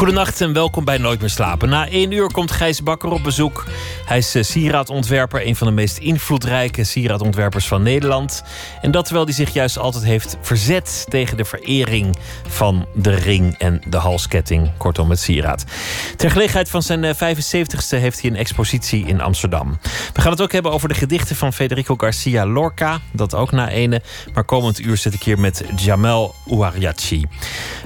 Goedenacht en welkom bij Nooit meer slapen. Na één uur komt Gijs Bakker op bezoek. Hij is eh, sieraadontwerper, een van de meest invloedrijke sieraadontwerpers van Nederland. En dat terwijl hij zich juist altijd heeft verzet tegen de verering van de ring en de halsketting. Kortom, het sieraad. Ter gelegenheid van zijn 75ste eh, heeft hij een expositie in Amsterdam. We gaan het ook hebben over de gedichten van Federico Garcia Lorca. Dat ook na ene. Maar komend uur zit ik hier met Jamel Ouariachi.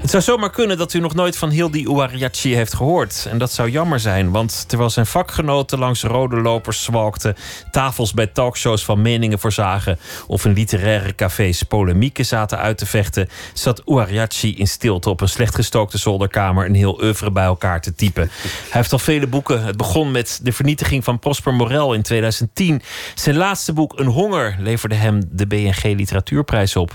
Het zou zomaar kunnen dat u nog nooit van Hildi Ouariachi heeft gehoord. En dat zou jammer zijn, want terwijl zijn vakgenoten langs rode lopers zwalkten, tafels bij talkshows van meningen voorzagen of in literaire cafés polemieken zaten uit te vechten, zat Ouariachi in stilte op een slecht gestookte zolderkamer een heel oeuvre bij elkaar te typen. Hij heeft al vele boeken. Het begon met de vernietiging van Prosper Morel in 2010. Zijn laatste boek, Een Honger, leverde hem de BNG Literatuurprijs op.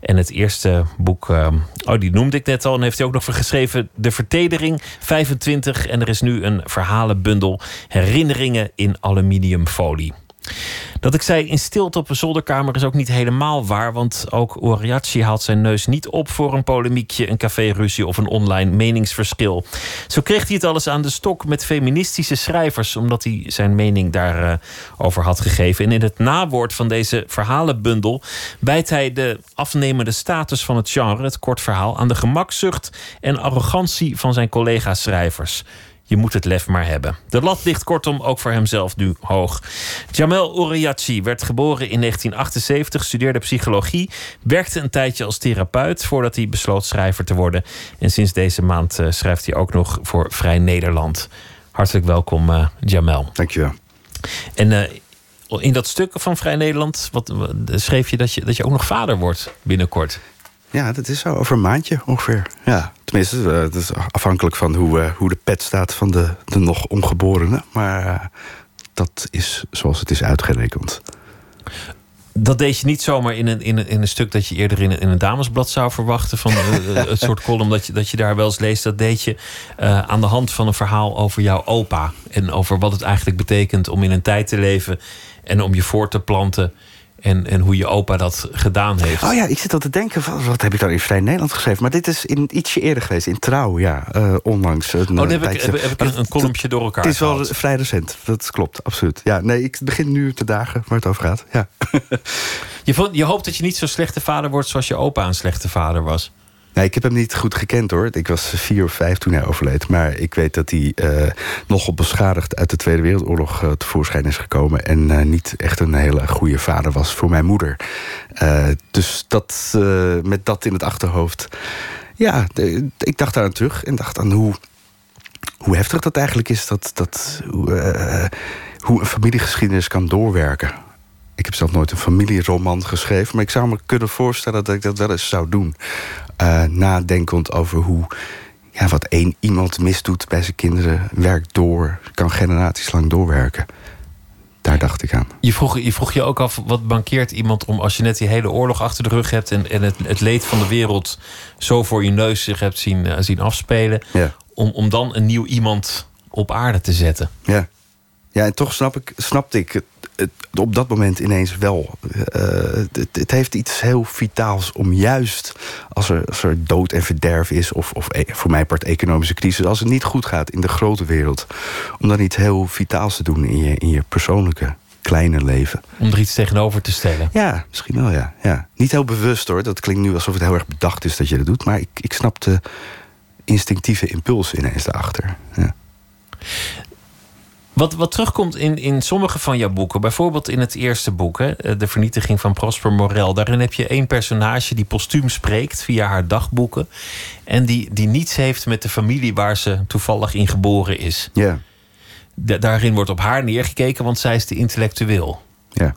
En het eerste boek, uh, oh, die noemde ik net al, en heeft hij ook nog geschreven De Vertedering 25. En er is nu een verhalenbundel, Herinneringen in aluminiumfolie. Dat ik zei in stilte op een zolderkamer is ook niet helemaal waar. Want ook Oriachi haalt zijn neus niet op voor een polemiekje, een caféruzie of een online meningsverschil. Zo kreeg hij het alles aan de stok met feministische schrijvers, omdat hij zijn mening daarover over had gegeven. En in het nawoord van deze verhalenbundel bijt hij de afnemende status van het genre, het kort verhaal, aan de gemakzucht en arrogantie van zijn collega-schrijvers. Je moet het lef maar hebben. De lat ligt kortom ook voor hemzelf nu hoog. Jamel Oriachi werd geboren in 1978, studeerde psychologie, werkte een tijdje als therapeut voordat hij besloot schrijver te worden. En sinds deze maand uh, schrijft hij ook nog voor Vrij Nederland. Hartelijk welkom, uh, Jamel. Dankjewel. En uh, in dat stuk van Vrij Nederland wat, schreef je dat, je dat je ook nog vader wordt binnenkort. Ja, dat is zo. Over een maandje ongeveer. Ja, tenminste, het is afhankelijk van hoe, hoe de pet staat van de, de nog ongeborene. Maar uh, dat is zoals het is uitgerekend. Dat deed je niet zomaar in een, in een, in een stuk dat je eerder in een, in een damesblad zou verwachten. Van uh, het soort column dat je, dat je daar wel eens leest. Dat deed je uh, aan de hand van een verhaal over jouw opa. En over wat het eigenlijk betekent om in een tijd te leven. En om je voor te planten en, en hoe je opa dat gedaan heeft. Oh ja, ik zit al te denken, van, wat heb ik dan in Vrij Nederland geschreven? Maar dit is in, ietsje eerder geweest, in Trouw, ja, uh, onlangs. oh, dan heb ik, heb, heb ik een, een kolompje door elkaar Het is wel vrij recent, dat klopt, absoluut. Ja, nee, ik begin nu te dagen waar het over gaat, ja. je, vond, je hoopt dat je niet zo'n slechte vader wordt zoals je opa een slechte vader was. Nee, ik heb hem niet goed gekend hoor. Ik was vier of vijf toen hij overleed. Maar ik weet dat hij uh, nogal beschadigd uit de Tweede Wereldoorlog uh, tevoorschijn is gekomen. En uh, niet echt een hele goede vader was voor mijn moeder. dus dat, met dat in het achterhoofd. Ja, ik dacht daar aan terug en dacht aan hoe, hoe heftig dat eigenlijk is. Dat, dat, hoe een familiegeschiedenis kan doorwerken. Ik heb zelf nooit een familieroman geschreven, maar ik zou me kunnen voorstellen dat ik dat wel eens zou doen. Uh, nadenkend over hoe ja, wat één iemand misdoet bij zijn kinderen, werkt door, kan generaties lang doorwerken. Daar dacht ik aan. Je vroeg je, vroeg je ook af, wat bankeert iemand om als je net die hele oorlog achter de rug hebt en, en het, het leed van de wereld zo voor je neus zich hebt zien, uh, zien afspelen, ja. om, om dan een nieuw iemand op aarde te zetten? Ja, ja en toch snap ik, snapte ik het, op dat moment ineens wel. Uh, het, het, heeft iets heel vitaals om juist als er, als er dood en verderf is, of, of voor mijn part economische crisis, als het niet goed gaat in de grote wereld, om dan iets heel vitaals te doen in je, in je persoonlijke kleine leven. Om er iets tegenover te stellen. Ja, misschien wel, ja. ja. Niet heel bewust hoor. Dat klinkt nu alsof het heel erg bedacht is dat je dat doet. Maar ik, ik snap de instinctieve impuls ineens daarachter. Ja. Wat, wat terugkomt in, in sommige van jouw boeken, bijvoorbeeld in het eerste boek, hè, De Vernietiging van Prosper Morel. Daarin heb je één personage die postuum spreekt via haar dagboeken. En die, die niets heeft met de familie waar ze toevallig in geboren is. Ja. Da daarin wordt op haar neergekeken, want zij is de intellectueel. Ja.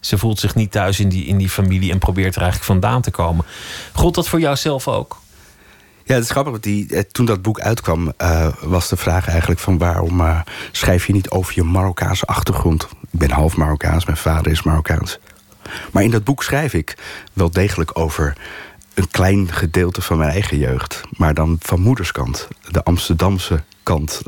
Ze voelt zich niet thuis in die, in die familie en probeert er eigenlijk vandaan te komen. Gold dat voor jou zelf ook? Ja, het is grappig, die, toen dat boek uitkwam... Uh, was de vraag eigenlijk van waarom uh, schrijf je niet over je Marokkaanse achtergrond? Ik ben half Marokkaans, mijn vader is Marokkaans. Maar in dat boek schrijf ik wel degelijk over een klein gedeelte van mijn eigen jeugd. Maar dan van moederskant. De Amsterdamse kant.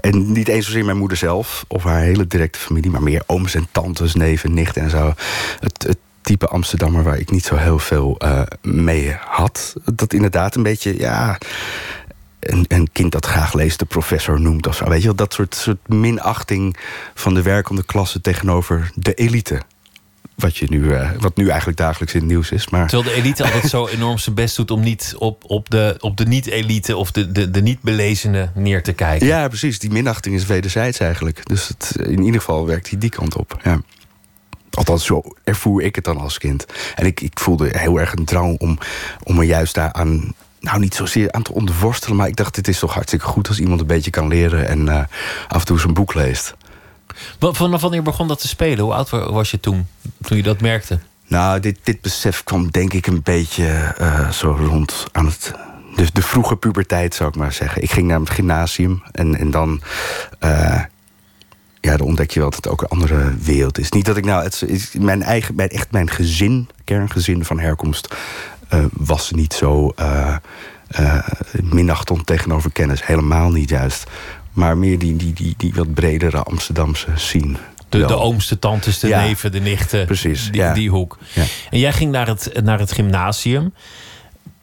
En niet eens zozeer mijn moeder zelf of haar hele directe familie, maar meer ooms en tantes, neven, nichten en zo. Het, het type Amsterdammer waar ik niet zo heel veel uh, mee had. Dat inderdaad een beetje, ja. Een, een, kind dat graag leest de professor noemt of zo. Weet je wel, dat soort, soort minachting van de werkende klasse tegenover de elite wat, je nu, uh, wat nu eigenlijk dagelijks in het nieuws is. Maar... Terwijl de elite altijd zo enorm zijn best doet om niet op, op de, op de niet-elite of de, de, de niet-belezene neer te kijken. Ja, precies. Die minachting is wederzijds eigenlijk. Dus het, in ieder geval werkt hij die kant op. Ja. Althans, zo ervoer ik het dan als kind. En ik, ik voelde heel erg een drang om, om me juist daar aan nou niet zozeer aan te onderworstelen, maar ik dacht, dit is toch hartstikke goed als iemand een beetje kan leren en uh, af en toe zijn boek leest. Vanaf wanneer begon dat te spelen? Hoe oud was je toen, toen je dat merkte? Nou, dit, dit besef kwam denk ik een beetje uh, zo rond aan het... Dus de vroege puberteit, zou ik maar zeggen. Ik ging naar het gymnasium en, en dan... Uh, ja, dan ontdek je wel dat het ook een andere wereld is. Niet dat ik nou... Het, is mijn eigen, mijn, echt mijn gezin, kerngezin van herkomst... Uh, was niet zo minachtend tegenover kennis. Helemaal niet juist. Maar meer die, die, die, die wat bredere Amsterdamse scene. De, de ooms, de tantes, de neven, de nichten. Precies, die, die hoek. Ja. En jij ging naar het, naar het gymnasium.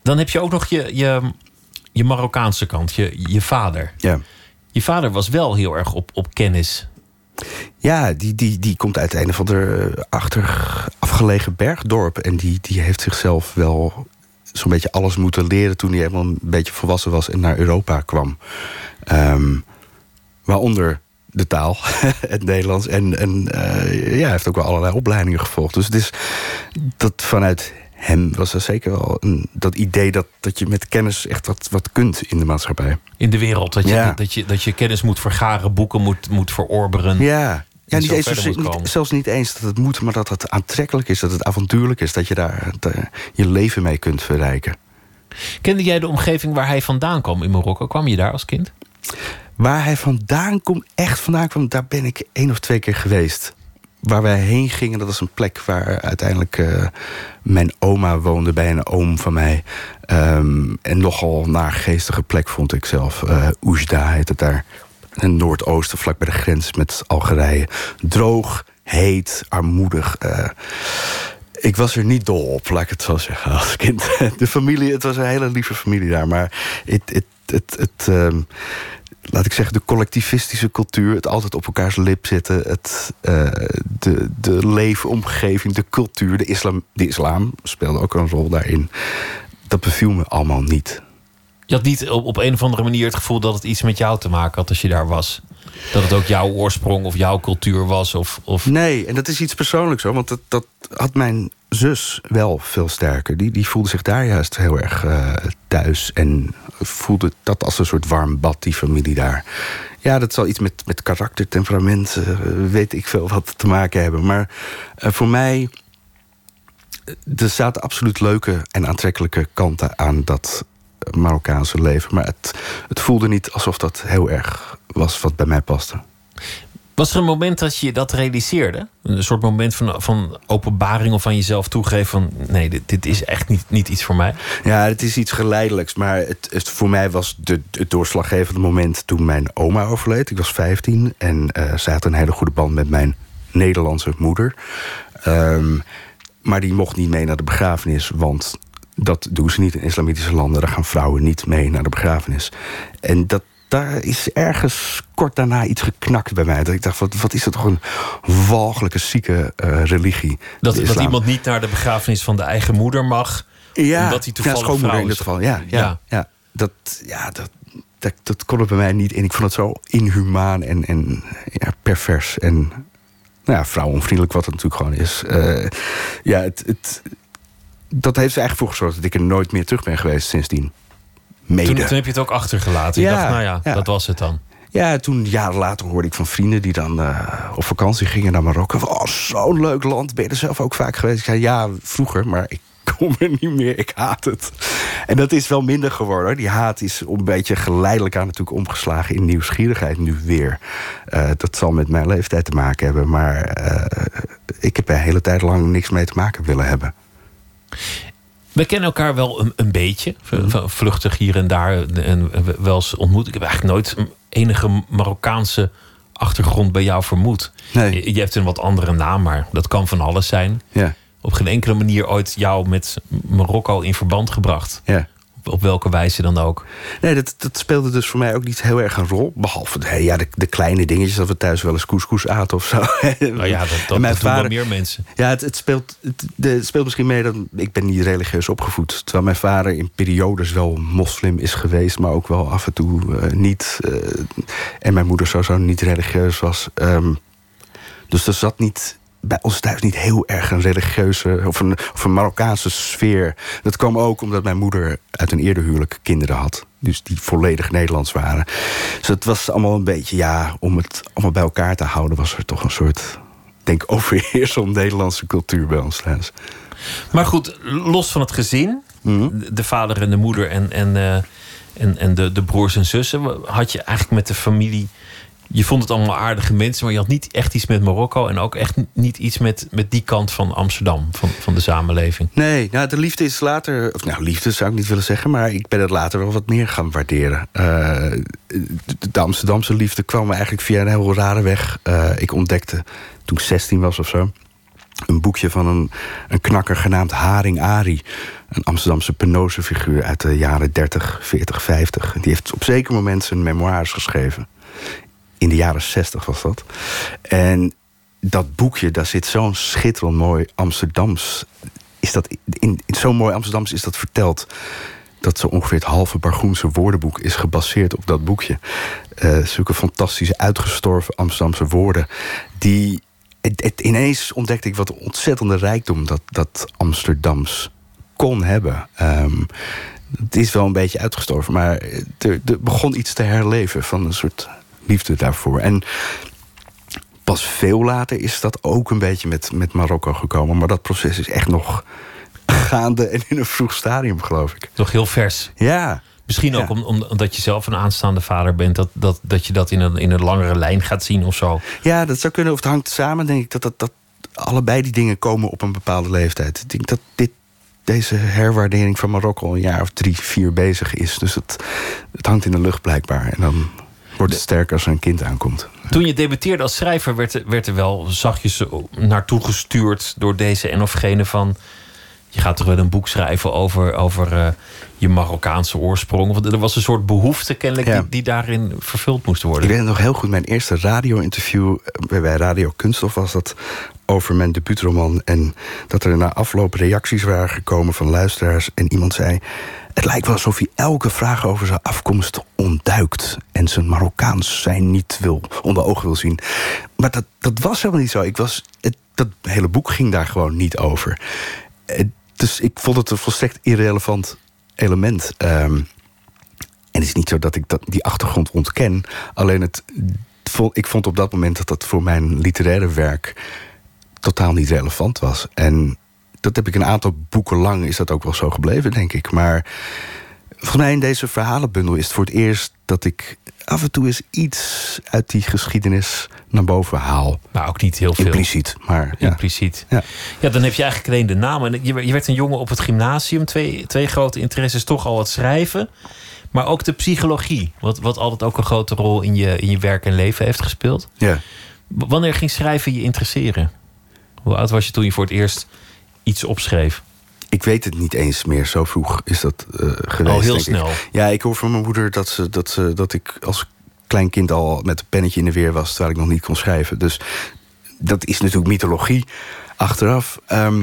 Dan heb je ook nog je, je, je Marokkaanse kant, je, je vader. Ja. Je vader was wel heel erg op, op kennis. Ja, die, die, die komt uit een of ander achter afgelegen bergdorp. En die, die heeft zichzelf wel zo'n beetje alles moeten leren... toen hij helemaal een beetje volwassen was en naar Europa kwam. Um, waaronder de taal, het Nederlands. En, en uh, ja, hij heeft ook wel allerlei opleidingen gevolgd. Dus het is dat vanuit hem was er zeker wel een, dat idee dat, dat je met kennis echt wat, wat kunt in de maatschappij. In de wereld, dat je, ja. dat je, dat je kennis moet vergaren, boeken moet, moet verorberen. Ja, ja, niet eens, niet, zelfs niet eens dat het moet, maar dat het aantrekkelijk is, dat het avontuurlijk is, dat je daar de, je leven mee kunt verrijken. Kende jij de omgeving waar hij vandaan kwam in Marokko? Kwam je daar als kind? Waar hij vandaan komt, echt vandaan kwam, daar ben ik één of twee keer geweest. Waar wij heen gingen, dat was een plek waar uiteindelijk uh, mijn oma woonde bij een oom van mij. Um, en nogal naargeestige plek vond ik zelf. Uh, Oujda heet het daar. In noordoosten, vlak bij de grens met Algerije. Droog, heet, armoedig. Uh, ik was er niet dol op, laat ik het zo zeggen, als kind. De familie, het was een hele lieve familie daar. Maar het, het, het, um, laat ik zeggen, de collectivistische cultuur... het altijd op elkaars lip zitten... Het, uh, de, de leefomgeving, de cultuur, de islam, de islam speelde ook een rol daarin. Dat beviel me allemaal niet. Je had niet op, op een of andere manier het gevoel dat het iets met jou te maken had als je daar was? Dat het ook jouw oorsprong of jouw cultuur was? Of, of... Nee, en dat is iets persoonlijks hoor. Want dat, dat had mijn zus wel veel sterker. Die, die voelde zich daar juist heel erg uh, thuis. En voelde dat als een soort warm bad, die familie daar. Ja, dat zal iets met, met karakter, temperament, uh, weet ik veel wat te maken hebben. Maar uh, voor mij. Er zaten absoluut leuke en aantrekkelijke kanten aan dat Marokkaanse leven. Maar het, het voelde niet alsof dat heel erg was wat bij mij paste. Was er een moment dat je dat realiseerde? Een soort moment van, van openbaring of van jezelf toegeven van... nee, dit, is echt niet, niet iets voor mij? Ja, het is iets geleidelijks. Maar het, voor mij was de, het doorslaggevende moment toen mijn oma overleed. Ik was 15 en uh, zij had een hele goede band met mijn Nederlandse moeder. Um, maar die mocht niet mee naar de begrafenis, want dat doen ze niet in islamitische landen. Daar gaan vrouwen niet mee naar de begrafenis. En dat, daar is ergens kort daarna iets geknakt bij mij. Dat ik dacht, wat, wat is dat toch een walgelijke, zieke uh, religie. Dat, dat iemand niet naar de begrafenis van de eigen moeder mag. Ja, omdat hij toevallig ja, schoonmoeder in dit geval. Ja, ja, ja. ja. Dat, ja dat, dat, dat kon het bij mij niet. En ik vond het zo inhumaan en, en ja, pervers. En nou ja, vrouwenvriendelijk wat het natuurlijk gewoon is. Uh, ja, het, het, dat heeft er eigenlijk voor gezorgd dat ik er nooit meer terug ben geweest sindsdien. Mede. Toen, toen heb je het ook achtergelaten. Je Ja, dacht, nou ja, ja. dat was het dan. Ja, toen jaren later hoorde ik van vrienden die dan uh, op vakantie gingen naar Marokko. Oh, zo'n leuk land. Ben je er zelf ook vaak geweest? Ik zei ja, vroeger, maar ik kom er niet meer. Ik haat het. En dat is wel minder geworden. Die haat is een beetje geleidelijk aan natuurlijk omgeslagen in nieuwsgierigheid nu weer. Uh, dat zal met mijn leeftijd te maken hebben. Maar uh, ik heb er een hele tijd lang niks mee te maken willen hebben. We kennen elkaar wel een, een beetje. V- Vluchtig hier en daar. En wel eens ontmoet. Ik heb eigenlijk nooit enige Marokkaanse achtergrond bij jou vermoed. Nee. Je, je hebt een wat andere naam, maar dat kan van alles zijn. Ja, Op geen enkele manier ooit jou met Marokko in verband gebracht. ja. Op, welke wijze dan ook. Nee, dat, dat speelde dus voor mij ook niet heel erg een rol. Behalve hey, ja, de, de kleine dingetjes dat we thuis wel eens couscous aten of zo. Nou ja, dat, dat, En mijn dat vader- meer mensen. Ja, het, het, speelt, het, de- het speelt misschien mee dat ik ben niet religieus opgevoed. Terwijl mijn vader in periodes wel moslim is geweest, maar ook wel af en toe eh, niet. eh, en mijn moeder sowieso niet religieus was. Ehm, dus er zat niet bij ons thuis niet heel erg een religieuze of een, of een Marokkaanse sfeer. Dat kwam ook omdat mijn moeder uit een eerder huwelijk kinderen had. Dus die volledig Nederlands waren. Dus het was allemaal een beetje, ja, om het allemaal bij elkaar te houden, was er toch een soort, ik denk, overheersend Nederlandse cultuur bij ons thuis. Maar goed, los van het gezin, Mhm. de- de vader en de moeder en, en, eh, en, en de, de broers en zussen, had je eigenlijk met de familie. Je vond het allemaal aardige mensen, maar je had niet echt iets met Marokko en ook echt niet iets met, met die kant van Amsterdam, van, van de samenleving. Nee, nou, de liefde is later... Of nou, liefde zou ik niet willen zeggen... maar ik ben het later wel wat meer gaan waarderen. Eh, de, Amsterdamse liefde kwam eigenlijk via een heel rare weg. Eh, ik ontdekte, toen ik 16 was of zo... een boekje van een, een knakker genaamd Haring Ari. Een Amsterdamse penose-figuur uit de jaren 30, 40, 50. Die heeft op zeker moment zijn memoires geschreven. In de jaren 60 was dat. En dat boekje, daar zit zo'n schitterend mooi Amsterdams. Is dat in, zo'n mooi Amsterdams is dat verteld. Dat zo ongeveer het halve Bargoense woordenboek is gebaseerd op dat boekje. Eh, zulke fantastische, uitgestorven Amsterdamse woorden. Die. Het, ineens ontdekte ik wat een ontzettende rijkdom dat, dat Amsterdams kon hebben. Ehm, het is wel een beetje uitgestorven, maar er begon iets te herleven van een soort liefde daarvoor. En pas veel later is dat ook een beetje met, met Marokko gekomen. Maar dat proces is echt nog gaande en in een vroeg stadium, geloof ik. Nog heel vers. Ja, Misschien ook Ja. om, om- omdat je zelf een aanstaande vader bent, dat, dat, dat je dat in een, in een langere lijn gaat zien of zo. ja, dat zou kunnen. Of het hangt samen, denk ik, dat, dat, dat allebei die dingen komen op een bepaalde leeftijd. Ik denk dat dit, deze herwaardering van Marokko al een jaar of drie, vier bezig is. Dus het, het hangt in de lucht blijkbaar. En dan wordt het sterker als er een kind aankomt. Toen je debuteerde als schrijver, werd er, werd er wel zachtjes naartoe gestuurd door deze en of gene van. Je gaat toch wel een boek schrijven over, over eh, je Marokkaanse oorsprong. Want er was een soort behoefte kennelijk Ja. die, die daarin vervuld moest Ik worden. weet het nog heel goed. Mijn eerste radio-interview eh, bij Radio Kunststof was dat over mijn debuutroman. En dat er na afloop reacties waren gekomen van luisteraars. En iemand zei: Het lijkt wel alsof hij elke vraag over zijn afkomst ontduikt. En zijn Marokkaans zijn niet wil, onder ogen wil zien. Maar dat, dat was helemaal niet zo. Ik was, het, dat hele boek ging daar gewoon niet over. Eh, Dus ik vond het een volstrekt irrelevant element. Ehm, en het is niet zo dat ik dat, die achtergrond ontken. Alleen het, ik vond op dat moment dat dat voor mijn literaire werk totaal niet relevant was. En dat heb ik een aantal boeken lang, is dat ook wel zo gebleven, denk ik. Maar volgens mij in deze verhalenbundel is het voor het eerst dat ik af en toe eens iets uit die geschiedenis naar boven haal. Maar ook niet heel veel. Impliciet, maar ja. Impliciet. Ja. Ja, dan heb je eigenlijk alleen de naam. En je, je werd een jongen op het gymnasium. Twee, twee grote interesses, toch al het schrijven. Maar ook de psychologie. Wat, wat altijd ook een grote rol in je, in je werk en leven heeft gespeeld. ja. Wanneer ging schrijven je interesseren? Hoe oud was je toen je voor het eerst iets opschreef? Ik weet het niet eens meer. Zo vroeg is dat eh, geweest. Oh, heel ik. snel. Ja, ik hoor van mijn moeder dat, ze, dat, ze, dat ik als klein kind al met een pennetje in de weer was, terwijl ik nog niet kon schrijven. Dus dat is natuurlijk mythologie achteraf. Ehm,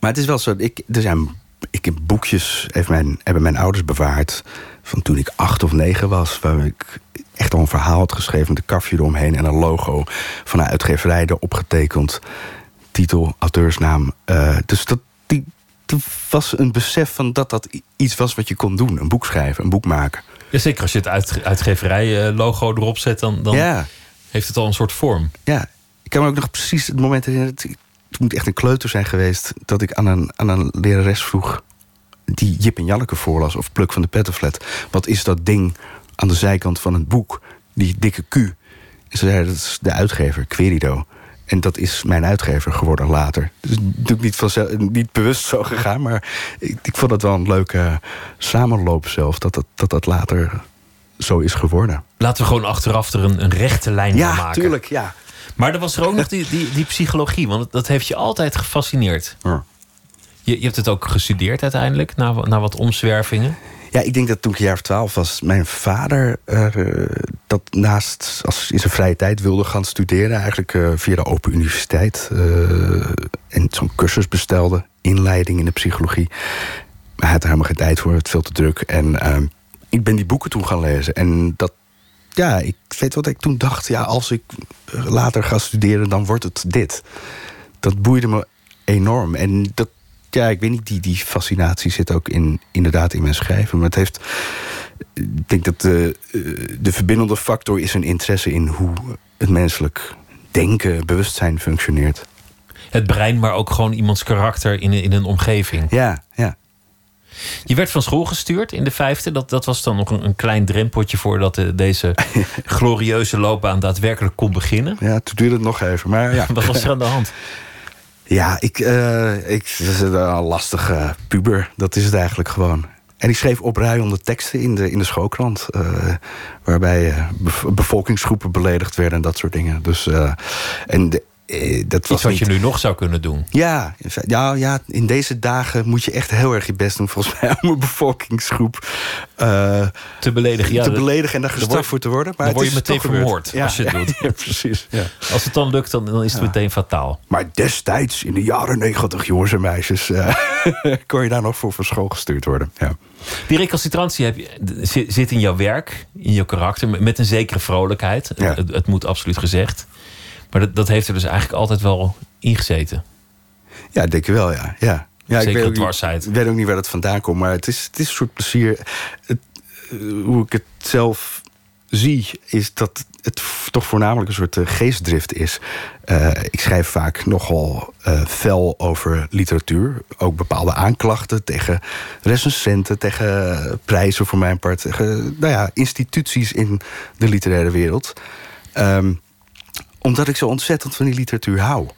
maar het is wel zo. Ik, er zijn ik heb boekjes heeft mijn, hebben mijn ouders bewaard. van toen ik acht of negen was. Waar ik echt al een verhaal had geschreven. met een kafje eromheen en een logo van een uitgeverij erop getekend. Titel, auteursnaam. Eh, dus dat, er was een besef van dat dat iets was wat je kon doen. Een boek schrijven, een boek maken. Ja, zeker als je het uit, uitgeverij-logo erop zet, dan, dan Ja, heeft het al een soort vorm. ja. Ik kan me ook nog precies het moment herinneren. Het, het moet echt een kleuter zijn geweest. dat ik aan een, aan een lerares vroeg. die Jip en Janneke voorlas. of Pluk van de Pettenflat. Wat is dat ding aan de zijkant van het boek? Die dikke Q. En ze zei dat is de uitgever, Querido. En dat is mijn uitgever geworden later. Dus natuurlijk niet, vanzelf, niet bewust zo gegaan, maar ik, ik vond het wel een leuke samenloop zelf, dat dat, dat dat later zo is geworden. Laten we gewoon achteraf er een, een rechte lijn van Ja, maken. tuurlijk, ja. Maar er was er ook nog die, die, die psychologie, want dat heeft je altijd gefascineerd. Ja. Je, je hebt het ook gestudeerd uiteindelijk, na, na wat omzwervingen. Ja, ik denk dat toen ik een jaar of twaalf was, mijn vader eh, dat naast als in zijn vrije tijd wilde gaan studeren, eigenlijk eh, via de Open Universiteit. eh, en zo'n cursus bestelde, inleiding in de psychologie. Maar hij had er helemaal geen tijd voor, het veel te druk. En ik ben die boeken toen gaan lezen. En dat, ja, ik weet wat ik toen dacht. Ja, als ik later ga studeren, dan wordt het dit. Dat boeide me enorm. En dat, ja, ik weet niet, die, die fascinatie zit ook in, inderdaad in mijn schrijven. Maar het heeft. Ik denk dat de, eh, de verbindende factor is een interesse in hoe het menselijk denken, bewustzijn functioneert. Het brein, maar ook gewoon iemands karakter in, een- in een omgeving. Ja, ja. Je werd van school gestuurd in de vijfde. Dat, dat was dan nog een, een klein drempeltje voordat eh, deze glorieuze loopbaan daadwerkelijk kon beginnen. Ja, toen duurde het nog even. Maar ja. Wat was er aan de hand? Ja, ik, eh ik is een lastige puber. Dat is het eigenlijk gewoon. En ik schreef opruiende teksten in de, in de schoolkrant. eh, waarbij eh, bev- bevolkingsgroepen beledigd werden en dat soort dingen. Dus, eh, en de, eh, dat was Iets wat niet- je nu nog zou kunnen doen. Ja, ja, ja, in deze dagen moet je echt heel erg je best doen, volgens mij, om een bevolkingsgroep eh, Te beledigen. Ja, te beledigen en daar gestraft voor te worden. Maar dan word je meteen vermoord als je het ja, doet. Ja, precies. Ja. Als het dan lukt, dan, dan is het meteen fataal. Maar destijds, in de jaren negentig, jongens en meisjes, eh, kon je daar nog voor van school gestuurd worden. Ja. Die recalcitrantie heb je, zit in jouw werk, in jouw karakter, met- een zekere vrolijkheid. Het, het moet absoluut gezegd. Maar dat, dat heeft er dus eigenlijk altijd wel ingezeten. Ja, denk je wel, ja. ja. ja Zeker weet ook dwarsheid. Niet, ik weet ook niet waar dat vandaan komt, maar het is, het is een soort plezier. Het, eh, hoe ik het zelf zie, is dat het toch voornamelijk een soort eh, geestdrift is. Eh, ik schrijf vaak nogal fel over literatuur. Ook bepaalde aanklachten tegen recensenten, tegen prijzen voor mijn part. Tegen nou ja, instituties in de literaire wereld. Ehm, omdat ik zo ontzettend van die literatuur hou.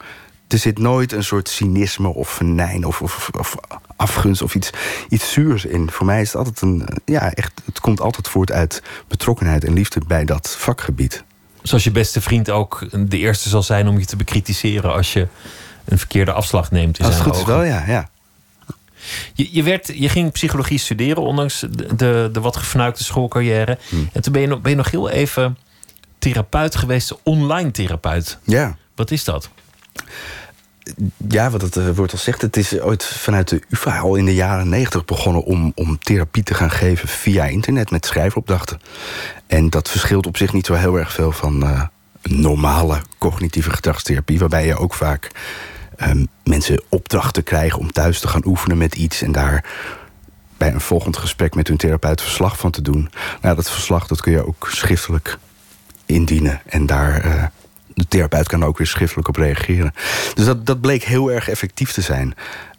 Er zit nooit een soort cynisme of venijn of, of, of afgunst of iets, iets zuurs in. Voor mij is het altijd een. Ja, echt. Het komt altijd voort uit betrokkenheid en liefde bij dat vakgebied. Zoals je beste vriend ook de eerste zal zijn om je te bekritiseren als je een verkeerde afslag neemt. In zijn goed is wel, ja. ja. Je, je, werd, je ging psychologie studeren, ondanks de, de, de wat gefnuikte schoolcarrière. Hmm. En toen ben je, nog, ben je nog heel even therapeut geweest, online therapeut. Ja. Wat is dat? Ja, wat het eh, woord al zegt, het is ooit vanuit de UvA al in de jaren negentig begonnen om, om therapie te gaan geven via internet met schrijfopdrachten. En dat verschilt op zich niet zo heel erg veel van eh, normale cognitieve gedragstherapie, waarbij je ook vaak ehm, mensen opdrachten krijgen om thuis te gaan oefenen met iets en daar bij een volgend gesprek met hun therapeut verslag van te doen. Nou, dat verslag dat kun je ook schriftelijk indienen. En daar, eh, de therapeut kan ook weer schriftelijk op reageren. Dus dat, dat bleek heel erg effectief te zijn.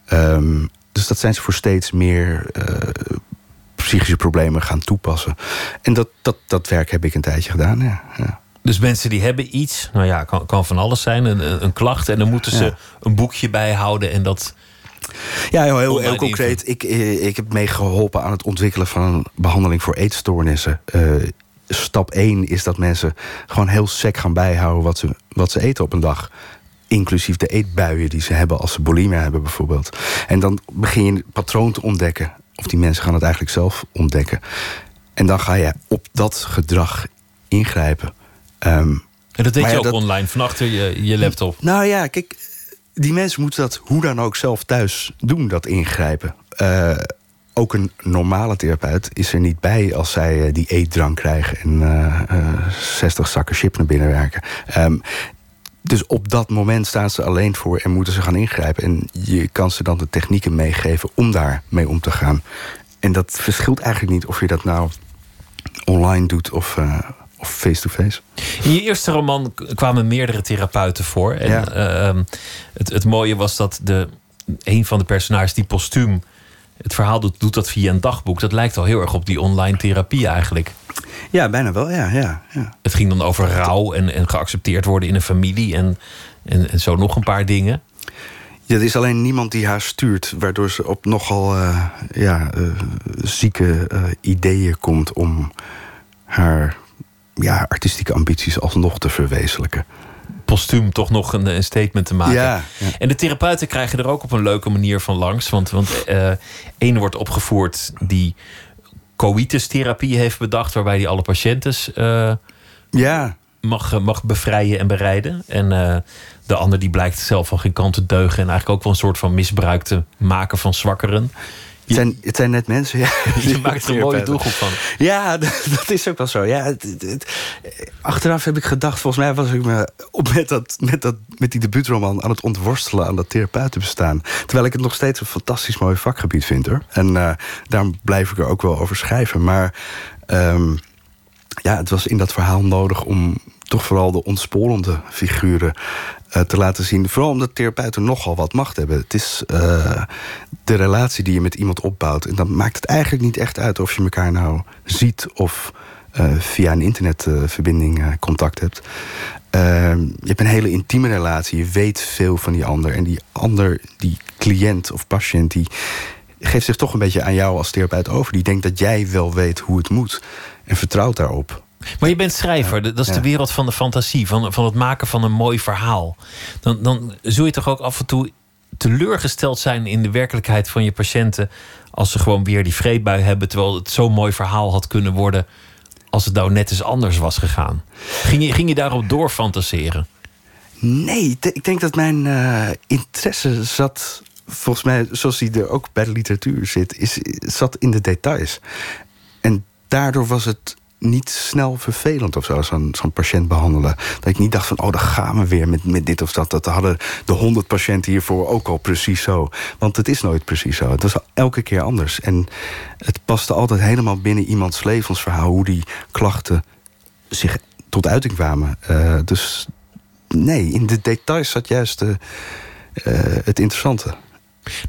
Ehm, dus dat zijn ze voor steeds meer eh, psychische problemen gaan toepassen. En dat, dat, dat werk heb ik een tijdje gedaan, ja. ja. Dus mensen die hebben iets, nou ja, kan, kan van alles zijn, een, een- klacht. En dan moeten ze Ja. een boekje bijhouden en dat... Ja, heel, heel, concreet. Ik, eh, ik heb meegeholpen aan het ontwikkelen van een behandeling voor eetstoornissen. Stap 1 is dat mensen gewoon heel sec gaan bijhouden wat ze, wat ze eten op een dag. Inclusief de eetbuien die ze hebben als ze bulimia hebben bijvoorbeeld. En dan begin je een patroon te ontdekken. Of die mensen gaan het eigenlijk zelf ontdekken. En dan ga je op dat gedrag ingrijpen. Ehm, En dat deed je ja, ook dat- online, van achter je, je laptop. nou ja, kijk, die mensen moeten dat hoe dan ook zelf thuis doen, dat ingrijpen. Eh, ook een normale therapeut is er niet bij als zij eh, die eetdrang krijgen en eh, eh, 60 zakken chip naar binnen werken. Ehm, dus op dat moment staan ze alleen voor en moeten ze gaan ingrijpen. En je kan ze dan de technieken meegeven om daarmee om te gaan. En dat verschilt eigenlijk niet of je dat nou online doet of eh, of face-to-face. In je eerste roman kwamen meerdere therapeuten voor. En Ja. eh, ehm, het, het mooie was dat de, een van de personages, die postuum, het verhaal doet, doet dat via een dagboek. Dat lijkt al heel erg op die online therapie eigenlijk. Ja, bijna wel, ja. ja, ja. Het ging dan over rouw en, en geaccepteerd worden in een familie. En En, en zo nog een paar dingen. Ja, er is alleen niemand die haar stuurt, waardoor ze op nogal uh, ja, uh, zieke uh, ideeën komt om haar ja, artistieke ambities alsnog te verwezenlijken. Postuum toch nog een, een statement te maken. Ja, ja. En de therapeuten krijgen er ook op een leuke manier van langs. Want, want één wordt opgevoerd die coïtus-therapie heeft bedacht, waarbij hij alle patiënten ja. mag, mag bevrijden en bereiden. En uh, de ander die blijkt zelf van geen kant te deugen en eigenlijk ook wel een soort van misbruik te maken van zwakkeren. Het zijn, het zijn net mensen, ja. Je maakt er een mooie doelgroep van. Ja, dat is ook wel zo. Ja, het, achteraf heb ik gedacht, volgens mij was ik me op met, dat, met, dat, met die debuutroman aan het ontworstelen aan dat therapeutenbestaan. Terwijl ik het nog steeds een fantastisch mooi vakgebied vind hoor. En uh, daarom blijf ik er ook wel over schrijven. Maar um, ja, het was in dat verhaal nodig om toch vooral de ontsporende figuren te laten zien. Vooral omdat therapeuten nogal wat macht hebben. Het is uh, de relatie die je met iemand opbouwt. En dan maakt het eigenlijk niet echt uit of je elkaar nou ziet of uh, via een internetverbinding contact hebt. Ehm, je hebt een hele intieme relatie. Je weet veel van die ander. En die ander, die cliënt of patiënt, die geeft zich toch een beetje aan jou als therapeut over. Die denkt dat jij wel weet hoe het moet. En vertrouwt daarop. Maar je bent schrijver, dat is ja. de wereld van de fantasie, van, van het maken van een mooi verhaal. Dan, dan zul je toch ook af en toe teleurgesteld zijn in de werkelijkheid van je patiënten. als ze gewoon weer die vreedbui hebben. terwijl het zo'n mooi verhaal had kunnen worden. als het nou net eens anders was gegaan. Ging je, ging je daarop doorfantaseren? Nee, ik denk dat mijn uh, interesse zat. volgens mij, zoals die er ook bij de literatuur zit. Is, zat in de details. En daardoor was het niet snel vervelend of zo, zo'n patiënt behandelen. Dat ik niet dacht van, oh, dan gaan we weer met, met dit of dat. Dat hadden de honderd patiënten hiervoor ook al precies zo. Want het is nooit precies zo. Het was elke keer anders. En het paste altijd helemaal binnen iemands levensverhaal... hoe die klachten zich tot uiting kwamen. Uh, dus nee, in de details zat juist uh, uh, het interessante.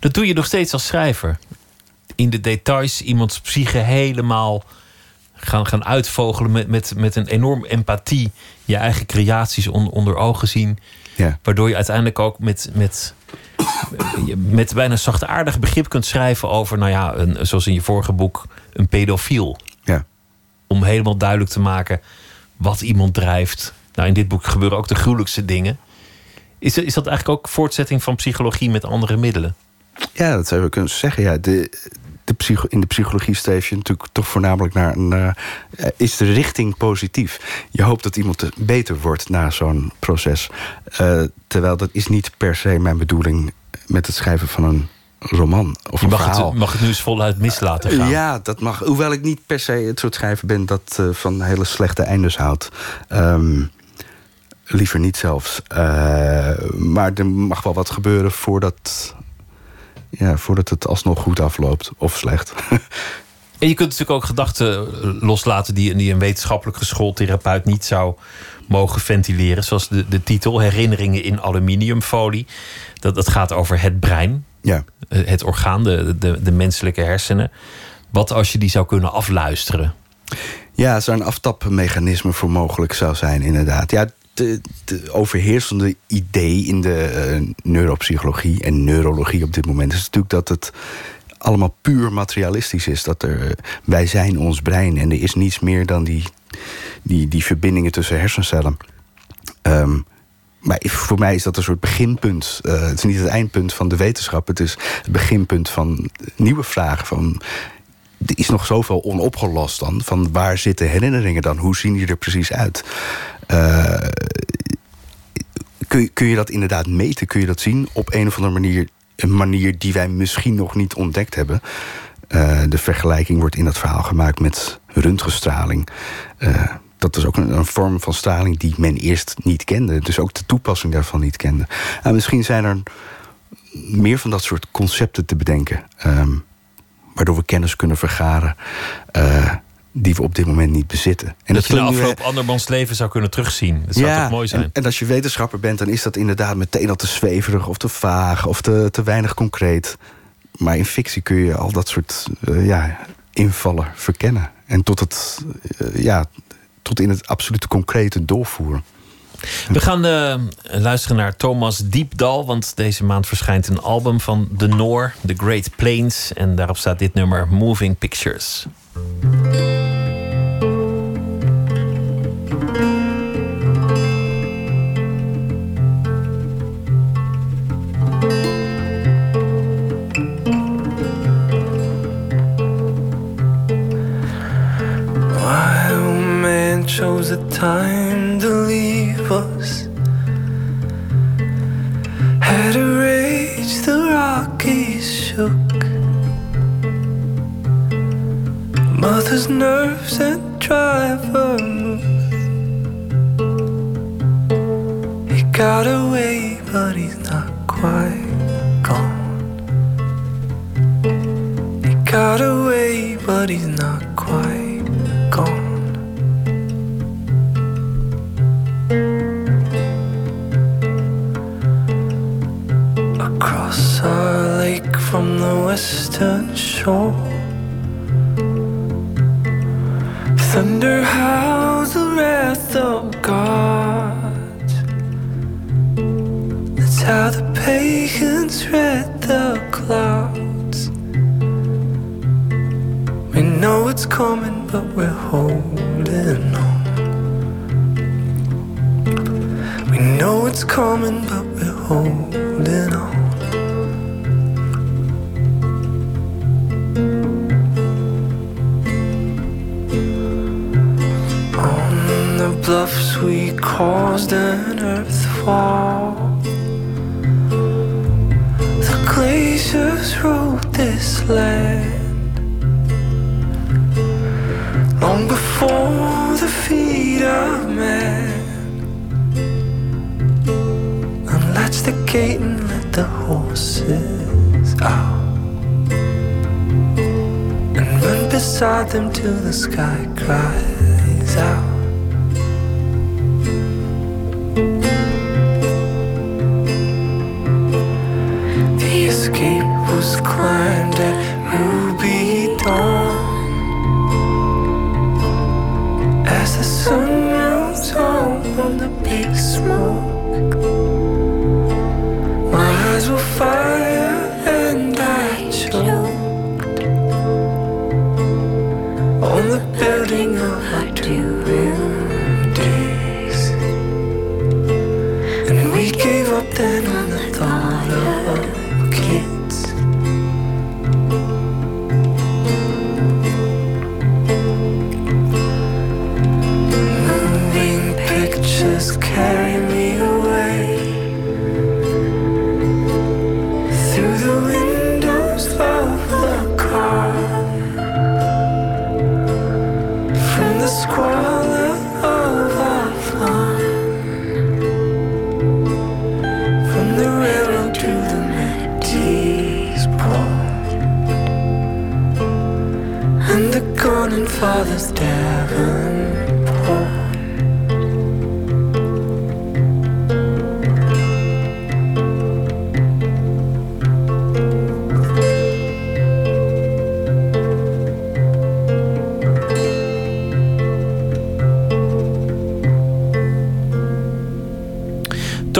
Dat doe je nog steeds als schrijver. In de details iemands psyche helemaal gaan, gaan uitvogelen met, met, met een enorm empathie. Je eigen creaties on, onder ogen zien. Ja. Waardoor je uiteindelijk ook met, met, met bijna zachtaardig begrip kunt schrijven over, nou ja, een, zoals in je vorige boek, een pedofiel. Ja. Om helemaal duidelijk te maken wat iemand drijft. Nou, in dit boek gebeuren ook de gruwelijkste dingen. Is, is dat eigenlijk ook voortzetting van psychologie met andere middelen? Ja, dat zou je kunnen zeggen. Ja, de, de psycho in de psychologie streef je natuurlijk toch voornamelijk naar een. Uh, is de richting positief? Je hoopt dat iemand beter wordt na zo'n proces. Uh, terwijl dat is niet per se mijn bedoeling met het schrijven van een roman of je mag verhaal. Het, mag het nu eens voluit mis laten gaan? Ja, dat mag. Hoewel ik niet per se het soort schrijver ben dat uh, van hele slechte eindes houdt. Um, liever niet zelfs. maar er mag wel wat gebeuren voordat ja, voordat het alsnog goed afloopt of slecht. En je kunt natuurlijk ook gedachten loslaten die, die een wetenschappelijk geschoold therapeut niet zou mogen ventileren. Zoals de, de titel Herinneringen in aluminiumfolie. Dat, dat gaat over het brein, ja. het orgaan, de, de, de menselijke hersenen. Wat als je die zou kunnen afluisteren? Ja, zou een aftapmechanisme voor mogelijk zou zijn, inderdaad. Ja, de, overheersende idee in de uh, neuropsychologie en neurologie op dit moment is natuurlijk dat het allemaal puur materialistisch is. Dat er, wij zijn ons brein en er is niets meer dan die, die, die verbindingen tussen hersencellen. Um, maar voor mij is dat een soort beginpunt. Uh, het is niet het eindpunt van de wetenschap. Het is het beginpunt van nieuwe vragen. Van, er is nog zoveel onopgelost dan. Van waar zitten herinneringen dan? Hoe zien die er precies uit? Uh, kun, kun je dat inderdaad meten? Kun je dat zien op een of andere manier? Een manier die wij misschien nog niet ontdekt hebben. Uh, de vergelijking wordt in dat verhaal gemaakt met röntgenstraling. Uh, dat is ook een, een, vorm van straling die men eerst niet kende. Dus ook de toepassing daarvan niet kende. En misschien zijn er meer van dat soort concepten te bedenken. Um, waardoor we kennis kunnen vergaren. Die we op dit moment niet bezitten. En dat, dat je de afloop nu... andermans leven zou kunnen terugzien. Dat zou ja, toch mooi zijn? En, en, als je wetenschapper bent, dan is dat inderdaad meteen al te zweverig of te vaag of te, te weinig concreet. Maar in fictie kun je al dat soort uh, ja, invallen verkennen. En tot, het, uh, ja, tot in het absolute concrete doorvoeren. We gaan uh, luisteren naar Thomas Diepdal, want deze maand verschijnt een album van The Noor, The Great Plains. En daarop staat dit nummer Moving Pictures. Chose a time to leave us. Had a rage, the Rockies shook. Mother's nerves and driver moved. He got away, but he's not quite gone. He got away, but he's not quite gone. Across our lake from the western shore.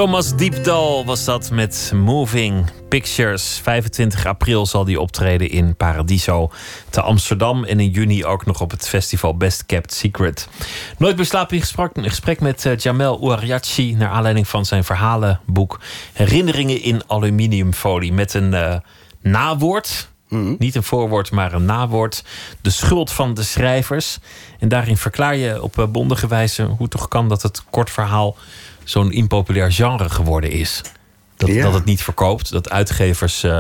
Thomas Diepdal was dat met Moving Pictures. 25 april zal hij optreden in Paradiso te Amsterdam. En in juni ook nog op het festival Best Kept Secret. Nooit meer slapen in gesprek, in gesprek met uh, Jamel Ouariachi... naar aanleiding van zijn verhalenboek Herinneringen in aluminiumfolie. Met een uh, nawoord, Mhm. niet een voorwoord, maar een nawoord. De schuld van de schrijvers. En daarin verklaar je op uh, bondige wijze hoe toch kan dat het kort verhaal zo'n impopulair genre geworden is. Dat, Ja. dat het niet verkoopt. Dat uitgevers. eh,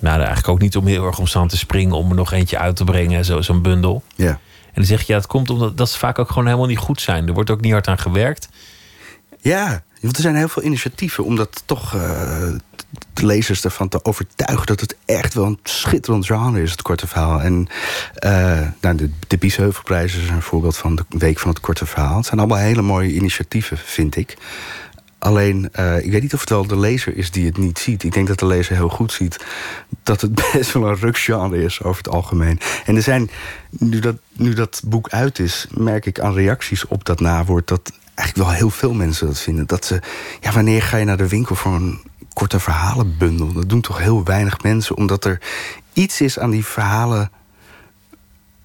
nou, eigenlijk ook niet om heel erg om te springen om er nog eentje uit te brengen, zo- zo'n bundel. Ja. En dan zeg je, ja, het komt omdat dat ze vaak ook gewoon helemaal niet goed zijn. Er wordt ook niet hard aan gewerkt. Ja, er zijn heel veel initiatieven om dat toch eh, de lezers ervan te overtuigen dat het echt wel een schitterend genre is, het korte verhaal. En eh, nou, de, de Biesheuvelprijs is een voorbeeld van de week van het korte verhaal. Het zijn allemaal hele mooie initiatieven, vind ik. Alleen, eh, ik weet niet of het wel de lezer is die het niet ziet. Ik denk dat de lezer heel goed ziet dat het best wel een rukgenre is over het algemeen. En er zijn, nu dat, nu dat boek uit is, merk ik aan reacties op dat nawoord dat eigenlijk wel heel veel mensen dat vinden. Dat ze, ja, wanneer ga je naar de winkel voor een korte verhalenbundel? Dat doen toch heel weinig mensen, omdat er iets is aan die verhalen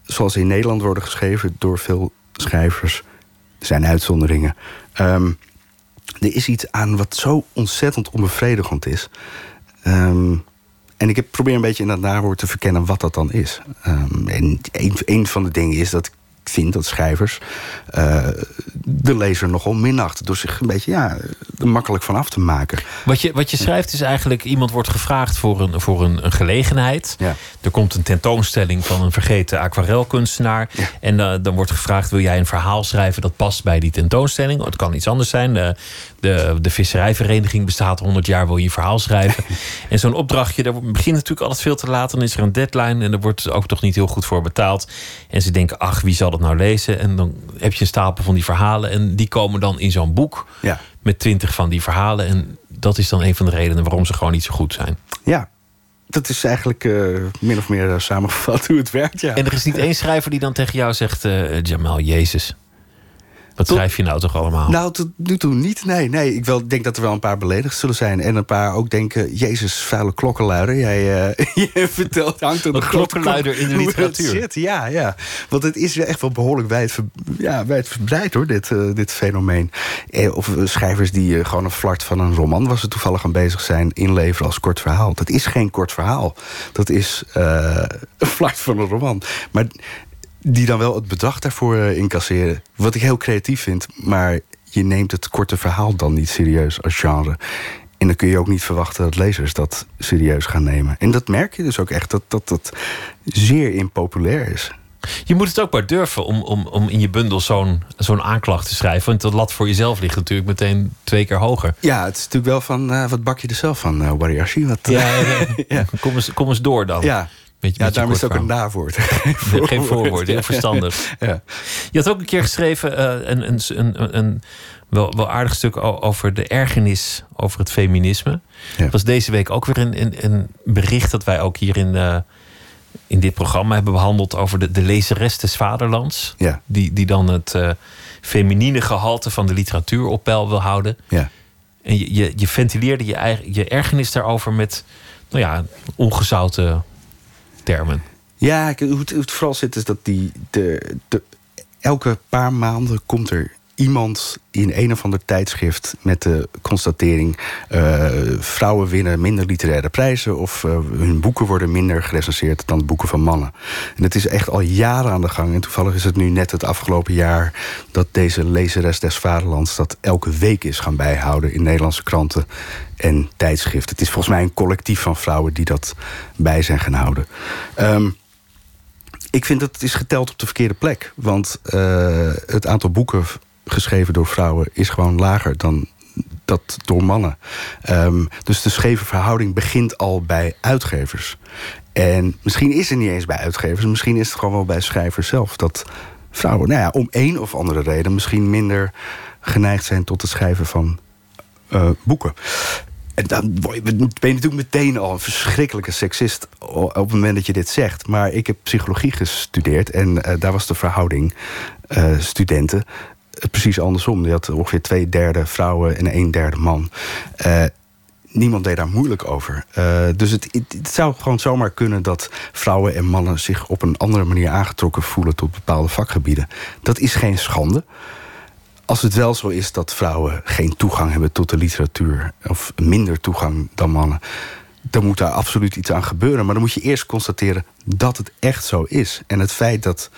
zoals in Nederland worden geschreven door veel schrijvers. Er zijn uitzonderingen. Ehm, er is iets aan wat zo ontzettend onbevredigend is. Ehm, en ik probeer een beetje in dat nawoord te verkennen wat dat dan is. Ehm, en een, een van de dingen is dat ik vind dat schrijvers eh, de lezer nogal minacht. Door zich een beetje ja, er makkelijk van af te maken. Wat je, wat je schrijft is eigenlijk... iemand wordt gevraagd voor een, voor een, een gelegenheid. Ja. Er komt een tentoonstelling van een vergeten aquarelkunstenaar. Ja. En eh, dan wordt gevraagd... wil jij een verhaal schrijven dat past bij die tentoonstelling? Oh, het kan iets anders zijn. De, de, de visserijvereniging bestaat 100 jaar, wil je een verhaal schrijven? en zo'n opdrachtje, daar begint natuurlijk altijd veel te laat. Dan is er een deadline en er wordt ook toch niet heel goed voor betaald. En ze denken, ach, wie zal dat nou lezen? En dan heb je een stapel van die verhalen... en die komen dan in zo'n boek Ja. met twintig van die verhalen. En dat is dan een van de redenen waarom ze gewoon niet zo goed zijn. Ja, dat is eigenlijk eh, min of meer eh, samengevat hoe het werkt. Ja. En er is niet één schrijver die dan tegen jou zegt... eh Jamal, Jezus, wat Tot- schrijf je nou toch allemaal? Nou, tot nu toe niet. Nee, nee. Ik wel, denk dat er wel een paar beledigd zullen zijn. En een paar ook denken... Jezus, vuile klokkenluider. Jij je vertelt, hangt er Een klokkenluider in de literatuur. zit. Ja, ja. Want het is echt wel behoorlijk wijd, ja, wijd verbreid, hoor, dit, eh, dit fenomeen. Eh, of eh, schrijvers die gewoon een flart van een roman... waar ze toevallig aan bezig zijn, inleveren als kort verhaal. Dat is geen kort verhaal. Dat is een flart van een roman. Maar die dan wel het bedrag daarvoor eh, incasseren. Wat ik heel creatief vind, maar je neemt het korte verhaal dan niet serieus als genre. En dan kun je ook niet verwachten dat lezers dat serieus gaan nemen. En dat merk je dus ook echt, dat dat, dat zeer impopulair is. Je moet het ook maar durven om, om, om in je bundel zo'n zo'n aanklacht te schrijven. Want de lat voor jezelf ligt natuurlijk meteen twee keer hoger. Ja, het is natuurlijk wel van, eh, wat bak je er zelf van, eh Wariashi? Wat, Ja, ja, Ja. Kom, eens, kom eens door dan. ja. Ja met je daarom is het ook een nawoord. Nee, Geen voorwoord, heel verstandig. Ja. Je had ook een keer geschreven eh, een, een, een, een wel, wel aardig stuk over de ergernis over het feminisme. Ja. Het was deze week ook weer een, een, een bericht dat wij ook hier in, eh, in dit programma hebben behandeld over de, de lezeres des vaderlands. Ja. Die, die dan het eh feminine gehalte van de literatuur op peil wil houden. Ja. En je, je, je ventileerde je, eigen, je ergernis daarover met nou ja, ongezouten termen. Ja, hoe het, hoe vooral zit is dat die, de, elke paar maanden komt er iemand in een of ander tijdschrift met de constatering: eh, vrouwen winnen minder literaire prijzen of eh, hun boeken worden minder gerecenseerd dan boeken van mannen. En het is echt al jaren aan de gang. En toevallig is het nu net het afgelopen jaar dat deze lezeres des vaderlands dat elke week is gaan bijhouden in Nederlandse kranten en tijdschriften. Het is volgens mij een collectief van vrouwen die dat bij zijn gaan houden. Ehm, ik vind dat het is geteld op de verkeerde plek. Want eh, het aantal boeken geschreven door vrouwen is gewoon lager dan dat door mannen. Ehm, dus de scheve verhouding begint al bij uitgevers. En misschien is het niet eens bij uitgevers, misschien is het gewoon wel bij schrijvers zelf. Dat vrouwen, nou ja, om één of andere reden misschien minder geneigd zijn tot het schrijven van eh, boeken. En dan ben je natuurlijk meteen al een verschrikkelijke seksist op het moment dat je dit zegt. Maar ik heb psychologie gestudeerd en eh, daar was de verhouding eh, studenten precies andersom. Je had ongeveer twee derde vrouwen en een derde man. Eh, niemand deed daar moeilijk over. Eh, dus het, het zou gewoon zomaar kunnen dat vrouwen en mannen zich op een andere manier aangetrokken voelen tot bepaalde vakgebieden. Dat is geen schande. Als het wel zo is dat vrouwen geen toegang hebben tot de literatuur, of minder toegang dan mannen, dan moet daar absoluut iets aan gebeuren. Maar dan moet je eerst constateren dat het echt zo is. En het feit dat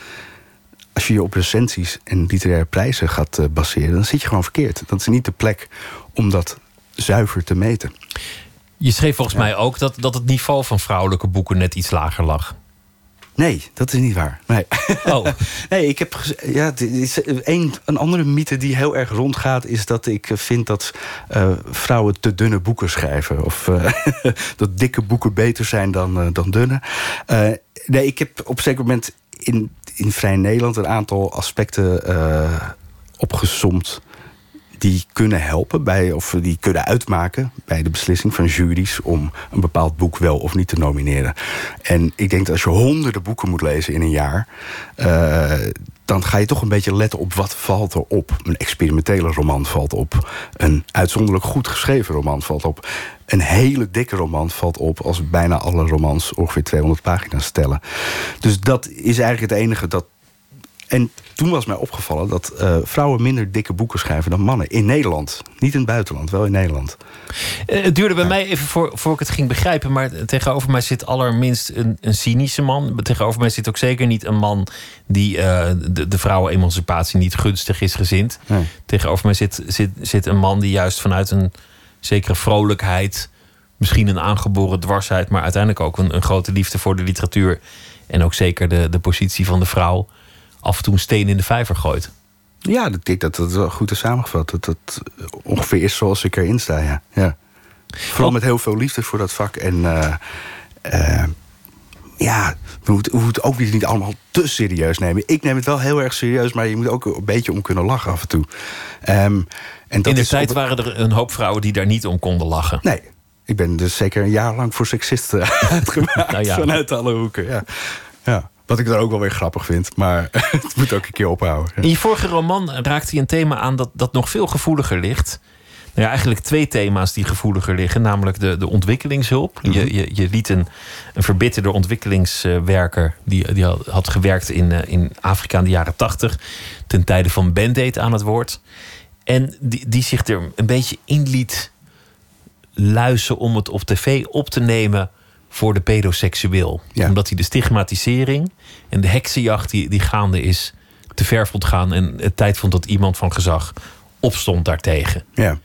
als je je op recensies en literaire prijzen gaat eh, baseren, dan zit je gewoon verkeerd. Dat is niet de plek om dat zuiver te meten. Je schreef volgens mij ook dat, dat het niveau van vrouwelijke boeken net iets lager lag. Nee, dat is niet waar. Nee. Oh, Nee, ik heb ja, is een, een andere mythe die heel erg rondgaat, is dat ik eh, vind dat eh, vrouwen te dunne boeken schrijven. Of eh, dat dikke boeken beter zijn dan, eh, dan dunne. Nee, ik heb op een zeker moment in, in Vrij Nederland een aantal aspecten eh opgesomd die kunnen helpen bij, of die kunnen uitmaken bij de beslissing van juries om een bepaald boek wel of niet te nomineren. En ik denk dat als je honderden boeken moet lezen in een jaar, eh, dan ga je toch een beetje letten op wat valt er op. Een experimentele roman valt op. Een uitzonderlijk goed geschreven roman valt op. Een hele dikke roman valt op als bijna alle romans ongeveer 200 pagina's stellen. Dus dat is eigenlijk het enige dat. En toen was mij opgevallen dat eh, vrouwen minder dikke boeken schrijven dan mannen. In Nederland. Niet in het buitenland, wel in Nederland. Eh, Het duurde bij mij even voor, voor ik het ging begrijpen. Maar tegenover mij zit allerminst een, een cynische man. Tegenover mij zit ook zeker niet een man die eh, de, de vrouwenemancipatie niet gunstig is gezind. Nee. Tegenover mij zit, zit, zit een man die juist vanuit een zekere vrolijkheid, misschien een aangeboren dwarsheid, maar uiteindelijk ook een, een grote liefde voor de literatuur. En ook zeker de, de positie van de vrouw af en toe een steen in de vijver gooit. Ja, ik denk dat dat wel goed is samengevat. Dat dat ongeveer is zoals ik erin sta, ja. ja. Vooral met heel veel liefde voor dat vak. En eh, eh, ja, we moeten, moeten ook niet, allemaal te serieus nemen. Ik neem het wel heel erg serieus, maar je moet ook een beetje om kunnen lachen af en toe. Ehm, en dat in de tijd op- waren er een hoop vrouwen die daar niet om konden lachen. Nee, ik ben dus zeker een jaar lang voor seksisten uitgemaakt. Nou ja. Vanuit alle hoeken, ja. Wat ik dan ook wel weer grappig vind. Maar het moet ook een keer ophouden. ja. In je vorige roman raakte je een thema aan dat, dat nog veel gevoeliger ligt. Nou ja, eigenlijk twee thema's die gevoeliger liggen. Namelijk de, de ontwikkelingshulp. je, je, je liet een, een verbitterde ontwikkelingswerker... die, die had- gewerkt in, eh, in Afrika in de jaren tachtig... ten tijde van Band-Aid aan het woord. En die, die zich er een beetje in liet luisteren... om het op tv op te nemen voor de pedoseksueel. Ja. Omdat hij de stigmatisering en de heksenjacht die, die gaande is... te ver vond gaan en het tijd vond dat iemand van gezag opstond daartegen. Ja.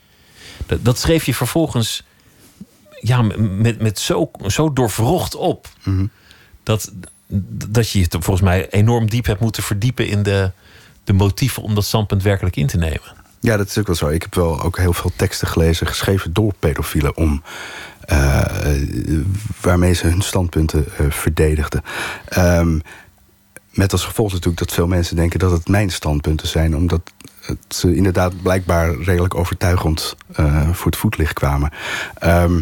Dat, dat schreef je vervolgens ja, met, met zo, zo doorvrocht op. dat, dat je je volgens mij enorm diep hebt moeten verdiepen in de, de motieven om dat standpunt werkelijk in te nemen. Ja, dat is ook wel zo. Ik heb wel ook heel veel teksten gelezen, geschreven door pedofielen, om, eh, waarmee ze hun standpunten eh, verdedigden. Ehm, met als gevolg natuurlijk dat veel mensen denken dat het mijn standpunten zijn, omdat ze inderdaad blijkbaar redelijk overtuigend eh, voor het voetlicht kwamen. Ehm,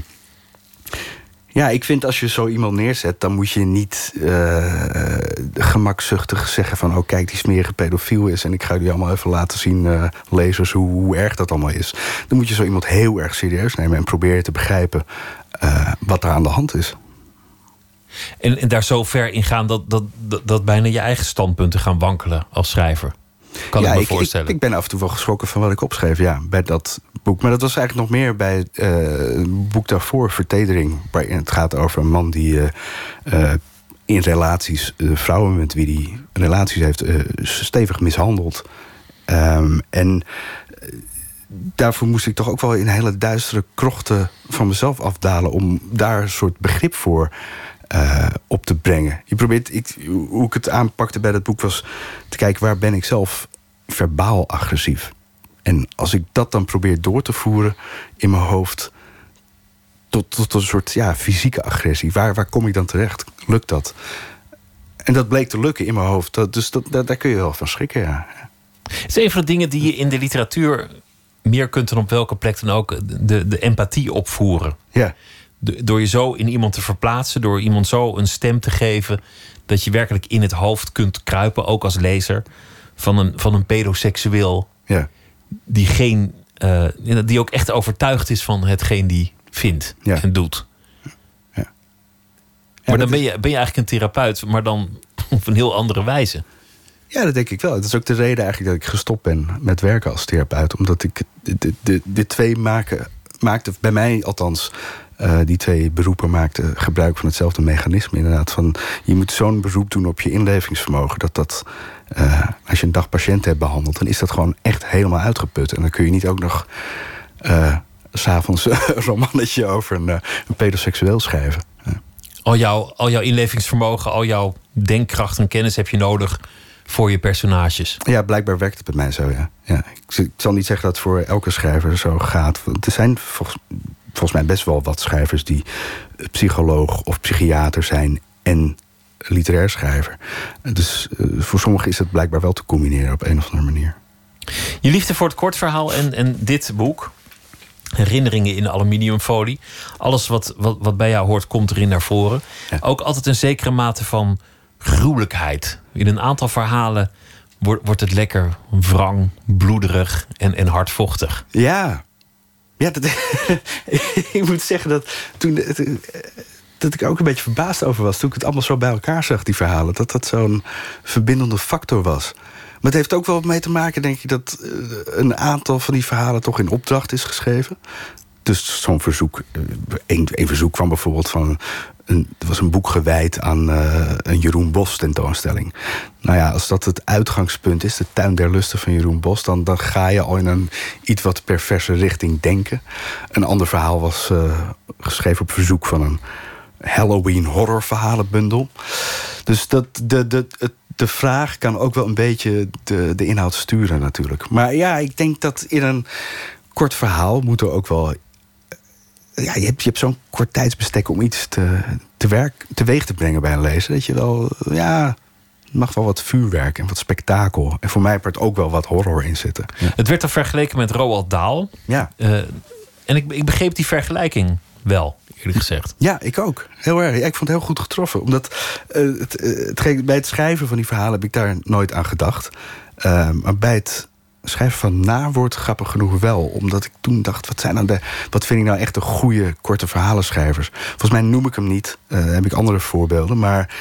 ja, ik vind als je zo iemand neerzet, dan moet je niet eh, gemakzuchtig zeggen van... oh kijk, die smerige pedofiel is en ik ga jullie allemaal even laten zien, eh, lezers, hoe, erg dat allemaal is. Dan moet je zo iemand heel erg serieus nemen en proberen te begrijpen eh, wat er aan de hand is. En, en daar zo ver in gaan dat, dat, dat bijna je eigen standpunten gaan wankelen als schrijver. Kan ja, ik me ik, voorstellen. Ik, ik ben af en toe wel geschrokken van wat ik opschreef, ja, bij dat boek. Maar dat was eigenlijk nog meer bij eh, het boek daarvoor, Vertedering. Waarin het gaat over een man die eh, eh, in relaties, eh, vrouwen met wie hij relaties heeft, eh, stevig mishandeld. Ehm, en eh, daarvoor moest ik toch ook wel in hele duistere krochten van mezelf afdalen... om daar een soort begrip voor eh, op te brengen. Je probeert, ik, hoe ik het aanpakte bij dat boek was te kijken... waar ben ik zelf verbaal agressief? En als ik dat dan probeer door te voeren in mijn hoofd... tot, tot een soort ja, fysieke agressie, waar, waar kom ik dan terecht? Lukt dat? En dat bleek te lukken in mijn hoofd. Dat, dus dat, daar, daar kun je wel van schrikken, ja. Het is een van de dingen die je in de literatuur meer kunt dan op welke plek dan ook de, de empathie opvoeren. Ja, door je zo in iemand te verplaatsen, door iemand zo een stem te geven, dat je werkelijk in het hoofd kunt kruipen, ook als lezer, van een, van een pedoseksueel ja, die, geen, eh, die ook echt overtuigd is van hetgeen die vindt Ja. en doet. Ja, Maar dan ben je, ben je eigenlijk een therapeut, maar dan op een heel andere wijze. Ja, dat denk ik wel. Dat is ook de reden eigenlijk dat ik gestopt ben met werken als therapeut. Omdat ik dit, dit twee maken, maakte, bij mij althans, eh, die twee beroepen maakten gebruik van hetzelfde mechanisme. Inderdaad, van je moet zo'n beroep doen op je inlevingsvermogen. Dat dat, eh, als je een dag patiënten hebt behandeld, dan is dat gewoon echt helemaal uitgeput. En dan kun je niet ook nog s s'avonds een romannetje over een, een pedoseksueel schrijven. Al jouw, al jouw inlevingsvermogen, al jouw denkkracht en kennis heb je nodig voor je personages. Ja, blijkbaar werkt het bij mij zo, ja. ja ik, zal niet zeggen dat het voor elke schrijver zo gaat. Er zijn volgens, volgens mij best wel wat schrijvers die psycholoog of psychiater zijn en literair schrijver. Dus eh, voor sommigen is het blijkbaar wel te combineren op een of andere manier. Je liefde voor het kortverhaal en, en dit boek. Herinneringen in aluminiumfolie. Alles wat, wat, wat bij jou hoort, komt erin naar voren. Ja. Ook altijd een zekere mate van gruwelijkheid. In een aantal verhalen wordt, wordt het lekker wrang, bloederig en, en hardvochtig. Ja. Ja, dat, ik moet zeggen dat toen... Dat ik ook een beetje verbaasd over was toen ik het allemaal zo bij elkaar zag, die verhalen. Dat dat zo'n verbindende factor was. Maar het heeft ook wel mee te maken, denk ik, dat eh, een aantal van die verhalen toch in opdracht is geschreven. Dus zo'n verzoek, eh, een verzoek kwam bijvoorbeeld van een, was een boek gewijd aan uh, een Jeroen Bos tentoonstelling. Nou ja, als dat het uitgangspunt is, de tuin der lusten van Jeroen Bos, dan, dan ga je al in een iets wat perverse richting denken. Een ander verhaal was uh, geschreven op verzoek van een Halloween horror verhalenbundel. Dus dat, de, de, het, de vraag kan ook wel een beetje de, de inhoud sturen natuurlijk. Maar ja, ik denk dat in een kort verhaal moet er ook wel ja, je hebt, je hebt zo'n kort tijdsbestek om iets te, te werk, teweeg te brengen bij een lezer. Dat je wel, ja, mag wel wat vuurwerk en wat spektakel. En voor mij heeft er ook wel wat horror in zitten. Het werd dan vergeleken met Roald Dahl. Ja. Uh, en ik, ik begreep die vergelijking wel, eerlijk gezegd. Ja, ik ook. Heel erg. Ja, ik vond het heel goed getroffen. Omdat uh, het, het, bij het schrijven van die verhalen heb ik daar nooit aan gedacht. Maar bij het schrijven van nawoord grappig genoeg wel. Omdat ik toen dacht, wat, zijn nou de, wat vind ik nou echt de goede korte verhalenschrijvers? Volgens mij noem ik hem niet. Uh, heb ik andere voorbeelden. Maar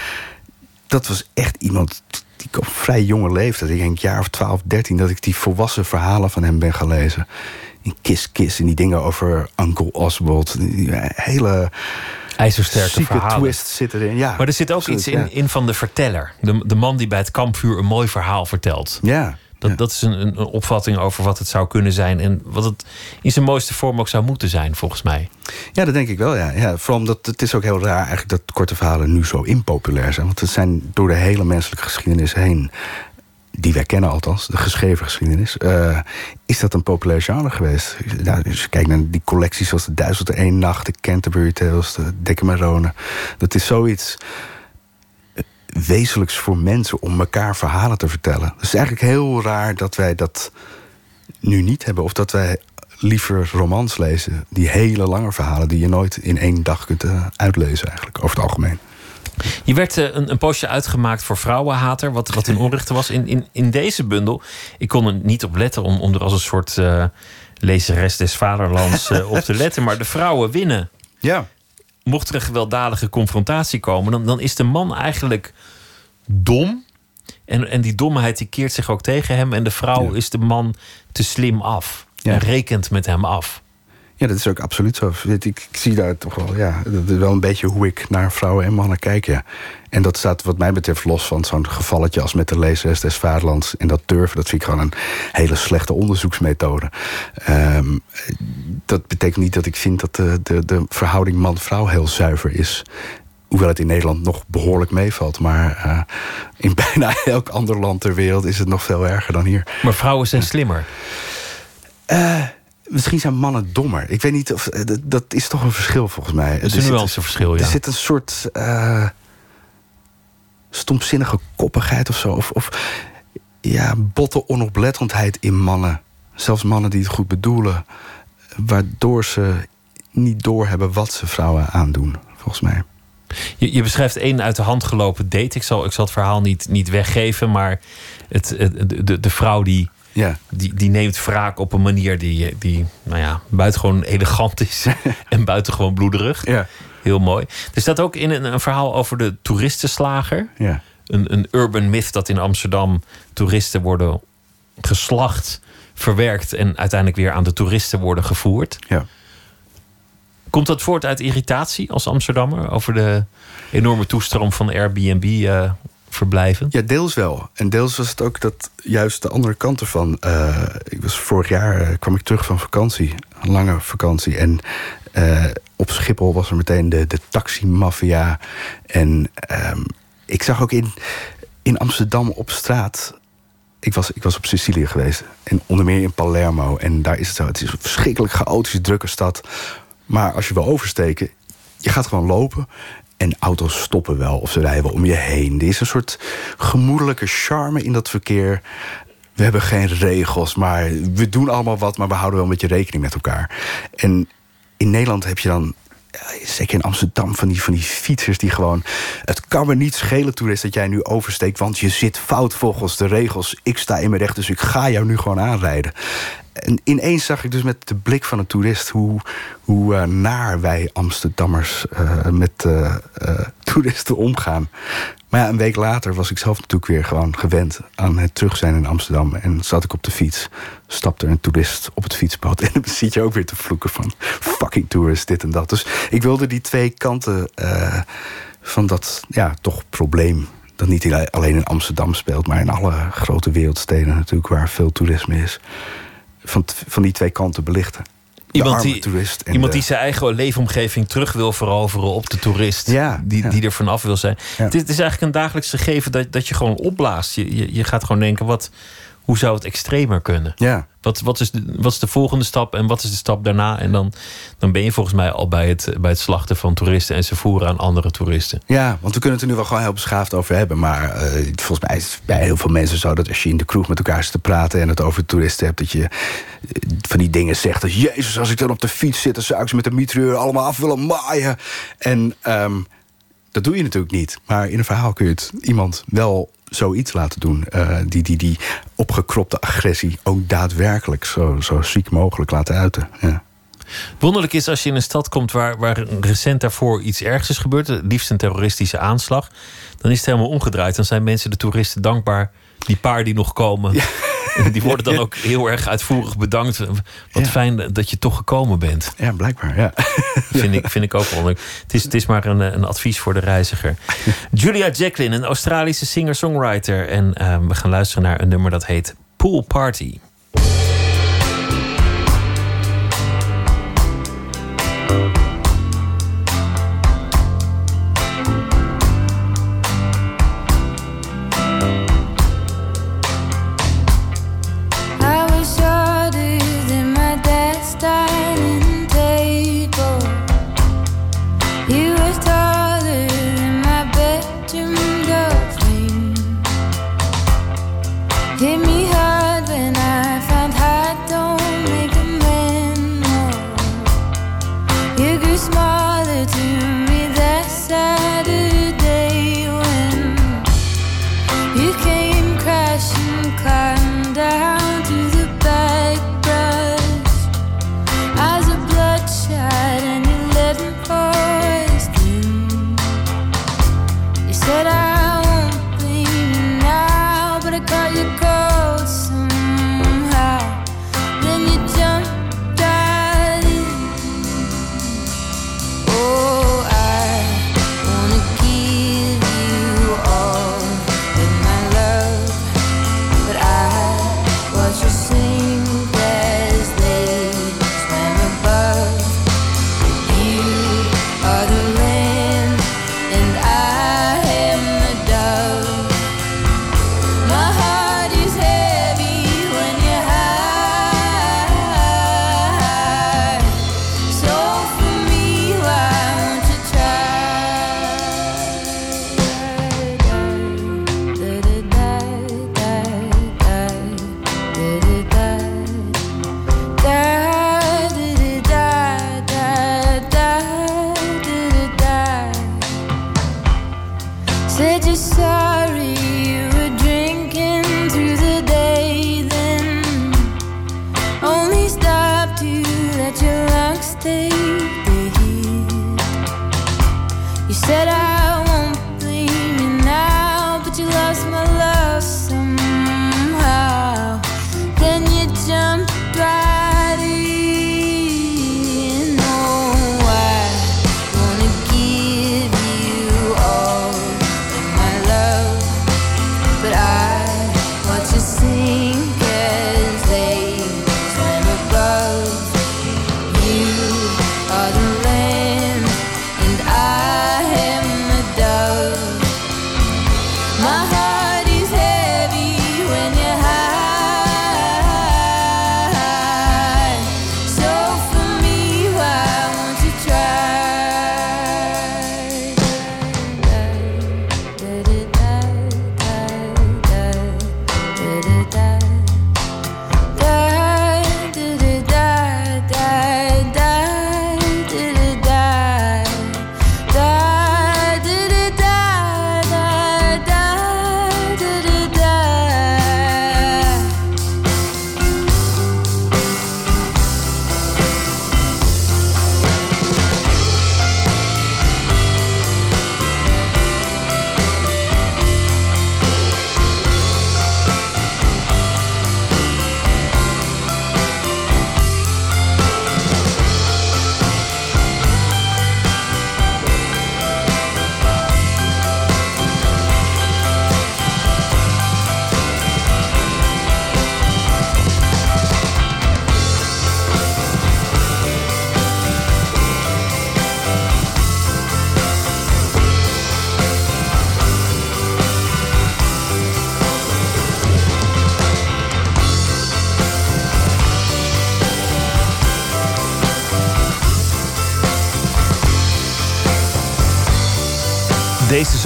dat was echt iemand die op vrij jonge leeftijd, ik denk jaar of 12, 13, dat ik die volwassen verhalen van hem ben gaan lezen. In Kiss Kiss en die dingen over Uncle Oswald. Die hele ijzersterke verhalen. twist zit erin. Ja, maar er zit ook absoluut, iets in, ja. in van de verteller. De, de man die bij het kampvuur een mooi verhaal vertelt. Ja. Dat, dat is een, een, opvatting over wat het zou kunnen zijn. En wat het in zijn mooiste vorm ook zou moeten zijn, volgens mij. Ja, dat denk ik wel. Ja. Ja, vooral omdat het is ook heel raar eigenlijk dat korte verhalen nu zo impopulair zijn. Want het zijn door de hele menselijke geschiedenis heen. Die wij kennen althans, de geschreven geschiedenis. Uh, is dat een populair genre geweest? Nou, dus kijk naar die collecties zoals de Duizend één Nacht, de Canterbury Tales, de Decamerone. Dat is zoiets wezenlijks voor mensen om elkaar verhalen te vertellen. Het is eigenlijk heel raar dat wij dat nu niet hebben. Of dat wij liever romans lezen. Die hele lange verhalen die je nooit in één dag kunt uh, uitlezen eigenlijk, over het algemeen. Je werd uh, een, een, postje uitgemaakt voor Vrouwenhater, wat, wat een onrechte was. In, in, in deze bundel, ik kon er niet op letten om, om er als een soort uh, lezeres des vaderlands op te letten. Maar de vrouwen winnen. Ja mocht er een gewelddadige confrontatie komen, dan, dan is de man eigenlijk dom. En, en die domheid die keert zich ook tegen hem. En de vrouw Ja. is de man te slim af. Ja. En rekent met hem af. Ja, dat is ook absoluut zo. Ik, ik zie daar toch wel, ja, dat is wel een beetje hoe ik naar vrouwen en mannen kijk. Ja. En dat staat wat mij betreft los van zo'n gevalletje als met de lezeres des vaderlands. En dat durven, dat vind ik gewoon een hele slechte onderzoeksmethode. Ehm, dat betekent niet dat ik vind dat de, de, de verhouding man-vrouw heel zuiver is. Hoewel het in Nederland nog behoorlijk meevalt. Maar eh, in bijna elk ander land ter wereld is het nog veel erger dan hier. Maar vrouwen zijn slimmer. Eh, misschien zijn mannen dommer. Ik weet niet of. eh, dat, is toch een verschil volgens mij. Dat is een nuanceverschil, ja. Er zit een soort. eh stomzinnige koppigheid of zo. Of, of ja, botte onoplettendheid in mannen. Zelfs mannen die het goed bedoelen. Waardoor ze niet doorhebben wat ze vrouwen aandoen, volgens mij. Je, je beschrijft één uit de hand gelopen date. Ik zal, ik zal het verhaal niet, niet weggeven, maar het, het- de, de, de vrouw die, Ja, die, die neemt wraak op een manier die, die nou ja, buitengewoon elegant is en buitengewoon bloederig. ja, Heel mooi. Er staat ook in een, een verhaal over de toeristenslager. ja. Een, een urban myth dat in Amsterdam toeristen worden geslacht, verwerkt en uiteindelijk weer aan de toeristen worden gevoerd. ja. Komt dat voort uit irritatie als Amsterdammer over de enorme toestroom van Airbnb-verblijven? Ja, deels wel. En deels was het ook dat juist de andere kant ervan. eh, ik was vorig jaar eh, kwam ik terug van vakantie, een lange vakantie. En eh, op Schiphol was er meteen de, de taximafia. En ehm, ik zag ook in, in Amsterdam op straat. Ik was, ik was op Sicilië geweest. En onder meer in Palermo. En daar is het zo. Het is een verschrikkelijk chaotische, drukke stad. Maar als je wil oversteken, je gaat gewoon lopen. En auto's stoppen wel of ze rijden om je heen. Er is een soort gemoedelijke charme in dat verkeer. We hebben geen regels, maar we doen allemaal wat, maar we houden wel een beetje rekening met elkaar. En in Nederland heb je dan eh, zeker in Amsterdam, van die, van die fietsers die gewoon... Het kan me niet schelen, toerist, dat jij nu oversteekt... want je zit fout volgens de regels. Ik sta in mijn recht, dus ik ga jou nu gewoon aanrijden. En ineens zag ik dus met de blik van een toerist... hoe, hoe uh, naar wij Amsterdammers uh, met uh, toeristen omgaan. Maar ja, een week later was ik zelf natuurlijk weer gewoon gewend... aan het terug zijn in Amsterdam. En zat ik op de fiets, stapte een toerist op het fietspad... en dan zit je ook weer te vloeken van fucking toerist, dit en dat. Dus ik wilde die twee kanten van dat, ja, toch probleem dat niet alleen in Amsterdam speelt, maar in alle grote wereldsteden natuurlijk waar veel toerisme is van, van die twee kanten belichten. Iemand, die, iemand die zijn eigen leefomgeving terug wil veroveren op de toerist. Ja, die, ja. die er vanaf wil zijn. Ja. Het, is, het, is, eigenlijk een dagelijks gegeven dat, dat je gewoon opblaast. Je, je, je gaat gewoon denken, wat, hoe zou het extremer kunnen? Ja. Wat, wat, is de, wat is de volgende stap en wat is de stap daarna? En dan, dan ben je volgens mij al bij het, bij het slachten van toeristen en ze voeren aan andere toeristen. Ja, want we kunnen het er nu wel gewoon heel beschaafd over hebben. Maar uh, volgens mij is het bij heel veel mensen zo dat als je in de kroeg met elkaar zit te praten en het over toeristen hebt, dat je van die dingen zegt als Jezus, als ik dan op de fiets zit, dan zou ik ze met de mitrailleur allemaal af willen maaien. En um, dat doe je natuurlijk niet. Maar in een verhaal kun je het iemand wel zoiets laten doen. Uh, die, die, die opgekropte agressie ook daadwerkelijk zo, zo ziek mogelijk laten uiten. Ja. Wonderlijk is als je in een stad komt waar, waar recent daarvoor iets ergs is gebeurd, liefst een terroristische aanslag, dan is het helemaal omgedraaid. Dan zijn mensen, de toeristen, dankbaar. Die paar die nog komen, ja. die worden dan ook heel erg uitvoerig bedankt. Wat ja. fijn dat je toch gekomen bent. Ja, blijkbaar. Ja. vind, ik, vind ik ook wonderlijk. Het is, het is maar een, een advies voor de reiziger. Julia Jacqueline, een Australische singer-songwriter. En uh, we gaan luisteren naar een nummer dat heet Pool Party.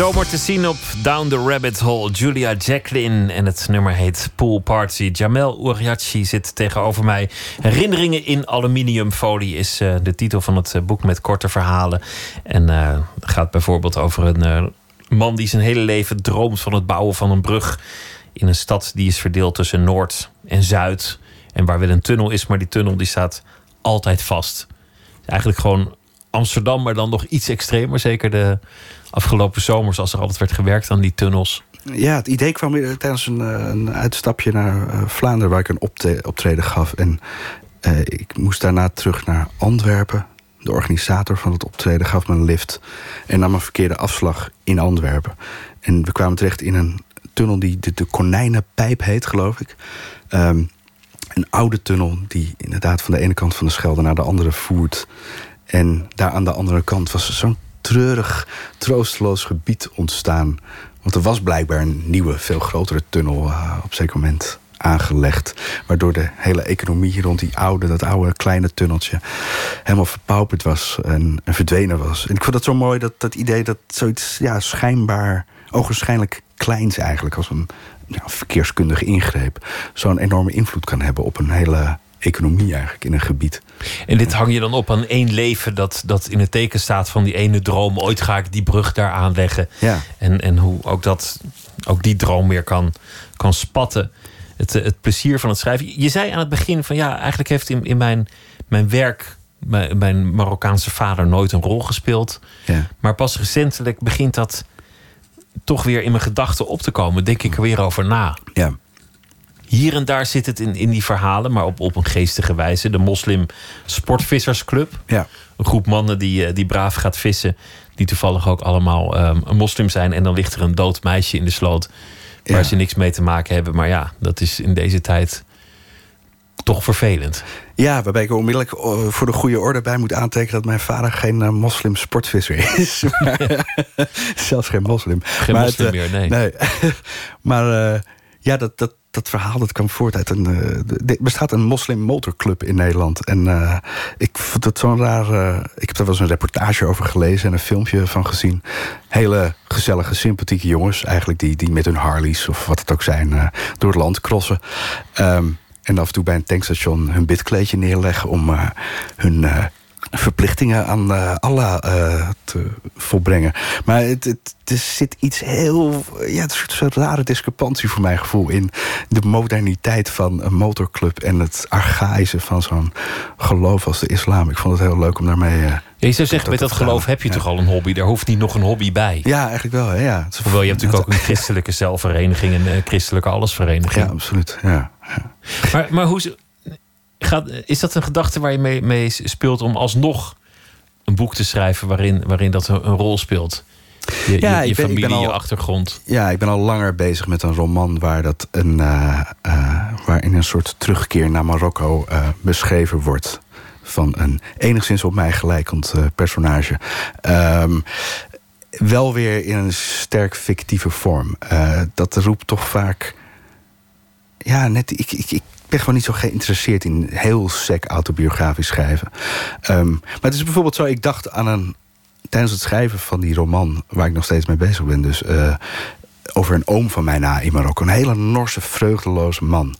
Zomer te zien op Down the Rabbit Hole. Julia Jacqueline en het nummer heet Pool Party. Jamel Ouriachi zit tegenover mij. Herinneringen in aluminiumfolie is uh, de titel van het uh, boek met korte verhalen. En uh, gaat bijvoorbeeld over een man die zijn hele leven droomt van het bouwen van een brug in een stad die is verdeeld tussen Noord en Zuid. En waar wel een tunnel is, maar die tunnel die staat altijd vast. Eigenlijk gewoon Amsterdam, maar dan nog iets extremer. Zeker de afgelopen zomers, als er altijd werd gewerkt aan die tunnels. Ja, het idee kwam tijdens een, een uitstapje naar uh, Vlaanderen, waar ik een optreden gaf. En uh, ik moest daarna terug naar Antwerpen. De organisator van het optreden gaf me een lift en nam een verkeerde afslag in Antwerpen. En we kwamen terecht in een tunnel die de, de Konijnenpijp heet, geloof ik. Um, een oude tunnel die inderdaad van de ene kant van de Schelde naar de andere voert. En daar aan de andere kant was zo'n treurig, troosteloos gebied ontstaan. Want er was blijkbaar een nieuwe, veel grotere tunnel uh, op zeker moment aangelegd. Waardoor de hele economie rond die oude, dat oude kleine tunneltje helemaal verpauperd was en, en verdwenen was. En ik vond dat zo mooi, dat, dat idee dat zoiets ja, schijnbaar, ogenschijnlijk kleins eigenlijk, als een ja, verkeerskundige ingreep, zo'n enorme invloed kan hebben op een hele economie eigenlijk in een gebied. En dit hang je dan op aan één leven dat, dat in het teken staat van die ene droom. Ooit ga ik die brug daar aanleggen. Ja. En, en hoe ook, dat, ook die droom weer kan, kan spatten. Het, het plezier van het schrijven. Je zei aan het begin van ja, eigenlijk heeft in, in mijn, mijn werk mijn, mijn Marokkaanse vader nooit een rol gespeeld. Ja. Maar pas recentelijk begint dat toch weer in mijn gedachten op te komen. Denk ik er weer over na. Ja. Hier en daar zit het in, in die verhalen, maar op, op een geestige wijze. De Moslim Sportvissersclub. Ja. Een groep mannen die, die braaf gaat vissen. Die toevallig ook allemaal um, een moslim zijn. En dan ligt er een dood meisje in de sloot. Waar Ja. ze niks mee te maken hebben. Maar ja, dat is in deze tijd toch vervelend. Ja, waarbij ik onmiddellijk eh, voor de goede orde bij moet aantekenen dat mijn vader geen eh, moslim sportvisser is. Maar, zelfs geen moslim. Geen maar moslim eh, meer, nee. nee. maar eh, ja, dat, dat, dat verhaal dat kwam voort uit een. eh, er bestaat een moslim motorclub in Nederland. En eh, ik vond het zo'n raar. eh, ik heb daar wel eens een reportage over gelezen en een filmpje van gezien. Hele gezellige, sympathieke jongens, eigenlijk die, die met hun Harleys of wat het ook zijn, door het land crossen. Ehm, en af en toe bij een tankstation hun bidkleedje neerleggen om hun verplichtingen aan eh, Allah eh, te volbrengen. Maar het, het, er zit iets heel. Ja, het is een soort rare discrepantie voor mijn gevoel in de moderniteit van een motorclub en het archaïsche van zo'n geloof als de islam. Ik vond het heel leuk om daarmee. je zou zeggen, met dat geloof heb je Ja. toch al een hobby. Daar hoeft niet nog een hobby bij. ja, eigenlijk wel. hè, Ja. Hoewel je hebt natuurlijk ook een christelijke zelfvereniging. Een eh, christelijke allesvereniging. Ja, absoluut. Ja. Maar, maar hoe gaat, is dat een gedachte waar je mee, mee speelt om alsnog een boek te schrijven waarin, waarin dat een, een rol speelt? Je, Ja, je, ben- familie, al- je achtergrond. Ja, ik ben al langer bezig met een roman waar dat een, eh, eh, waarin een soort terugkeer naar Marokko eh, beschreven wordt. Van een enigszins op mij gelijkend personage. Ehm, wel weer in een sterk fictieve vorm. Dat roept toch vaak. Ja, net. Ik, ik, ik ben gewoon niet zo geïnteresseerd in heel sec autobiografisch schrijven. Ehm, maar het is bijvoorbeeld zo, ik dacht aan een. Tijdens het schrijven van die roman, waar ik nog steeds mee bezig ben, dus eh, over een oom van mij na in Marokko. Een hele Norse, vreugdeloze man.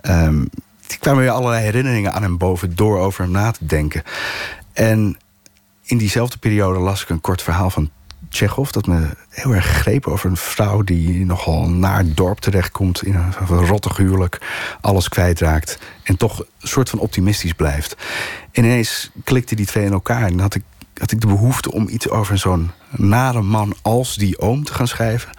Ehm er kwamen weer allerlei herinneringen aan hem boven door over hem na te denken. En in diezelfde periode las ik een kort verhaal van Tsjechov... dat me heel erg greep over een vrouw die nogal naar het dorp terechtkomt... in een, rottig huwelijk, alles kwijtraakt... en toch een soort van optimistisch blijft. En ineens klikten die twee in elkaar en had ik, had ik de behoefte... om iets over zo'n nare man als die oom te gaan schrijven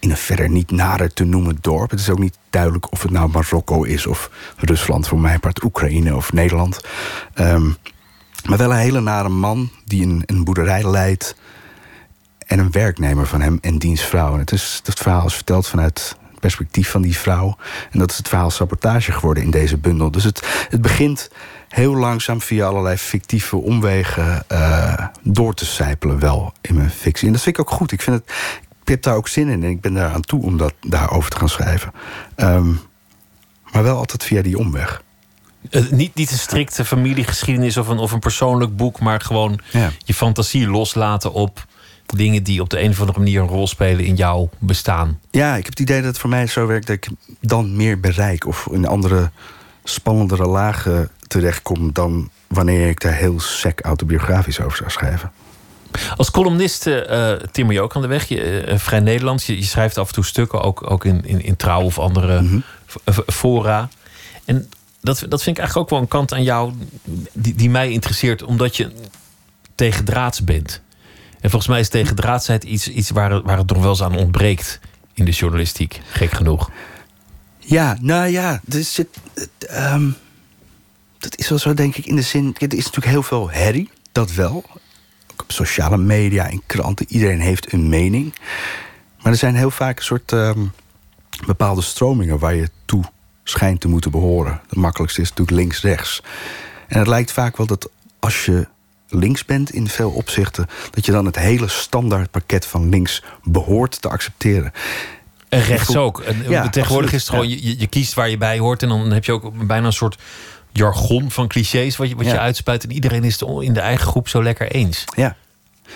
in een verder niet nader te noemen dorp. Het is ook niet duidelijk of het nou Marokko is of Rusland, voor mijn part Oekraïne of Nederland. Ehm, maar wel een hele nare man die een, een boerderij leidt. En een werknemer van hem en diens vrouw. En het, is, het verhaal is verteld vanuit het perspectief van die vrouw. En dat is het verhaal sabotage geworden in deze bundel. Dus het, het begint heel langzaam via allerlei fictieve omwegen eh, door te sijpelen wel in mijn fictie. En dat vind ik ook goed. Ik vind het, ik heb daar ook zin in en ik ben daar aan toe om dat daarover te gaan schrijven. Ehm, maar wel altijd via die omweg. Eh, niet, niet een strikte familiegeschiedenis of een, of een persoonlijk boek, maar gewoon Ja. je fantasie loslaten op dingen die op de een of andere manier een rol spelen in jouw bestaan. Ja, ik heb het idee dat het voor mij zo werkt dat ik dan meer bereik of in andere spannendere lagen terechtkom dan wanneer ik daar heel sec autobiografisch over zou schrijven. Als columnist uh, timmer je ook aan de weg. Je, uh, Vrij Nederlands. Je, je, schrijft af en toe stukken, ook, ook in, in, in Trouw of andere mm -hmm. fora. En dat, dat vind ik eigenlijk ook wel een kant aan jou die, die mij interesseert, omdat je tegendraads bent. En volgens mij is tegendraadsheid iets, iets waar, waar het nog wel eens aan ontbreekt in de journalistiek, gek genoeg. Ja, nou ja, dus het, um, dat is wel zo, denk ik, in de zin. Er is natuurlijk heel veel herrie, dat wel. Op sociale media, in kranten, iedereen heeft een mening. Maar er zijn heel vaak een soort um, bepaalde stromingen waar je toe schijnt te moeten behoren. Het makkelijkste is natuurlijk links-rechts. En het lijkt vaak wel dat als je links bent in veel opzichten, dat je dan het hele standaardpakket van links behoort te accepteren. En rechts ook. En ja, tegenwoordig is het gewoon, je, je, kiest waar je bij hoort. En dan heb je ook bijna een soort jargon van clichés wat je, wat ja. je uitspuit. En iedereen is het in de eigen groep zo lekker eens. Ja,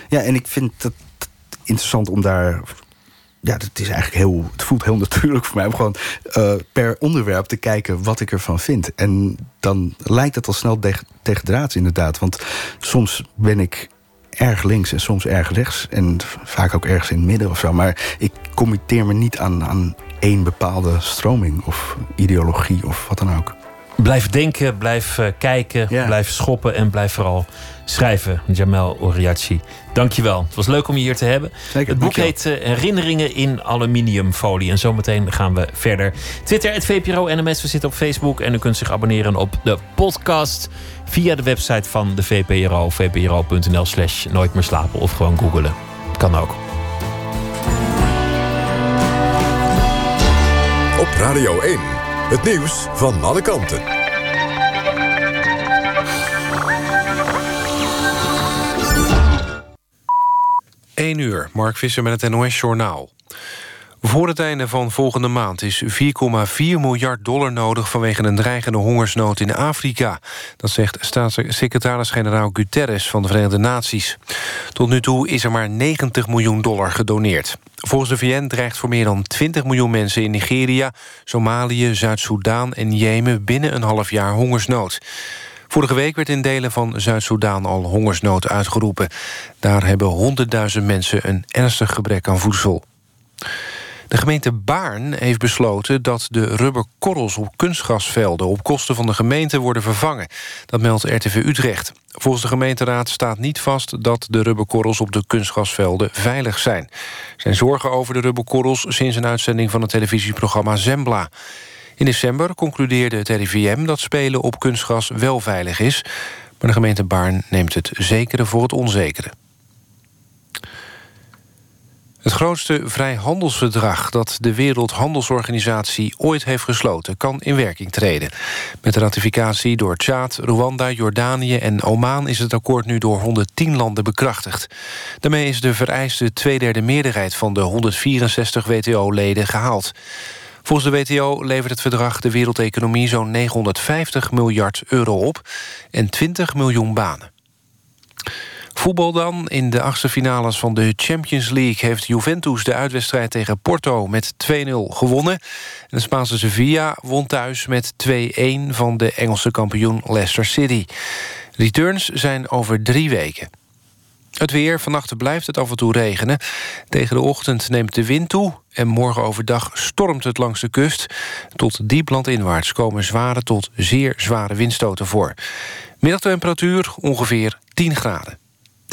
ja en ik vind het interessant om daar ja, het is eigenlijk heel. Het voelt heel natuurlijk voor mij om gewoon uh, per onderwerp te kijken wat ik ervan vind. En dan lijkt het al snel tegen draads, inderdaad. Want soms ben ik erg links en soms erg rechts. En vaak ook ergens in het midden of zo. Maar ik committeer me niet aan, aan één bepaalde stroming of ideologie of wat dan ook. Blijf denken, blijf uh, kijken, ja. blijf schoppen en blijf vooral schrijven. Jamel Oriachi, dankjewel. Het was leuk om je hier te hebben. Zeker, het boek heet uh, Herinneringen in aluminiumfolie. En zometeen gaan we verder. Twitter, het VPRO NMS. We zitten op Facebook. En u kunt zich abonneren op de podcast via de website van de VPRO. vpro.nl slash nooit meer slapen. Of gewoon googelen. Kan ook. Op Radio 1. Het nieuws van alle kanten. 1 uur, Mark Visser met het NOS-journaal. Voor het einde van volgende maand is 4,4 miljard dollar nodig... vanwege een dreigende hongersnood in Afrika. Dat zegt staatssecretaris-generaal Guterres van de Verenigde Naties. Tot nu toe is er maar 90 miljoen dollar gedoneerd. Volgens de VN dreigt voor meer dan 20 miljoen mensen in Nigeria... Somalië, Zuid-Soedan en Jemen binnen een half jaar hongersnood. Vorige week werd in delen van Zuid-Soedan al hongersnood uitgeroepen. Daar hebben honderdduizend mensen een ernstig gebrek aan voedsel. De gemeente Baarn heeft besloten dat de rubberkorrels op kunstgrasvelden op kosten van de gemeente worden vervangen. Dat meldt RTV Utrecht. Volgens de gemeenteraad staat niet vast dat de rubberkorrels op de kunstgrasvelden veilig zijn. Zijn zorgen over de rubberkorrels sinds een uitzending van het televisieprogramma Zembla. In december concludeerde het RIVM dat spelen op kunstgras wel veilig is... maar de gemeente Baarn neemt het zekere voor het onzekere. Het grootste vrijhandelsverdrag dat de Wereldhandelsorganisatie ooit heeft gesloten... kan in werking treden. Met ratificatie door Tjaad, Rwanda, Jordanië en Oman... is het akkoord nu door 110 landen bekrachtigd. Daarmee is de vereiste tweederde meerderheid van de 164 WTO-leden gehaald. Volgens de WTO levert het verdrag de wereldeconomie zo'n 950 miljard euro op... en 20 miljoen banen. Voetbal dan. In de achtste finales van de Champions League... heeft Juventus de uitwedstrijd tegen Porto met 2-0 gewonnen. En de Spaanse Sevilla won thuis met 2-1... van de Engelse kampioen Leicester City. Returns zijn over drie weken. Het weer. Vannacht blijft het af en toe regenen. Tegen de ochtend neemt de wind toe. En morgen overdag stormt het langs de kust. Tot diep landinwaarts komen zware tot zeer zware windstoten voor. Middagtemperatuur ongeveer 10 graden.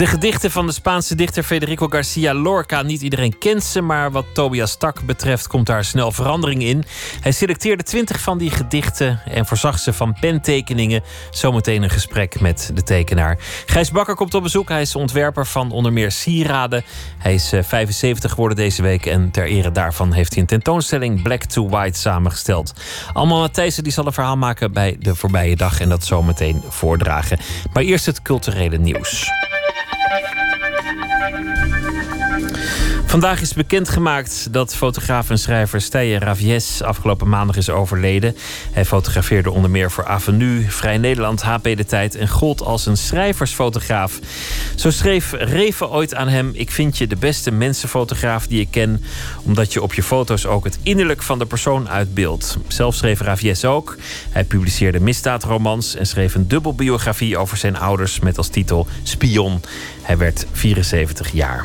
De gedichten van de Spaanse dichter Federico Garcia Lorca. Niet iedereen kent ze, maar wat Tobias Tak betreft komt daar snel verandering in. Hij selecteerde twintig van die gedichten en voorzag ze van pentekeningen. Zometeen een gesprek met de tekenaar. Gijs Bakker komt op bezoek. Hij is ontwerper van onder meer sieraden. Hij is 75 eh, geworden deze week en ter ere daarvan heeft hij een tentoonstelling Black to White samengesteld. Allemaal Matthijssen die zal een verhaal maken bij de voorbije dag en dat zometeen voordragen. Maar eerst het culturele nieuws. Vandaag is bekendgemaakt dat fotograaf en schrijver Stijen Ravies afgelopen maandag is overleden. Hij fotografeerde onder meer voor Avenue, Vrij Nederland, HP De Tijd en gold als een schrijversfotograaf. Zo schreef Reven ooit aan hem: Ik vind je de beste mensenfotograaf die ik ken, omdat je op je foto's ook het innerlijk van de persoon uitbeeldt. Zelf schreef Ravies ook. Hij publiceerde misdaadromans en schreef een dubbelbiografie over zijn ouders met als titel Spion. Hij werd 74 jaar.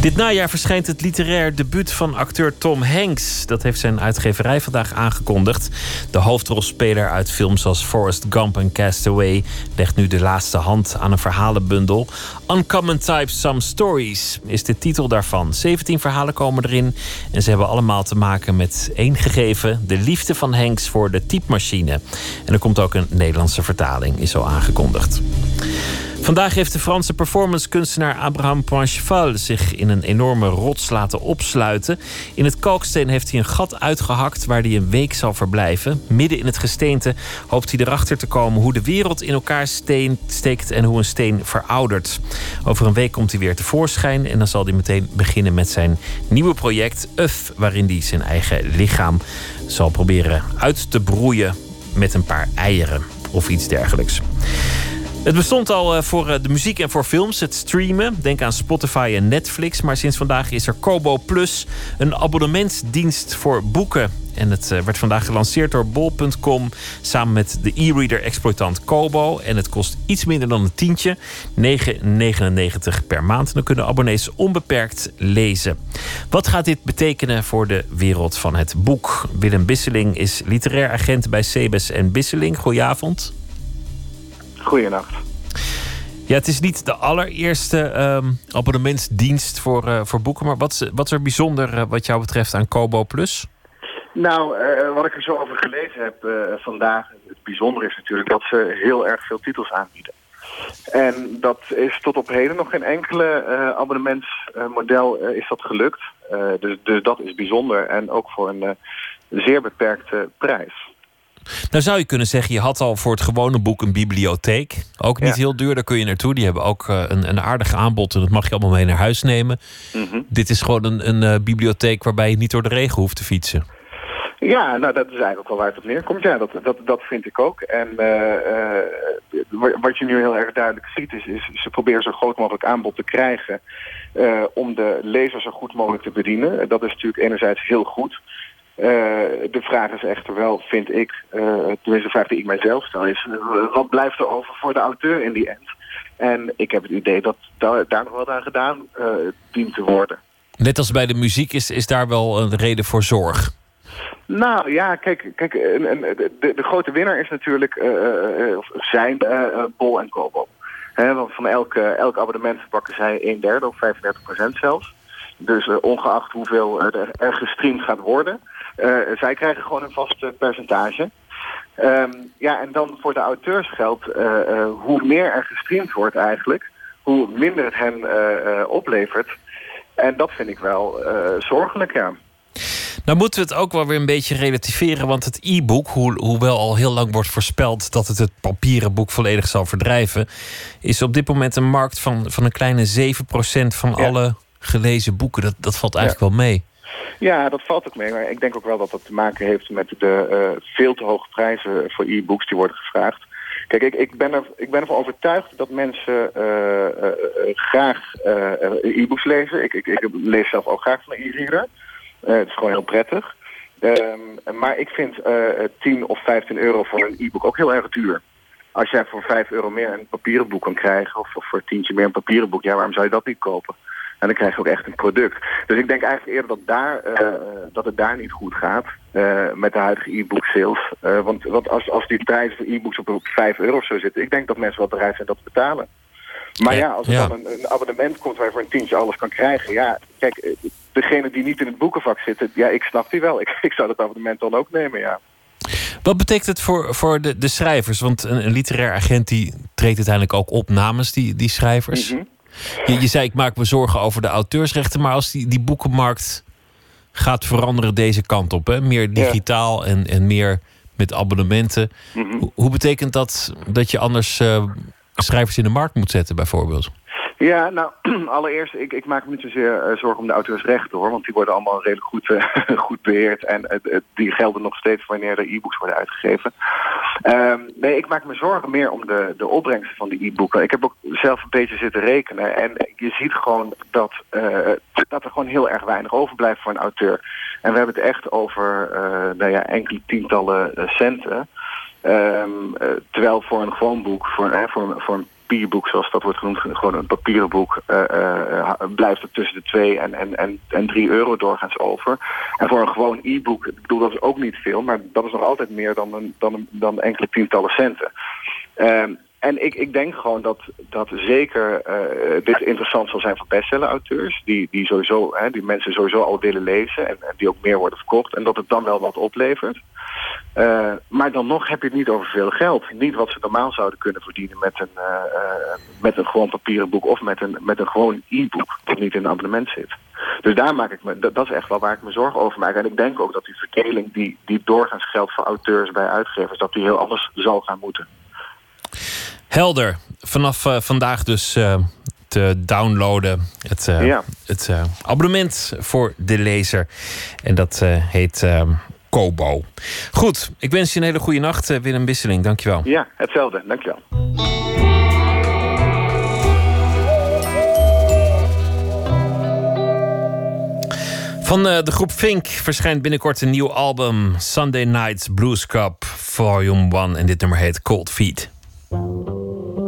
Dit najaar verschijnt het literair debuut van acteur Tom Hanks. Dat heeft zijn uitgeverij vandaag aangekondigd. De hoofdrolspeler uit films als Forrest Gump en Castaway legt nu de laatste hand aan een verhalenbundel. Uncommon Types Some Stories is de titel daarvan. 17 verhalen komen erin en ze hebben allemaal te maken met één gegeven: de liefde van Hanks voor de typemachine. En er komt ook een Nederlandse vertaling, is al aangekondigd. Vandaag heeft de Franse performancekunstenaar Abraham Poincheval zich in een enorme rots laten opsluiten. In het kalksteen heeft hij een gat uitgehakt waar hij een week zal verblijven. Midden in het gesteente hoopt hij erachter te komen hoe de wereld in elkaar steen steekt en hoe een steen veroudert. Over een week komt hij weer tevoorschijn en dan zal hij meteen beginnen met zijn nieuwe project UF, waarin hij zijn eigen lichaam zal proberen uit te broeien met een paar eieren of iets dergelijks. Het bestond al eh, voor eh, de muziek en voor films, het streamen. Denk aan Spotify en Netflix. Maar sinds vandaag is er Kobo Plus, een abonnementsdienst voor boeken. En het eh, werd vandaag gelanceerd door bol.com samen met de e-reader exploitant Kobo. En het kost iets minder dan een tientje, 9,99 per maand. dan kunnen abonnees onbeperkt lezen. Wat gaat dit betekenen voor de wereld van het boek? Willem Bisseling is literair agent bij Sebes en Bisseling. Goedenavond. Goedenacht. Ja, het is niet de allereerste um, abonnementsdienst voor, uh, voor boeken. Maar wat is, wat is er bijzonder uh, wat jou betreft aan Kobo Plus? Nou, uh, wat ik er zo over gelezen heb vandaag... het bijzondere is natuurlijk dat ze heel erg veel titels aanbieden. En dat is tot op heden nog geen enkele abonnementsmodel is dat gelukt. dus, dus dat is bijzonder en ook voor een zeer beperkte prijs. Nou zou je kunnen zeggen, je had al voor het gewone boek een bibliotheek. Ook niet heel duur, daar kun je naartoe. Die hebben ook uh, een, een aardig aanbod en dat mag je allemaal mee naar huis nemen. Mm Dit is gewoon een, een uh, bibliotheek waarbij je niet door de regen hoeft te fietsen. Ja, nou dat is eigenlijk wel waar het op neerkomt. Ja, dat, dat, dat vind ik ook. En uh, wat je nu heel erg duidelijk ziet is, is ze proberen zo groot mogelijk aanbod te krijgen om de lezer zo goed mogelijk te bedienen. Dat is natuurlijk enerzijds heel goed. Uh, de vraag is echter wel, vind ik, uh, tenminste de vraag die ik mijzelf stel, is uh, wat blijft er over voor de auteur in die end? En ik heb het idee dat daar, daar nog wat aan gedaan dient te worden. Net als bij de muziek is, is daar wel een reden voor zorg. Nou ja, kijk, kijk de, de grote winnaar is natuurlijk zijn Bol en Kobo. He, want van elk, elk abonnement pakken zij een derde of 35 procent zelfs. Dus ongeacht hoeveel er, er gestreamd gaat worden... Uh, zij krijgen gewoon een vast percentage. Um, ja, en dan voor de auteurs geldt, uh, hoe meer er gestreamd wordt eigenlijk, hoe minder het hen oplevert. En dat vind ik wel zorgelijk, ja. Nou moeten we het ook wel weer een beetje relativeren, want het e-book, hoewel al heel lang wordt voorspeld dat het het papieren boek volledig zal verdrijven, is op dit moment een markt van, van een kleine 7% van alle gelezen boeken. Dat, dat valt eigenlijk wel mee. Ja, dat valt ook mee. Maar ik denk ook wel dat dat te maken heeft met de uh, veel te hoge prijzen voor e-books die worden gevraagd. Kijk, ik, ik, ben, er, ik ben ervan overtuigd dat mensen uh, uh, graag e-books lezen. Ik, ik, lees zelf ook graag van een e-reader. het is gewoon heel prettig. Um, maar ik vind 10 of 15 euro voor een e-book ook heel erg duur. Als jij voor 5 euro meer een papieren boek kan krijgen... of, of voor tientje meer een papieren boek... ja, waarom zou je dat niet kopen? En dan krijg je ook echt een product. Dus ik denk eigenlijk eerder dat, daar, uh, dat het daar niet goed gaat uh, met de huidige e-book sales. Uh, want, want als, als die prijzen voor e-books op 5 euro zo zitten, ik denk dat mensen wel bereid zijn dat te betalen. Maar Ja, als er ja. dan een, een abonnement komt waar je voor een tientje alles kan krijgen... ja, kijk, eh, degene die niet in het boekenvak zitten... ja, ik snap die wel. Ik, ik zou dat abonnement dan ook nemen, ja. Wat betekent het voor, voor de, de schrijvers? Want een, een literair agent die treedt uiteindelijk ook op namens die, die schrijvers. Mhm. Je, je zei, ik maak me zorgen over de auteursrechten. Maar als die, die boekenmarkt gaat veranderen deze kant op... Hè? meer digitaal en, en meer met abonnementen... Mhm. Hoe, hoe betekent dat dat je anders eh, schrijvers in de markt moet zetten, bijvoorbeeld? Ja, nou, allereerst, ik, ik maak me niet zozeer eh, zorgen om de auteursrechten hoor, want die worden allemaal redelijk goed, eh, goed beheerd en eh, die gelden nog steeds wanneer er e-books worden uitgegeven. Ehm, nee, ik maak me zorgen meer om de, de opbrengsten van die e-boeken. Ik heb ook zelf een beetje zitten rekenen en je ziet gewoon dat, dat er gewoon heel erg weinig overblijft voor een auteur. En we hebben het echt over nou ja, enkele tientallen centen. Ehm, eh, terwijl voor een gewoon boek, voor, hè, voor, voor een papierboek zoals dat wordt genoemd, gewoon een papieren boek, eh, eh, blijft het tussen de 2 en, en, en, en 3 euro doorgaans over. En voor een gewoon e-book, ik bedoel dat is ook niet veel, maar dat is nog altijd meer dan, een, dan, een, dan enkele tientallen centen. Ehm, en ik, ik denk gewoon dat, dat zeker eh, dit interessant zal zijn voor bestseller-auteurs. Die, die, sowieso, die mensen sowieso al willen lezen en, en die ook meer worden verkocht. En dat het dan wel wat oplevert. Eh, maar dan nog heb je het niet over veel geld. Niet wat ze normaal zouden kunnen verdienen met een, eh, met een gewoon papieren boek of met een, met een gewoon e-book dat niet in een abonnement zit. Dus daar maak ik me, dat, dat is echt wel waar ik me zorgen over maak. En ik denk ook dat die verdeling die, die doorgaans geldt voor auteurs bij uitgevers, dat die heel anders zal gaan moeten. Helder. Vanaf eh, vandaag dus eh, te downloaden. Het, eh, Ja. het abonnement voor de lezer. En dat heet Kobo. Goed, ik wens je een hele goede nacht, Willem Bisseling. Dankjewel. Ja, hetzelfde. Dankjewel. Van de groep Fink verschijnt binnenkort een nieuw album. Sunday Nights Blues Cup Volume 1. En dit nummer heet Cold Feet. Thank you.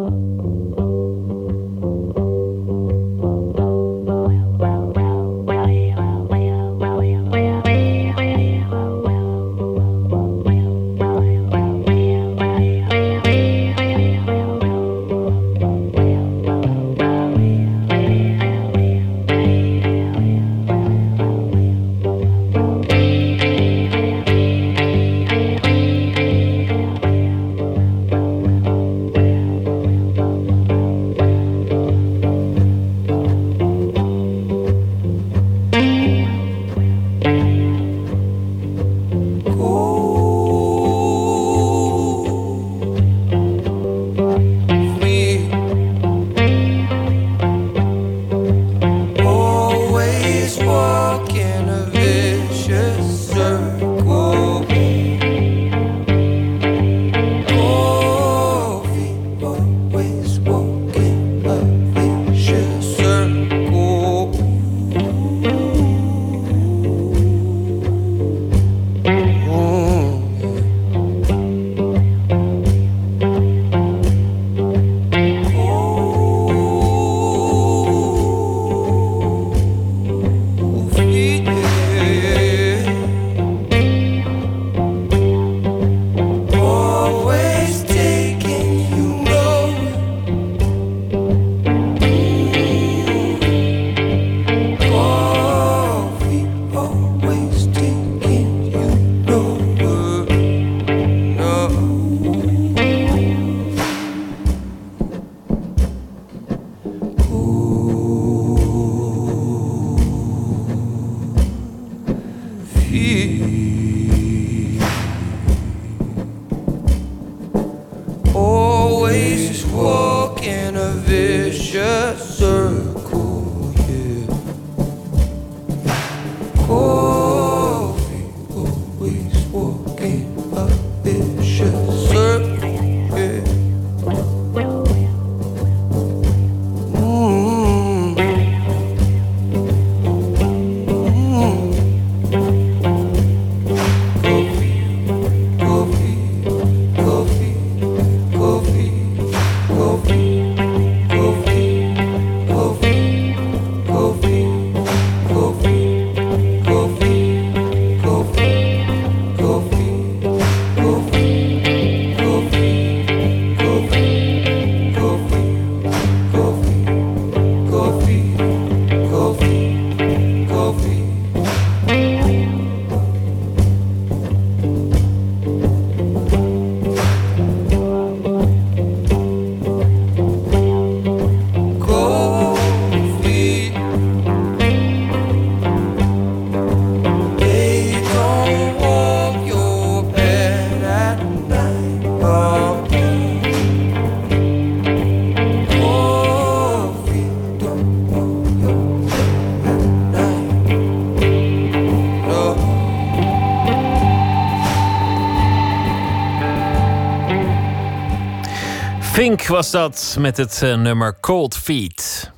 Was dat met het uh, nummer Cold Feet.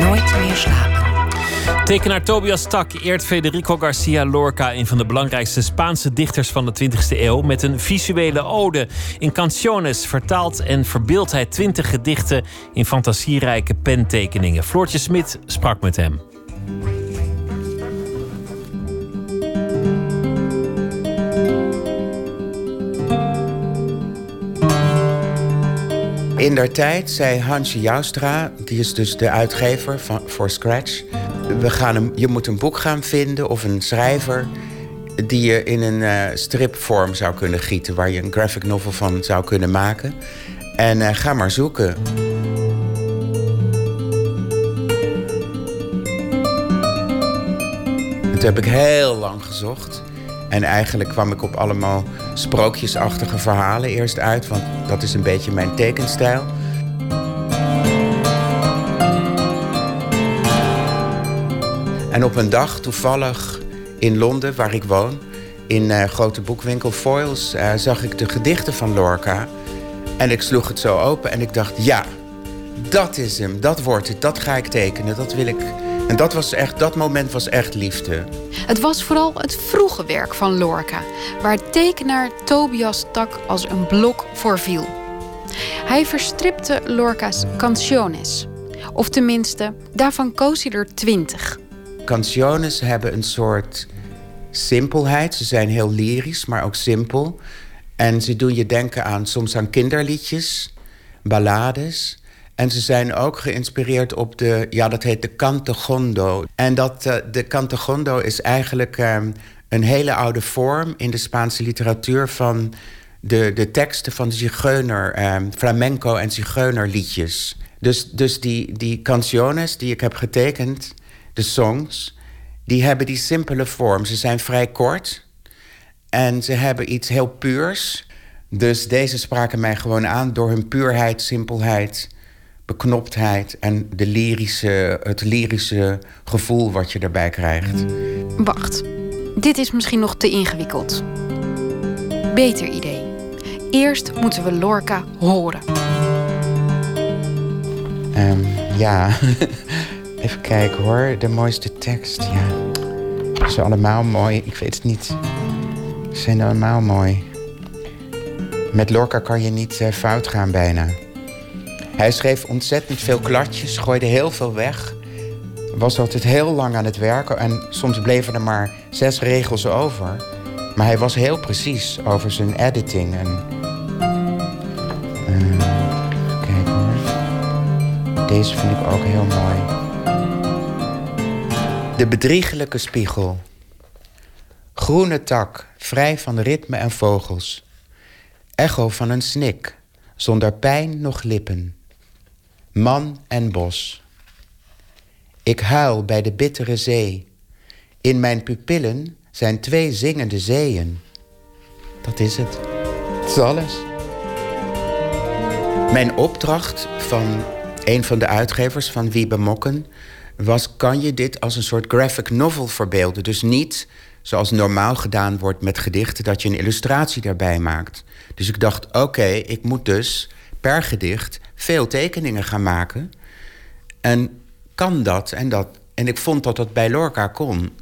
Nooit meer slapen. Tekenaar Tobias Tak eert Federico Garcia Lorca, een van de belangrijkste Spaanse dichters van de 20e eeuw, met een visuele ode. In Canciones vertaalt en verbeeldt hij twintig gedichten in fantasierijke pentekeningen. Floortje Smit sprak met hem. In der tijd zei Hansje Joustra, die is dus de uitgever van, voor Scratch... We gaan een, je moet een boek gaan vinden of een schrijver... die je in een uh, stripvorm zou kunnen gieten... waar je een graphic novel van zou kunnen maken. En uh, ga maar zoeken. En toen heb ik heel lang gezocht... En eigenlijk kwam ik op allemaal sprookjesachtige verhalen eerst uit, want dat is een beetje mijn tekenstijl. En op een dag, toevallig in Londen, waar ik woon, in uh, grote boekwinkel Foyles, uh, zag ik de gedichten van Lorca. En ik sloeg het zo open en ik dacht, ja, dat is hem, dat wordt het, dat ga ik tekenen, dat wil ik. En dat, was echt, dat moment was echt liefde. Het was vooral het vroege werk van Lorca, waar tekenaar Tobias Tak als een blok voor viel. Hij verstripte Lorca's canciones. Of tenminste, daarvan koos hij er twintig. Canciones hebben een soort simpelheid. Ze zijn heel lyrisch, maar ook simpel. En ze doen je denken aan soms aan kinderliedjes, ballades. En ze zijn ook geïnspireerd op de, ja, dat heet de cantegondo. En dat, uh, de cantegondo is eigenlijk um, een hele oude vorm in de Spaanse literatuur van de, de teksten van de zigeuner, um, flamenco en zigeunerliedjes. Dus, dus die, die canciones die ik heb getekend, de songs, die hebben die simpele vorm. Ze zijn vrij kort en ze hebben iets heel puurs. Dus deze spraken mij gewoon aan door hun puurheid, simpelheid, beknoptheid en de lyrische, het lyrische gevoel wat je erbij krijgt. Wacht, dit is misschien nog te ingewikkeld. Beter idee. Eerst moeten we Lorca horen. Um, ja. Even kijken hoor, de mooiste tekst. Ja, ze zijn allemaal mooi. Ik weet het niet. Ze zijn allemaal mooi. Met Lorca kan je niet uh, fout gaan bijna. Hij schreef ontzettend veel kladjes, gooide heel veel weg. Was altijd heel lang aan het werken en soms bleven er maar zes regels over. Maar hij was heel precies over zijn editing. En, uh, kijk hoor. Deze vind ik ook heel mooi. De bedriegelijke spiegel. Groene tak, vrij van ritme en vogels. Echo van een snik, zonder pijn noch lippen. Man en bos. Ik huil bij de bittere zee. In mijn pupillen zijn twee zingende zeeën. Dat is het. Dat is alles. Mijn opdracht van een van de uitgevers van Wiebe Mokken was: kan je dit als een soort graphic novel verbeelden? Dus niet zoals normaal gedaan wordt met gedichten, dat je een illustratie daarbij maakt. Dus ik dacht: oké, ik moet dus per gedicht veel tekeningen gaan maken. En kan dat? En, dat? en ik vond dat dat bij Lorca kon,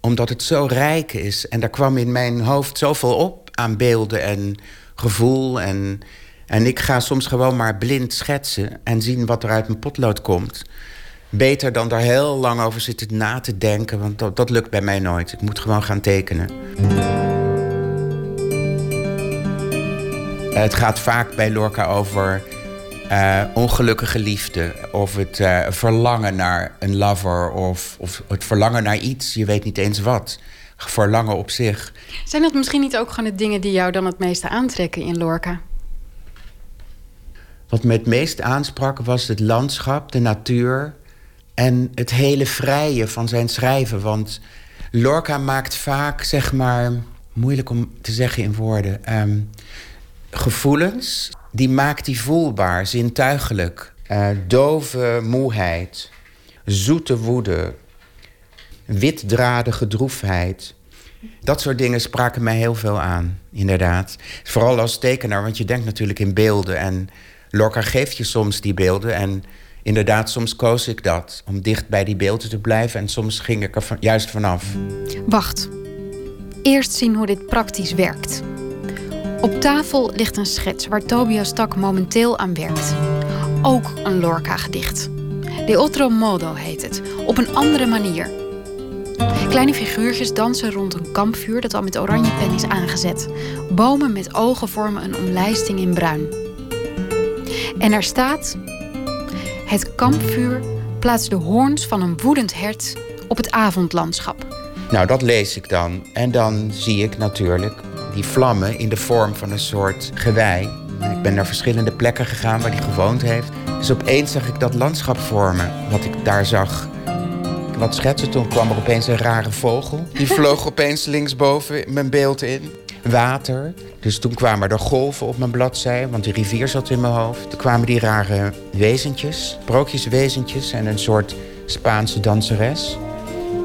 omdat het zo rijk is. En daar kwam in mijn hoofd zoveel op aan beelden en gevoel. En, en ik ga soms gewoon maar blind schetsen en zien wat er uit mijn potlood komt beter dan daar heel lang over zitten na te denken. Want dat, dat lukt bij mij nooit. Ik moet gewoon gaan tekenen. Het gaat vaak bij Lorca over uh, ongelukkige liefde. Of het uh, verlangen naar een lover. Of, of het verlangen naar iets. Je weet niet eens wat. Verlangen op zich. Zijn dat misschien niet ook gewoon de dingen die jou dan het meeste aantrekken in Lorca? Wat me het meest aansprak was het landschap, de natuur. En het hele vrije van zijn schrijven. Want Lorca maakt vaak, zeg maar, moeilijk om te zeggen in woorden. Um, gevoelens, die maakt hij voelbaar, zintuigelijk. Uh, dove moeheid, zoete woede, witdradige droefheid, Dat soort dingen spraken mij heel veel aan, inderdaad. Vooral als tekenaar, want je denkt natuurlijk in beelden. En Lorca geeft je soms die beelden. En inderdaad, soms koos ik dat. Om dicht bij die beelden te blijven. En soms ging ik er van, juist vanaf. Wacht. Eerst zien hoe dit praktisch werkt. Op tafel ligt een schets waar Tobias Tak momenteel aan werkt. Ook een Lorca-gedicht. De otro modo heet het, op een andere manier. Kleine figuurtjes dansen rond een kampvuur dat al met oranje pen is aangezet. Bomen met ogen vormen een omlijsting in bruin. En er staat: Het kampvuur plaatst de hoorns van een woedend hert op het avondlandschap. Nou, dat lees ik dan. En dan zie ik natuurlijk die vlammen in de vorm van een soort gewei. Ik ben naar verschillende plekken gegaan waar hij gewoond heeft. Dus opeens zag ik dat landschap vormen, wat ik daar zag. Wat schetsen, toen kwam er opeens een rare vogel. Die vloog opeens linksboven mijn beeld in. Water. Dus toen kwamen er golven op mijn bladzij, want de rivier zat in mijn hoofd. Toen kwamen die rare wezentjes, sprookjeswezentjes en een soort Spaanse danseres.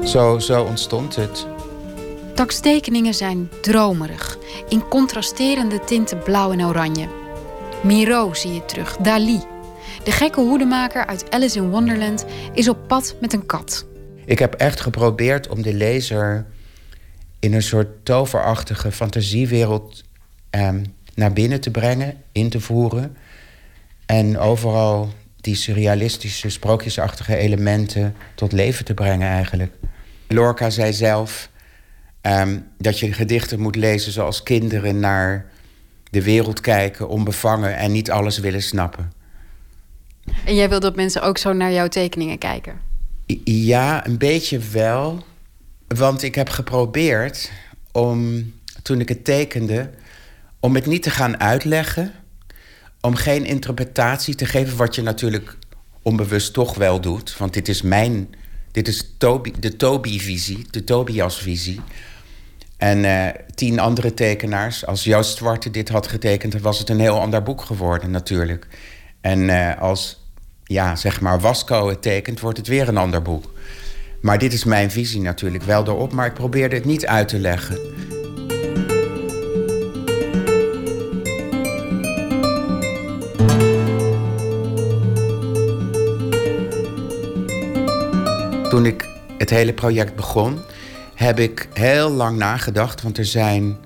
Zo, zo ontstond het. Taks tekeningen zijn dromerig, in contrasterende tinten blauw en oranje. Miro zie je terug, Dali. De gekke hoedemaker uit Alice in Wonderland is op pad met een kat. Ik heb echt geprobeerd om de lezer in een soort toverachtige fantasiewereld ehm, naar binnen te brengen, in te voeren. En overal die surrealistische, sprookjesachtige elementen tot leven te brengen eigenlijk. Lorca zei zelf ehm, dat je gedichten moet lezen zoals kinderen naar de wereld kijken, onbevangen en niet alles willen snappen. En jij wil dat mensen ook zo naar jouw tekeningen kijken? Ja, een beetje wel. Want ik heb geprobeerd om, toen ik het tekende, om het niet te gaan uitleggen. Om geen interpretatie te geven, wat je natuurlijk onbewust toch wel doet. Want dit is mijn, dit is Toby, de Toby-visie, de Tobias-visie. En uh, tien andere tekenaars, als Joost Zwarte dit had getekend, was het een heel ander boek geworden natuurlijk. En uh, als ja, zeg maar Wasco het tekent, wordt het weer een ander boek. Maar dit is mijn visie natuurlijk wel erop, maar ik probeerde het niet uit te leggen. Toen ik het hele project begon, heb ik heel lang nagedacht, want er zijn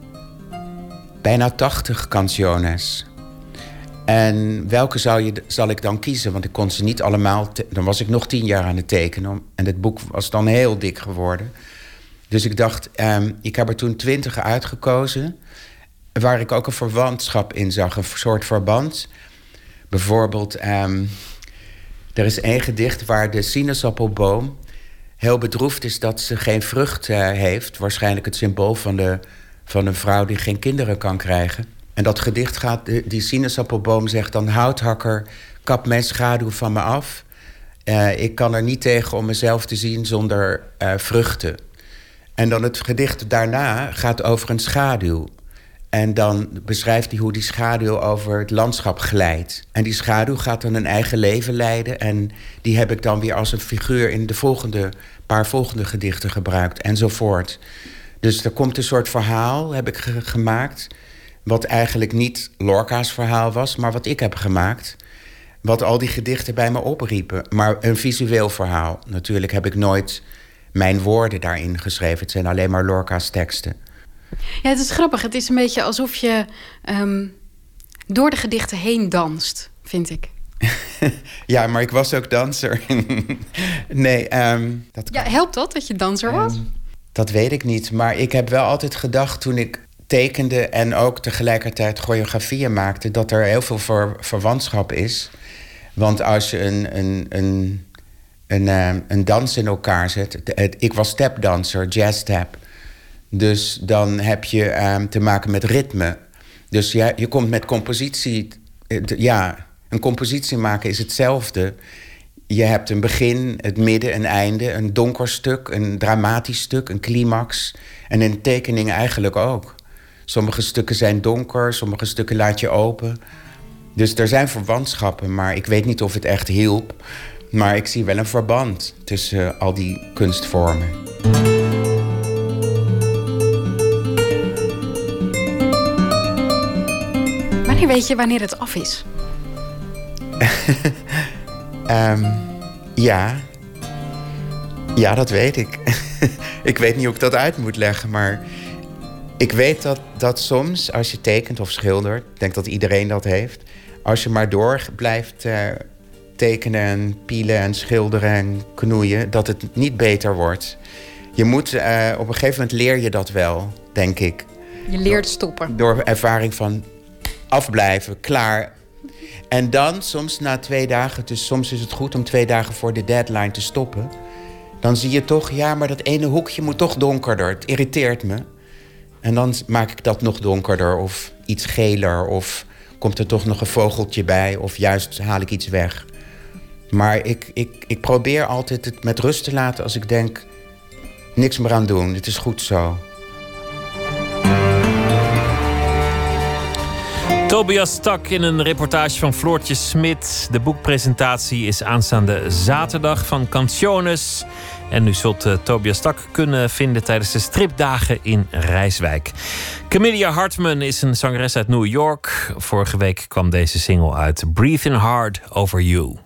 bijna 80 canciones. En welke zou je, zal ik dan kiezen? Want ik kon ze niet allemaal. Dan was ik nog tien jaar aan het tekenen. En het boek was dan heel dik geworden. Dus ik dacht, um, ik heb er toen twintig uitgekozen. Waar ik ook een verwantschap in zag, een soort verband. Bijvoorbeeld, um, er is één gedicht waar de sinaasappelboom heel bedroefd is dat ze geen vrucht uh, heeft. Waarschijnlijk het symbool van, de, van een vrouw die geen kinderen kan krijgen. En dat gedicht gaat, die sinaasappelboom zegt dan... houthakker, kap mijn schaduw van me af. Uh, ik kan er niet tegen om mezelf te zien zonder uh, vruchten. En dan het gedicht daarna gaat over een schaduw. En dan beschrijft hij hoe die schaduw over het landschap glijdt. En die schaduw gaat dan een eigen leven leiden. En die heb ik dan weer als een figuur in de volgende paar volgende gedichten gebruikt. Enzovoort. Dus er komt een soort verhaal, heb ik ge gemaakt wat eigenlijk niet Lorca's verhaal was, maar wat ik heb gemaakt. Wat al die gedichten bij me opriepen. Maar een visueel verhaal. Natuurlijk heb ik nooit mijn woorden daarin geschreven. Het zijn alleen maar Lorca's teksten. Ja, het is grappig. Het is een beetje alsof je um, door de gedichten heen danst, vind ik. ja, maar ik was ook danser. nee, um, dat Ja, helpt dat dat je danser was? Um, dat weet ik niet. Maar ik heb wel altijd gedacht toen ik tekende en ook tegelijkertijd choreografieën maakte, dat er heel veel ver, verwantschap is. Want als je een, een, een, een, een dans in elkaar zet. Ik was stepdanser, jazz step. Dus dan heb je uh, te maken met ritme. Dus ja, je komt met compositie. Ja, een compositie maken is hetzelfde. Je hebt een begin, het midden, een einde, een donker stuk, een dramatisch stuk, een climax. En in tekeningen eigenlijk ook. Sommige stukken zijn donker, sommige stukken laat je open. Dus er zijn verwantschappen, maar ik weet niet of het echt hielp. Maar ik zie wel een verband tussen al die kunstvormen. Wanneer weet je wanneer het af is? Ehm, ja. Ja, dat weet ik. ik weet niet hoe ik dat uit moet leggen, maar ik weet dat, dat soms als je tekent of schildert, ik denk dat iedereen dat heeft, als je maar door blijft uh, tekenen en pielen en schilderen en knoeien, dat het niet beter wordt. Je moet, uh, op een gegeven moment leer je dat wel, denk ik. Je leert stoppen. Door ervaring van afblijven, klaar. En dan soms na twee dagen, dus soms is het goed om twee dagen voor de deadline te stoppen. Dan zie je toch, ja, maar dat ene hoekje moet toch donkerder. Het irriteert me. En dan maak ik dat nog donkerder of iets geler. Of komt er toch nog een vogeltje bij. Of juist haal ik iets weg. Maar ik, ik, ik probeer altijd het met rust te laten als ik denk... niks meer aan doen, het is goed zo. Tobias stak in een reportage van Floortje Smit. De boekpresentatie is aanstaande zaterdag van Canciones. En u zult uh, Tobias Stak kunnen vinden tijdens de stripdagen in Rijswijk. Camilla Hartman is een zangeres uit New York. Vorige week kwam deze single uit. Breathing Hard Over You.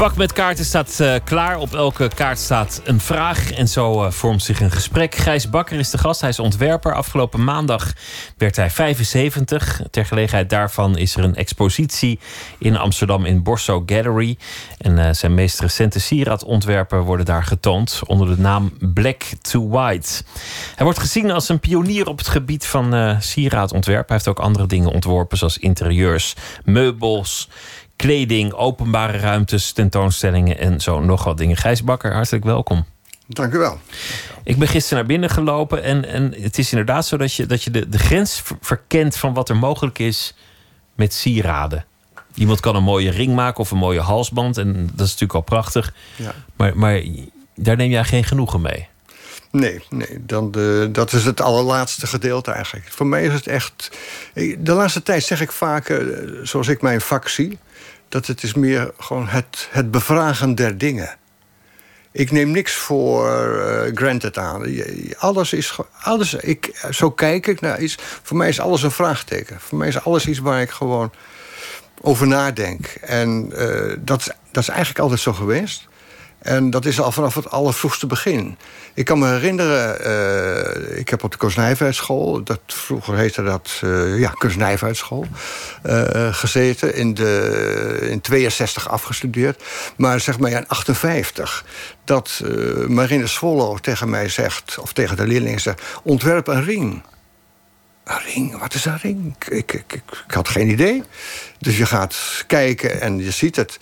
Bak met kaarten staat uh, klaar. Op elke kaart staat een vraag. En zo uh, vormt zich een gesprek. Gijs Bakker is de gast. Hij is ontwerper. Afgelopen maandag werd hij 75. Ter gelegenheid daarvan is er een expositie in Amsterdam in Borso Gallery. En uh, zijn meest recente sieradontwerpen worden daar getoond. Onder de naam Black to White. Hij wordt gezien als een pionier op het gebied van sieraadontwerp. Hij heeft ook andere dingen ontworpen, zoals interieurs, meubels kleding, openbare ruimtes, tentoonstellingen en zo nog wat dingen. Gijs Bakker, hartelijk welkom. Dank u wel. Ik ben gisteren naar binnen gelopen en, en het is inderdaad zo dat je, dat je de, de grens verkent van wat er mogelijk is met sieraden. Iemand kan een mooie ring maken of een mooie halsband en dat is natuurlijk al prachtig. Ja. Maar, maar daar neem jij geen genoegen mee. Nee, nee dan de, dat is het allerlaatste gedeelte eigenlijk. Voor mij is het echt. De laatste tijd zeg ik vaak, eh, zoals ik mijn vak zie dat het is meer gewoon het, het bevragen der dingen. Ik neem niks voor granted aan. Alles is. Alles, ik, zo kijk ik naar iets. Voor mij is alles een vraagteken. Voor mij is alles iets waar ik gewoon over nadenk. En uh, dat, dat is eigenlijk altijd zo geweest. En dat is al vanaf het allervroegste begin. Ik kan me herinneren, uh, ik heb op de Kunstnijverheidsschool... dat vroeger heette dat uh, ja, Kunstnijverheidsschool... Uh, gezeten, in, de, in 62 afgestudeerd. Maar zeg maar in 58, dat Marine Swallow tegen mij zegt... of tegen de leerlingen zegt, ontwerp een ring... Een ring? Wat is een ring? Ik, ik, ik, had geen idee. Dus je gaat kijken en je ziet het.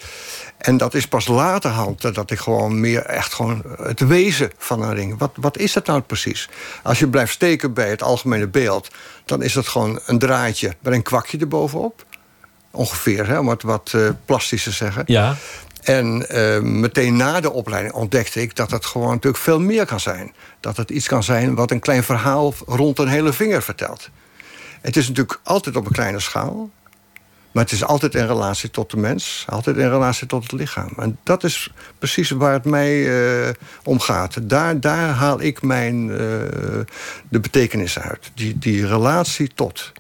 En dat is pas laterhand dat ik gewoon meer echt gewoon het wezen van een ring. Wat, wat is dat nou precies? Als je blijft steken bij het algemene beeld, dan is dat gewoon een draadje met een kwakje erbovenop. Ongeveer, hè, om het wat uh, plastisch te zeggen. Ja. En uh, meteen na de opleiding ontdekte ik dat het gewoon natuurlijk veel meer kan zijn. Dat het iets kan zijn wat een klein verhaal rond een hele vinger vertelt. Het is natuurlijk altijd op een kleine schaal. Maar het is altijd in relatie tot de mens, altijd in relatie tot het lichaam. En dat is precies waar het mij uh, om gaat. Daar, daar haal ik mijn, uh, de betekenis uit. Die, die relatie tot.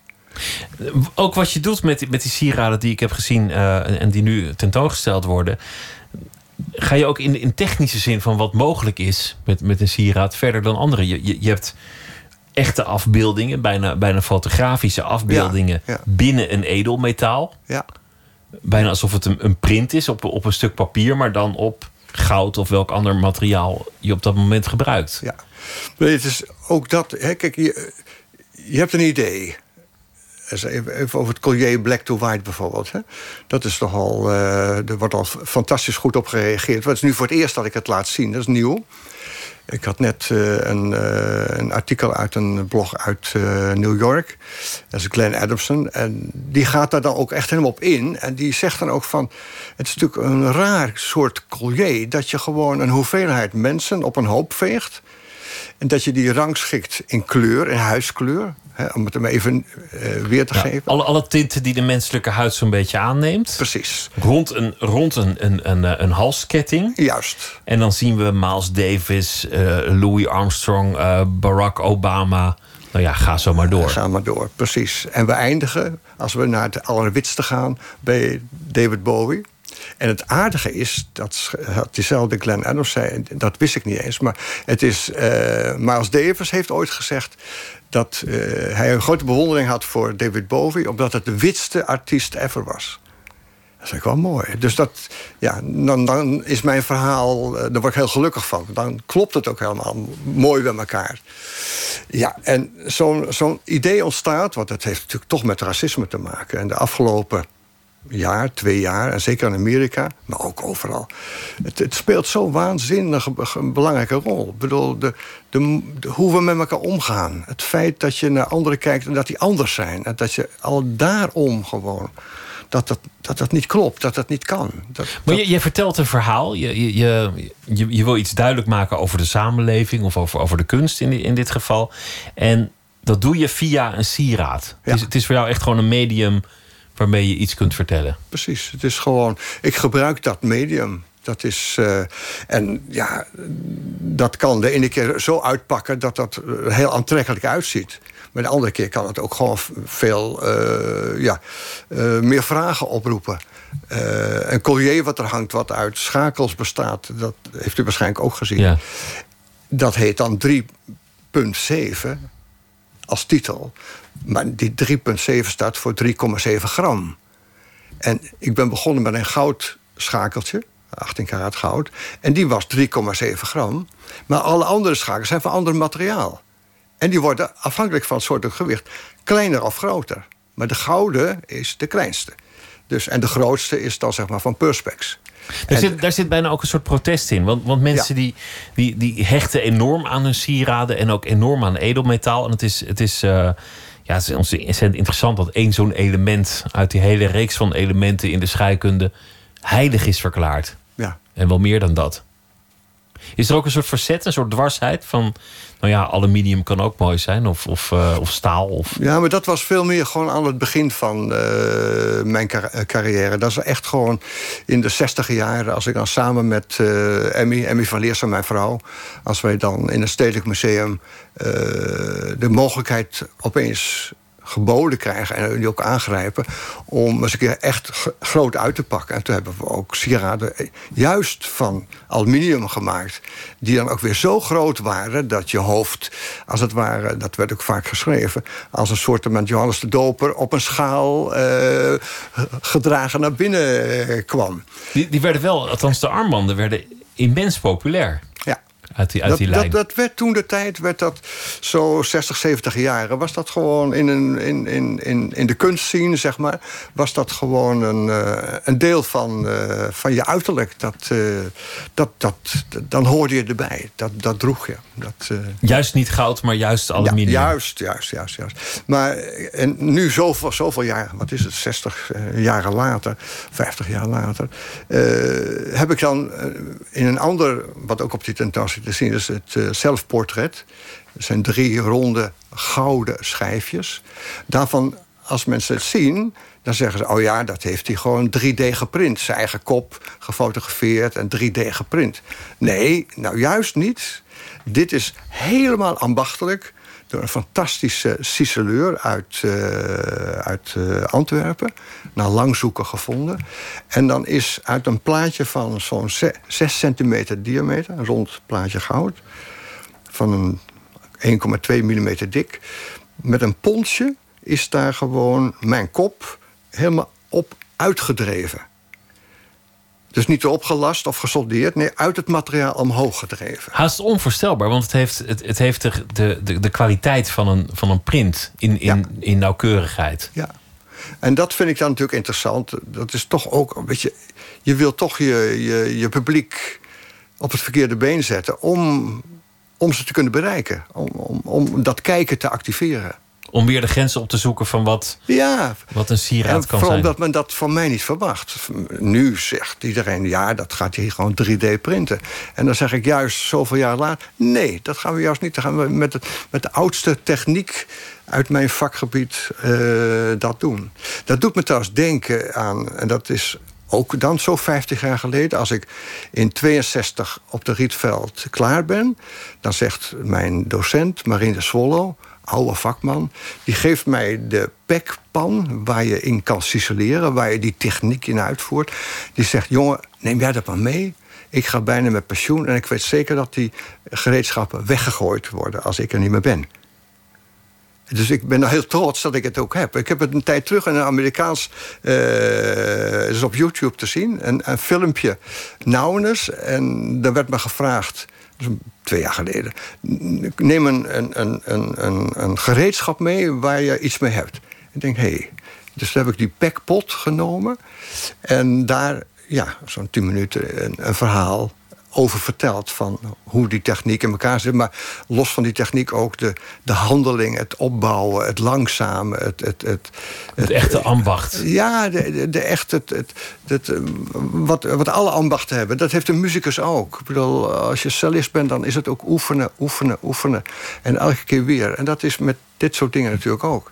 Ook wat je doet met, met die sieraden die ik heb gezien uh, en die nu tentoongesteld worden. Ga je ook in, in technische zin van wat mogelijk is met, met een sieraad verder dan andere? Je, je, je hebt echte afbeeldingen, bijna, bijna fotografische afbeeldingen binnen een edelmetaal. Ja. Bijna alsof het een, een print is op, op een stuk papier, maar dan op goud of welk ander materiaal je op dat moment gebruikt. Ja, maar het is ook dat. Hè, kijk, je, je hebt een idee. Even over het collier Black to White bijvoorbeeld. Hè. Dat is toch al. Uh, er wordt al fantastisch goed op gereageerd. Het is nu voor het eerst dat ik het laat zien. Dat is nieuw. Ik had net uh, een, uh, een, artikel uit een blog uit uh, New York. Dat is Glenn Adamson. En die gaat daar dan ook echt helemaal op in. En die zegt dan ook van... Het is natuurlijk een raar soort collier... dat je gewoon een hoeveelheid mensen op een hoop veegt... en dat je die rangschikt in kleur, in huiskleur om het hem even uh, weer te geven. Alle, alle tinten die de menselijke huid zo'n beetje aanneemt. Precies. Rond een, rond een, een, een, een halsketting. Juist. En dan zien we Miles Davis, uh, Louis Armstrong, uh, Barack Obama. Nou ja, ga zo maar door. Ga maar door, precies. En we eindigen, als we naar het allerwitste gaan, bij David Bowie. En het aardige is, dat diezelfde Glenn Adams zei, dat wist ik niet eens, maar het is, uh, Miles Davis heeft ooit gezegd dat uh, hij een grote bewondering had voor David Bowie, omdat het de witste artiest ever was. Dat is ik wel mooi. Dus dat, ja, dan, dan is mijn verhaal, uh, daar word ik heel gelukkig van. Dan klopt het ook helemaal mooi bij elkaar. Ja, en zo'n zo'n idee ontstaat, want dat heeft natuurlijk toch met racisme te maken. En de afgelopen jaar, twee jaar, en zeker in Amerika, maar ook overal. Het, het speelt zo waanzinnig een belangrijke rol. Ik bedoel, de, de, hoe we met elkaar omgaan. Het feit dat je naar anderen kijkt en dat die anders zijn. En dat je al daarom gewoon dat dat, dat dat niet klopt, dat dat niet kan. Dat, maar je, je, vertelt een verhaal, je, je, je, je, wil iets duidelijk maken over de samenleving of over, over de kunst in, in dit geval. En dat doe je via een sieraad. Ja. Het, is, het is voor jou echt gewoon een medium waarmee je iets kunt vertellen. Precies. Het is gewoon. Ik gebruik dat medium. Dat is, eh, en ja, dat kan de ene keer zo uitpakken dat dat er heel aantrekkelijk uitziet. Maar de andere keer kan het ook gewoon veel eh, ja, eh, meer vragen oproepen. Een collier wat er hangt, wat uit schakels bestaat, dat heeft u waarschijnlijk ook gezien. Ja. Dat heet dan 3,7 als titel. Maar die 3,7 staat voor 3,7 gram. En ik ben begonnen met een goudschakeltje, 18 karaat goud. En die was 3,7 gram. Maar alle andere schakels zijn van ander materiaal. En die worden afhankelijk van het soort gewicht kleiner of groter. Maar de gouden is de kleinste. Dus, en de grootste is dan zeg maar van Perspex. Daar, zit, daar zit bijna ook een soort protest in. Want, want mensen die, die, die hechten enorm aan hun sieraden en ook enorm aan edelmetaal. En het is, het is, uh, ja, het is ontzettend interessant dat één zo'n element uit die hele reeks van elementen in de scheikunde heilig is verklaard. Ja. En wel meer dan dat. Is er ook een soort verzet, een soort dwarsheid van... nou ja, aluminium kan ook mooi zijn, of, of, uh, of staal? Of... Ja, maar dat was veel meer gewoon aan het begin van uh, mijn carrière. Dat is echt gewoon in de zestiger jaren... als ik dan samen met uh, Emmy, Emmy van Leersum, mijn vrouw... als wij dan in het Stedelijk Museum de mogelijkheid opeens geboden krijgen en die ook aangrijpen om eens een keer echt groot uit te pakken. En toen hebben we ook sieraden juist van aluminium gemaakt, die dan ook weer zo groot waren dat je hoofd, als het ware, dat werd ook vaak geschreven, als een soort met Johannes de Doper op een schaal uh, gedragen naar binnen kwam. Die, die werden wel, althans de armbanden werden immens populair. Uit die, uit dat, die lijn. dat, dat werd toen de tijd, werd dat zo 60, 70 jaren... was dat gewoon in, een, in, in, in, in de kunstscene, zeg maar... was dat gewoon een, uh, een deel van, uh, van je uiterlijk. Dat, uh, dat, dat, dan hoorde je erbij. Dat, dat droeg je. Dat, juist niet goud, maar juist aluminium. Ja, juist, juist, juist, juist. Maar en nu zoveel, zoveel jaar, wat is het, 60 jaren later... 50 jaar later... heb ik dan in een ander, wat ook op die tentoonstelling te zien is het uh, zelfportret. Er zijn drie ronde gouden schijfjes. Daarvan, als mensen het zien, dan zeggen ze... oh ja, dat heeft hij gewoon 3D geprint. Zijn eigen kop gefotografeerd en 3D geprint. Nee, nou juist niet. Dit is helemaal ambachtelijk door een fantastische ciseleur uit, uh, uit uh, Antwerpen. Na lang zoeken gevonden. En dan is uit een plaatje van zo'n 6 centimeter diameter... een rond plaatje goud... van een 1,2 mm dik... met een ponsje is daar gewoon mijn kop helemaal op uitgedreven. Dus niet opgelast of gesoldeerd. Nee, uit het materiaal omhoog gedreven. Haast onvoorstelbaar, want het heeft, het, het heeft de, de, de, de kwaliteit van een, van een print in, in, ja. in nauwkeurigheid. Ja. En dat vind ik dan natuurlijk interessant. Dat is toch ook een beetje. Je wil toch je, je, je publiek op het verkeerde been zetten om, om ze te kunnen bereiken. Om, om, om dat kijken te activeren. Om weer de grenzen op te zoeken van wat, ja. wat een sieraad kan vooral zijn. omdat men dat van mij niet verwacht. Nu zegt iedereen, ja, dat gaat hij gewoon 3D printen. En dan zeg ik juist zoveel jaar later... nee, dat gaan we juist niet. Dan gaan we met de, met de oudste techniek uit mijn vakgebied uh, dat doen. Dat doet me trouwens denken aan... en dat is ook dan zo 50 jaar geleden. Als ik in 62 op de Rietveld klaar ben... dan zegt mijn docent, Marine Swallow oude vakman. Die geeft mij de pekpan waar je in kan ciseleren, waar je die techniek in uitvoert. Die zegt: Jongen, neem jij dat maar mee. Ik ga bijna met pensioen en ik weet zeker dat die gereedschappen weggegooid worden als ik er niet meer ben. Dus ik ben heel trots dat ik het ook heb. Ik heb het een tijd terug in een Amerikaans... Het is op YouTube te zien, een, een filmpje Nauwnes. En daar werd me gevraagd twee jaar geleden. Neem een, een, een, een, een gereedschap mee waar je iets mee hebt. Ik denk, hé. Hey. Dus heb ik die pekpot genomen. En daar, ja, zo'n tien minuten een verhaal over verteld van hoe die techniek in elkaar zit. Maar los van die techniek ook de, de handeling, het opbouwen, het langzame, het... Het, het, het echte ambacht. Ja, de, de, de echt, het, het, het, wat, wat alle ambachten hebben. Dat heeft een muzikus ook. Ik bedoel, als je cellist bent, dan is het ook oefenen, oefenen, oefenen. En elke keer weer. En dat is met dit soort dingen natuurlijk ook.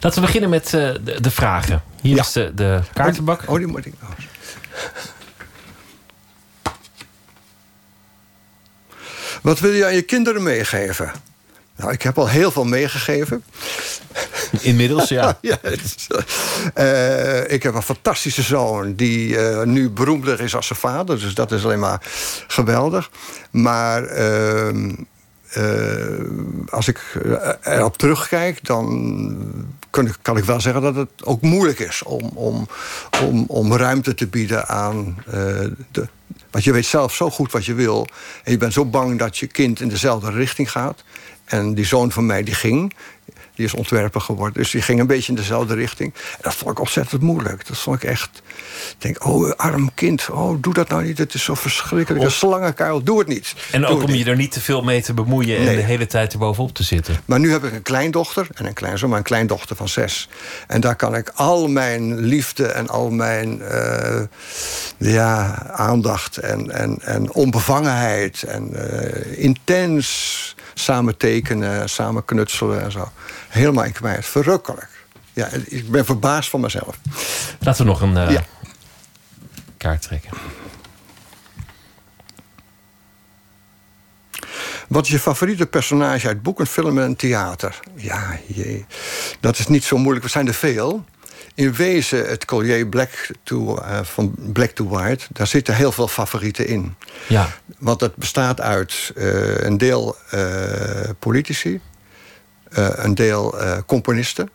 Laten we beginnen met uh, de, de, vragen. Hier is de, de kaartenbak. Oh, die moet ik nog. Wat wil je aan je kinderen meegeven? Nou, ik heb al heel veel meegegeven. Inmiddels, ja. ja uh, ik heb een fantastische zoon die uh, nu beroemder is als zijn vader. Dus dat is alleen maar geweldig. Maar uh, als ik erop terugkijk, dan kan ik, wel zeggen dat het ook moeilijk is om, om, om, om ruimte te bieden aan de. Want je weet zelf zo goed wat je wil. En je bent zo bang dat je kind in dezelfde richting gaat. En die zoon van mij die ging. Die is ontwerper geworden. Dus die ging een beetje in dezelfde richting. En dat vond ik ontzettend moeilijk. Dat vond ik echt... Ik denk, oh, arm kind. Oh, doe dat nou niet. Het is zo verschrikkelijk. Een slangenkuil, doe het niet. En ook om je er niet te veel mee te bemoeien... en de hele tijd erbovenop te zitten. Maar nu heb ik een kleindochter en een kleinzoon. Maar een kleindochter van zes. En daar kan ik al mijn liefde en al mijn uh, ja, aandacht... en, en, en onbevangenheid en uh, intens samen tekenen, samen knutselen en zo. Helemaal in kwijt. Verrukkelijk. Ja, ik ben verbaasd van mezelf. Laten we nog een uh, ja. kaart trekken. Wat is je favoriete personage uit boeken, film en theater? Ja, jee. Dat is niet zo moeilijk. Er zijn er veel. In wezen, het collier Black to, uh, van Black to White... daar zitten heel veel favorieten in. Ja. Want het bestaat uit uh, een deel uh, politici... een deel componisten...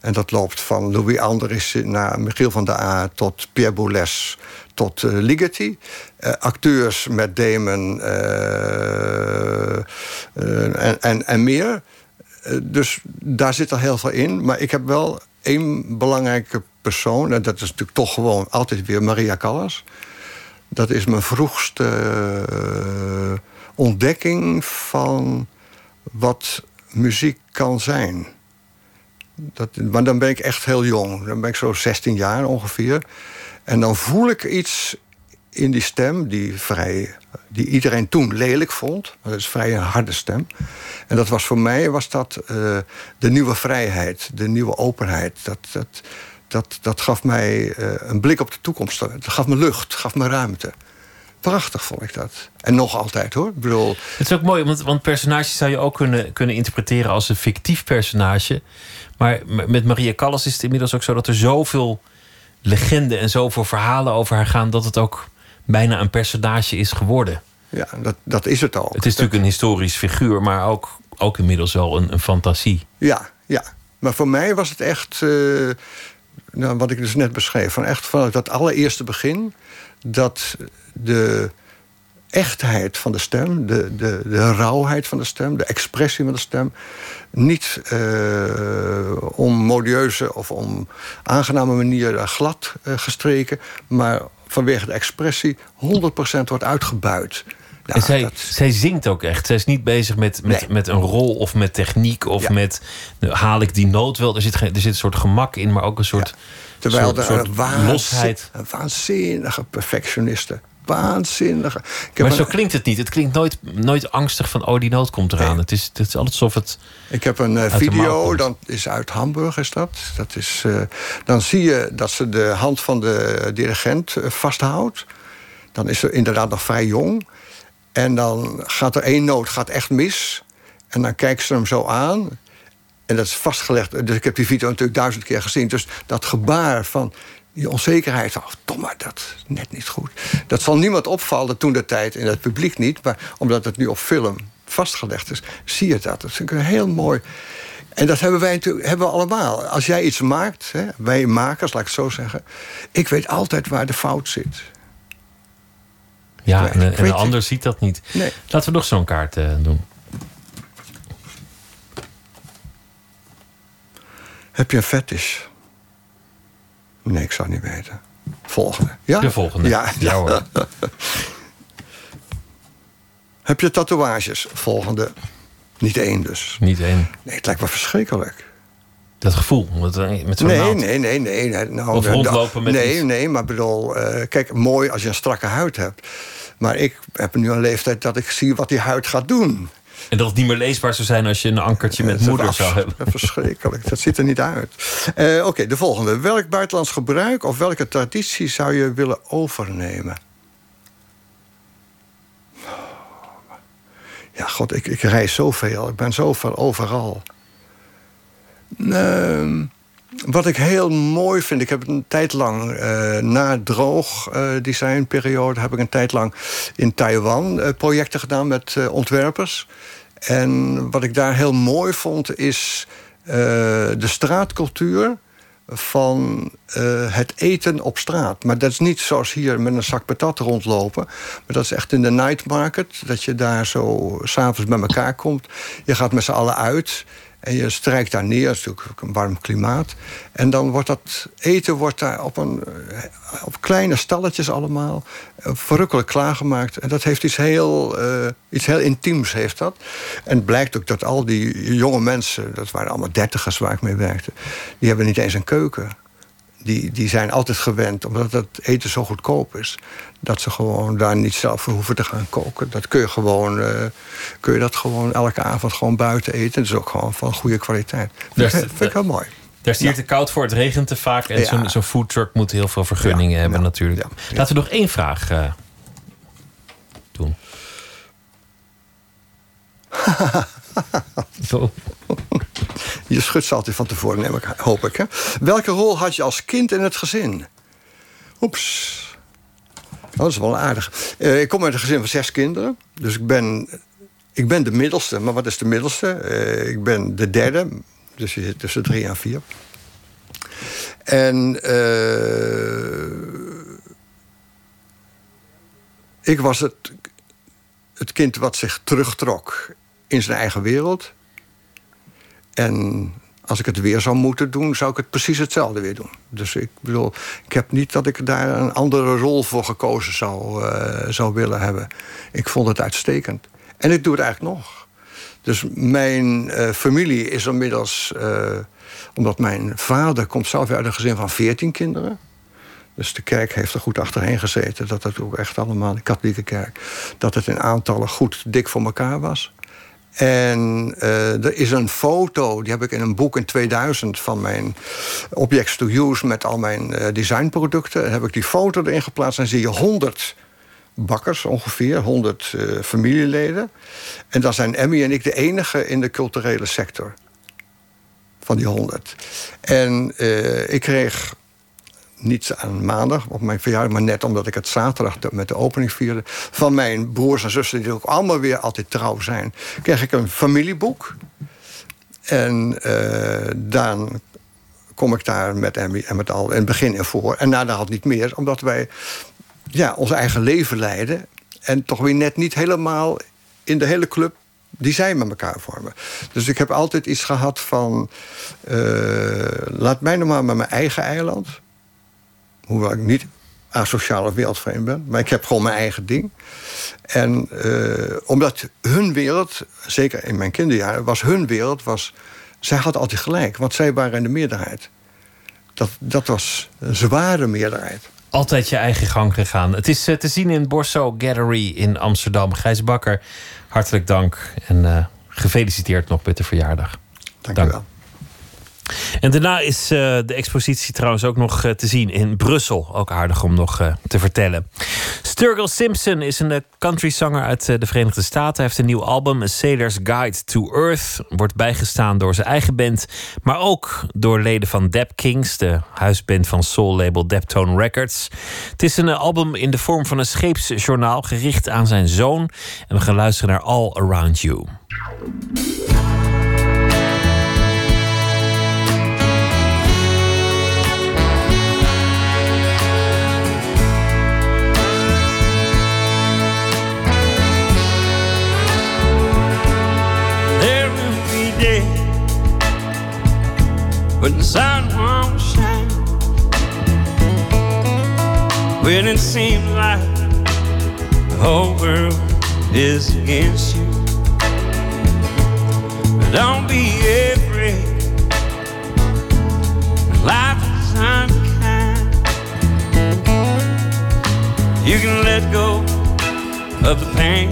En dat loopt van Louis Andries naar Michiel van der A... tot Pierre Boulez, tot uh, Ligeti. Uh, acteurs met Damon uh, en, en, en meer. dus daar zit al heel veel in. Maar ik heb wel één belangrijke persoon... en dat is natuurlijk toch gewoon altijd weer Maria Callas. Dat is mijn vroegste ontdekking van wat muziek kan zijn... Dat, maar dan ben ik echt heel jong. Dan ben ik zo 16 jaar ongeveer. En dan voel ik iets in die stem die, vrij, die iedereen toen lelijk vond. Dat is vrij een harde stem. En dat was voor mij was dat, uh, de nieuwe vrijheid, de nieuwe openheid. Dat, dat, dat, dat gaf mij uh, een blik op de toekomst. Dat gaf me lucht, gaf me ruimte. Prachtig vond ik dat. En nog altijd hoor. Ik bedoel... Het is ook mooi, want, want personages zou je ook kunnen, kunnen interpreteren als een fictief personage. Maar met Maria Callas is het inmiddels ook zo dat er zoveel legende en zoveel verhalen over haar gaan dat het ook bijna een personage is geworden. Ja, dat, dat is het al. Het is natuurlijk een historisch figuur, maar ook, ook inmiddels wel een, een fantasie. Ja, ja. Maar voor mij was het echt, uh, nou, wat ik dus net beschreef, van echt vanuit dat allereerste begin, dat de echtheid van de stem, de, de, de rauwheid van de stem, de expressie van de stem, niet uh, om modieuze of om aangename manier glad uh, gestreken, maar vanwege de expressie 100% wordt uitgebuit. Ja, en zij, dat... zij zingt ook echt. Zij is niet bezig met, met, nee. met een rol of met techniek of ja. met haal ik die noot wel. Er zit, er zit een soort gemak in, maar ook een soort. Ja. Terwijl soort, er soort een waanzin, losheid. Een waanzinnige perfectioniste waanzinnige. Ik maar zo een, klinkt het niet. Het klinkt nooit, nooit angstig van... oh, die nood komt eraan. Nee. Het, is, het is altijd alsof het... Ik heb een uh, video, dat is uit Hamburg is dat. dat is, uh, dan zie je dat ze de hand van de dirigent uh, vasthoudt. Dan is ze inderdaad nog vrij jong. En dan gaat er één noot gaat echt mis. En dan kijkt ze hem zo aan. En dat is vastgelegd. Dus ik heb die video natuurlijk duizend keer gezien. Dus dat gebaar van die onzekerheid van, oh, domme, dat is net niet goed. Dat zal niemand opvallen toen de tijd in het publiek niet, maar omdat het nu op film vastgelegd is, zie je dat. Dat vind ik heel mooi. En dat hebben wij natuurlijk hebben we allemaal. Als jij iets maakt, hè, wij makers, laat ik het zo zeggen, ik weet altijd waar de fout zit. Ja, en, en een ander ziet dat niet. Nee. Laten we nog zo'n kaart uh, doen. Heb je een fetish? Nee, ik zou niet weten. Volgende. Ja? De volgende. Ja, ja hoor. Heb je tatoeages? Volgende. Niet één dus. Niet één. Nee, het lijkt me verschrikkelijk. Dat gevoel met, zo'n nee, naald. nee, nee, nee, nee. Nou, Of rondlopen met Nee, iets. nee, maar bedoel... Uh, kijk, mooi als je een strakke huid hebt. Maar ik heb nu een leeftijd dat ik zie wat die huid gaat doen. En dat het niet meer leesbaar zou zijn als je een ankertje met moeder zou hebben. Verschrikkelijk, dat ziet er niet uit. Uh, Oké, okay, de volgende. Welk buitenlands gebruik of welke traditie zou je willen overnemen? Ja, god, ik, ik reis zoveel. Ik ben zoveel overal. Ehm, wat ik heel mooi vind, ik heb een tijd lang uh, na droog uh, designperiode, heb ik een tijd lang in Taiwan uh, projecten gedaan met ontwerpers. En wat ik daar heel mooi vond, is de straatcultuur van het eten op straat. Maar dat is niet zoals hier met een zak patat rondlopen. Maar dat is echt in de night market. Dat je daar zo s'avonds bij elkaar komt. Je gaat met z'n allen uit. En je strijkt daar neer, het is natuurlijk een warm klimaat. En dan wordt dat eten wordt daar op, een, eh, op kleine stalletjes allemaal eh, verrukkelijk klaargemaakt. En dat heeft iets heel, uh, iets heel intiems. Heeft dat. En het blijkt ook dat al die jonge mensen, dat waren allemaal dertigers waar ik mee werkte, die hebben niet eens een keuken die, die zijn altijd gewend, omdat het eten zo goedkoop is, dat ze gewoon daar niet zelf voor hoeven te gaan koken. Dat kun je gewoon, uh, kun je dat gewoon elke avond gewoon buiten eten. Dat is ook gewoon van goede kwaliteit. Dat vind, ik heel mooi. Daar is hier te koud voor, het regent te vaak. En zo'n zo'n foodtruck moet heel veel vergunningen hebben natuurlijk. Laten we nog één vraag uh, doen. Je schudt altijd van tevoren, neem ik, hoop ik. Hè? Welke rol had je als kind in het gezin? Oeps. Oh, dat is wel aardig. Uh, ik kom uit een gezin van zes kinderen. Dus ik ben, ik ben de middelste. Maar wat is de middelste? Uh, ik ben de derde. Dus je zit tussen drie en vier. En uh, ik was het, het kind wat zich terugtrok in zijn eigen wereld. En als ik het weer zou moeten doen, zou ik het precies hetzelfde weer doen. Dus ik bedoel, ik heb niet dat ik daar een andere rol voor gekozen zou, uh, zou willen hebben. Ik vond het uitstekend. En ik doe het eigenlijk nog. Dus mijn uh, familie is inmiddels, uh, omdat mijn vader komt zelf uit een gezin van 14 kinderen. Dus de kerk heeft er goed achterheen gezeten. Dat het ook echt allemaal, de katholieke kerk, dat het in aantallen goed dik voor elkaar was. En uh, er is een foto, die heb ik in een boek in 2000 van mijn Objects to Use met al mijn uh, designproducten. Daar heb ik die foto erin geplaatst en zie je 100 bakkers ongeveer, 100 uh, eh, familieleden. En dan zijn Emmy en ik de enige in de culturele sector van die 100. En ik kreeg niet aan maandag op mijn verjaardag, maar net omdat ik het zaterdag met de opening vierde. Van mijn broers en zussen, die ook allemaal weer altijd trouw zijn, kreeg ik een familieboek. En uh, dan kom ik daar met Emmy en met al in het begin in voor. En daarna had niet meer, omdat wij ja, ons eigen leven leiden. En toch weer net niet helemaal in de hele club die zij met elkaar vormen. Dus ik heb altijd iets gehad van... Uh, laat mij nou maar met mijn eigen eiland Hoewel ik niet asociaal of wereldvreemd ben. Maar ik heb gewoon mijn eigen ding. En uh, omdat hun wereld, zeker in mijn kinderjaren, was hun wereld... Was, zij had altijd gelijk, want zij waren in de meerderheid. Dat, dat was een zware meerderheid. Altijd je eigen gang gegaan. Het is uh, te zien in Borso Gallery in Amsterdam. Gijs Bakker, hartelijk dank. En uh, gefeliciteerd nog met de verjaardag. Dank, dank. wel. En daarna is uh, de expositie trouwens ook nog uh, te zien in Brussel. Ook aardig om nog uh, te vertellen. Sturgill Simpson is een countryzanger uit de Verenigde Staten. Hij heeft een nieuw album, A Sailor's Guide to Earth. Wordt bijgestaan door zijn eigen band, maar ook door leden van Dap Kings, de huisband van soul-label Daptone Records. Het is een album in de vorm van een scheepsjournaal gericht aan zijn zoon. En we gaan luisteren naar All Around You. When the sun won't shine. When it seems like the whole world is against you. Don't be afraid. Life is unkind. You can let go of the pain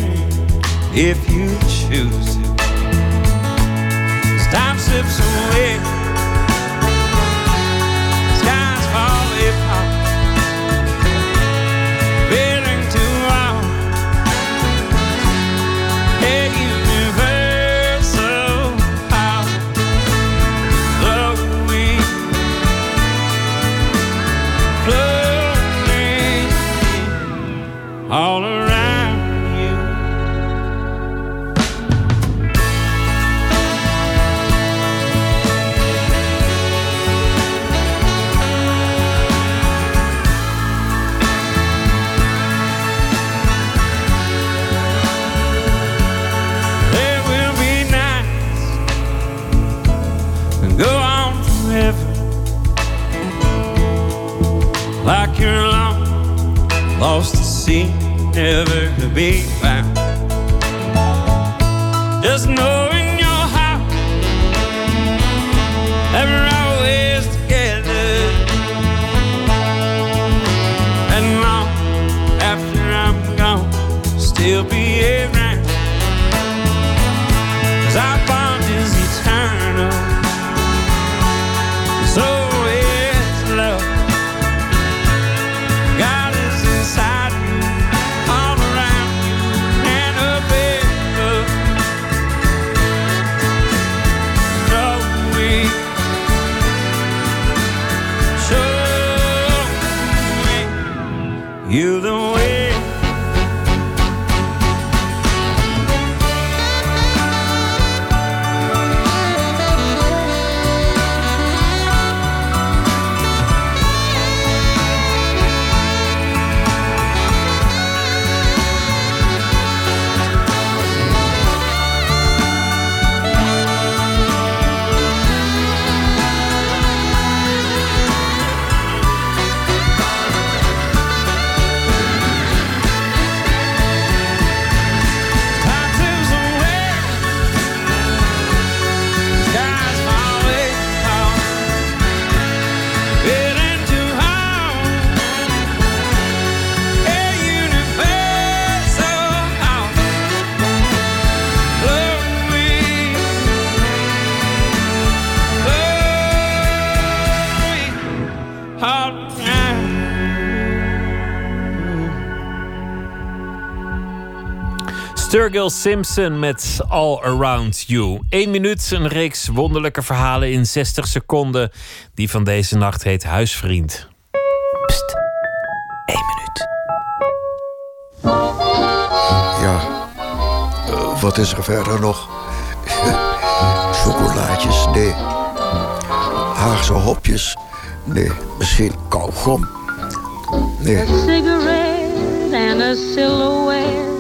if you choose to. Time slips away. all around you. There will be nights and go on forever like you're lost at sea never to be found. Just knowing Sturgill Simpson met All Around You. Eén minuut, een reeks wonderlijke verhalen in 60 seconden. Die van deze nacht heet Huisvriend. Pst, één minuut. Ja, eh, wat is er verder nog? Chocolaatjes? Nee. Haagse hopjes? Nee. Misschien kauwgom? Nee. A cigarette and a silhouette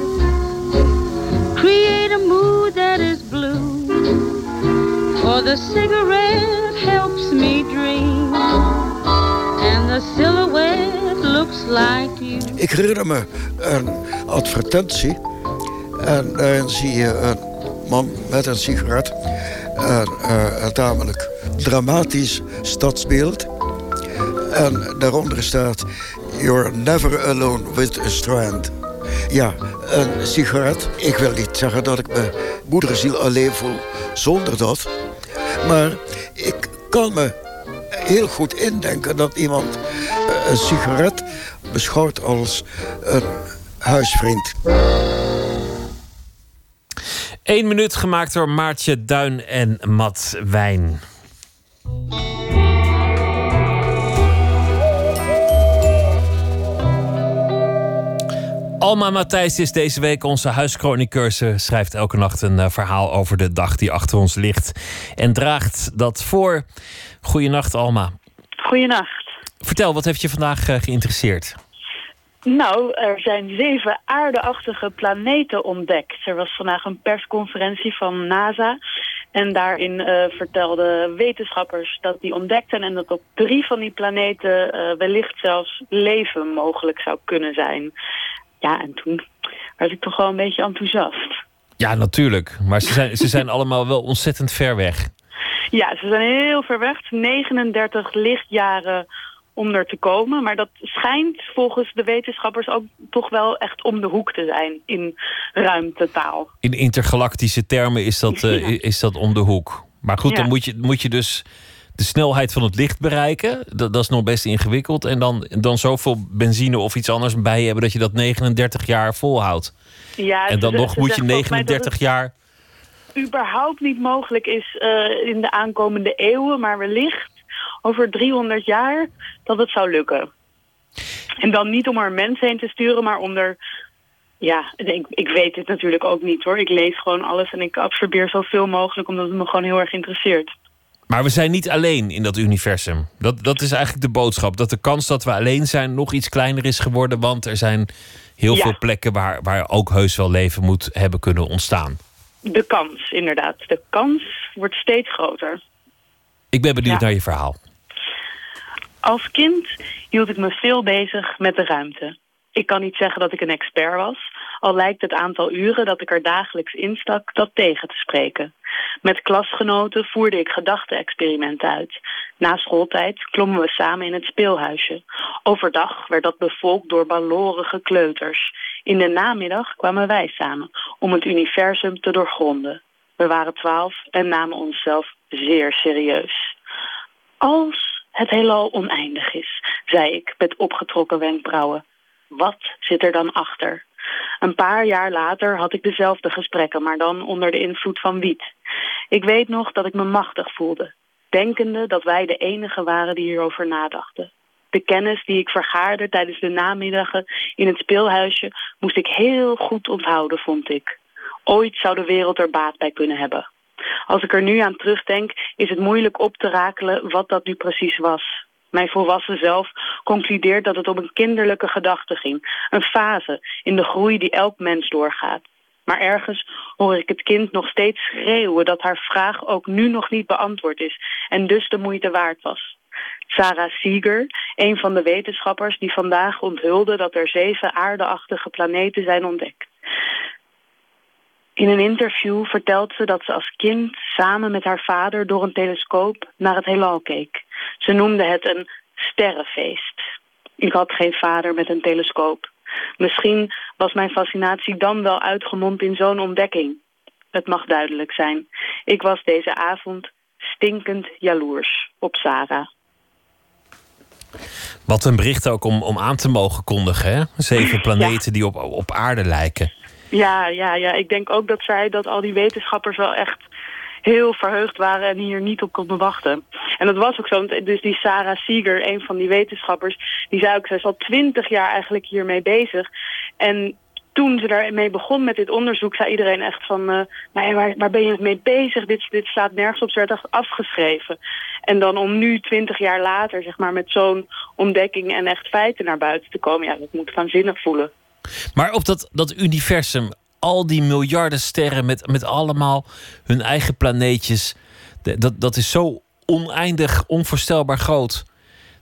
the cigarette helps me dream, and the silhouette looks like you. Ik herinner me een advertentie. En daarin zie je een man met een sigaret. En eh, een tamelijk dramatisch stadsbeeld. En daaronder staat... You're never alone with a strand. Ja, een sigaret. Ik wil niet zeggen dat ik me moederziel alleen voel zonder dat. Maar ik kan me heel goed indenken dat iemand eh, een sigaret beschouwt als een huisvriend. Eén minuut gemaakt door Maartje Duin en Matt Wijn. Alma Matthijs is deze week onze huischroniqueur. Ze schrijft elke nacht een eh, verhaal over de dag die achter ons ligt. En draagt dat voor. Goedenacht, Alma. Goedenacht. Vertel, wat heeft je vandaag eh, geïnteresseerd? Nou, er zijn zeven aardeachtige planeten ontdekt. Er was vandaag een persconferentie van NASA. En daarin eh, vertelden wetenschappers dat die ontdekten... en dat op drie van die planeten wellicht zelfs leven mogelijk zou kunnen zijn. Ja, en toen werd ik toch wel een beetje enthousiast. Ja, natuurlijk. Maar ze zijn, ze zijn allemaal wel ontzettend ver weg. Ja, ze zijn heel ver weg. 39 lichtjaren om er te komen. Maar dat schijnt volgens de wetenschappers ook toch wel echt om de hoek te zijn in ruimtetaal. In intergalactische termen is dat, eh, is dat om de hoek. Maar goed, Ja. dan moet je, moet je dus de snelheid van het licht bereiken. Dat, dat is nog best ingewikkeld. En dan, dan zoveel benzine of iets anders bij hebben dat je dat 39 jaar volhoudt. Ja, en dan ze- nog ze moet je zeggen volgens mij dat 39 het jaar. überhaupt niet mogelijk is eh, in de aankomende eeuwen, maar wellicht over 300 jaar dat het zou lukken. En dan niet om er mensen heen te sturen, maar om er... Ja, ik, ik weet het natuurlijk ook niet hoor. Ik lees gewoon alles en ik absorbeer zoveel mogelijk omdat het me gewoon heel erg interesseert. Maar we zijn niet alleen in dat universum. Dat, dat is eigenlijk de boodschap. Dat de kans dat we alleen zijn nog iets kleiner is geworden. Want er zijn heel Ja. veel plekken waar, waar ook heus wel leven moet hebben kunnen ontstaan. De kans, inderdaad. De kans wordt steeds groter. Ik ben benieuwd Ja. naar je verhaal. Als kind hield ik me veel bezig met de ruimte. Ik kan niet zeggen dat ik een expert was, al lijkt het aantal uren dat ik er dagelijks instak dat tegen te spreken. Met klasgenoten voerde ik gedachte-experimenten uit. Na schooltijd klommen we samen in het speelhuisje. Overdag werd dat bevolkt door balorige kleuters. In de namiddag kwamen wij samen om het universum te doorgronden. We waren twaalf en namen onszelf zeer serieus. Als het heelal oneindig is, zei ik met opgetrokken wenkbrauwen. Wat zit er dan achter? Een paar jaar later had ik dezelfde gesprekken, maar dan onder de invloed van wiet. Ik weet nog dat ik me machtig voelde, denkende dat wij de enigen waren die hierover nadachten. De kennis die ik vergaarde tijdens de namiddagen in het speelhuisje moest ik heel goed onthouden, vond ik. Ooit zou de wereld er baat bij kunnen hebben. Als ik er nu aan terugdenk, is het moeilijk op te rakelen wat dat nu precies was. Mijn volwassen zelf concludeert dat het om een kinderlijke gedachte ging. Een fase in de groei die elk mens doorgaat. Maar ergens hoor ik het kind nog steeds schreeuwen dat haar vraag ook nu nog niet beantwoord is en dus de moeite waard was. Sarah Seeger, een van de wetenschappers die vandaag onthulde dat er zeven aardeachtige planeten zijn ontdekt. In een interview vertelt ze dat ze als kind samen met haar vader door een telescoop naar het heelal keek. Ze noemde het een sterrenfeest. Ik had geen vader met een telescoop. Misschien was mijn fascinatie dan wel uitgemond in zo'n ontdekking. Het mag duidelijk zijn. Ik was deze avond stinkend jaloers op Sarah. Wat een bericht ook om, om aan te mogen kondigen, hè? Zeven planeten die op, op aarde lijken. Ja, ja, ja, ik denk ook dat zij, dat al die wetenschappers wel echt heel verheugd waren en hier niet op konden wachten. En dat was ook zo, dus die Sarah Seeger, een van die wetenschappers, die zei ook, zij is al twintig jaar eigenlijk hiermee bezig. En toen ze daarmee begon met dit onderzoek, zei iedereen echt van... Nou ja, waar, waar, ben je mee bezig? Dit, dit staat nergens op. Ze werd echt afgeschreven. En dan om nu, twintig jaar later, zeg maar, met zo'n ontdekking en echt feiten naar buiten te komen... ja, dat moet waanzinnig voelen. Maar op dat, dat universum, al die miljarden sterren met, met allemaal hun eigen planeetjes. Dat, dat is zo oneindig, onvoorstelbaar groot.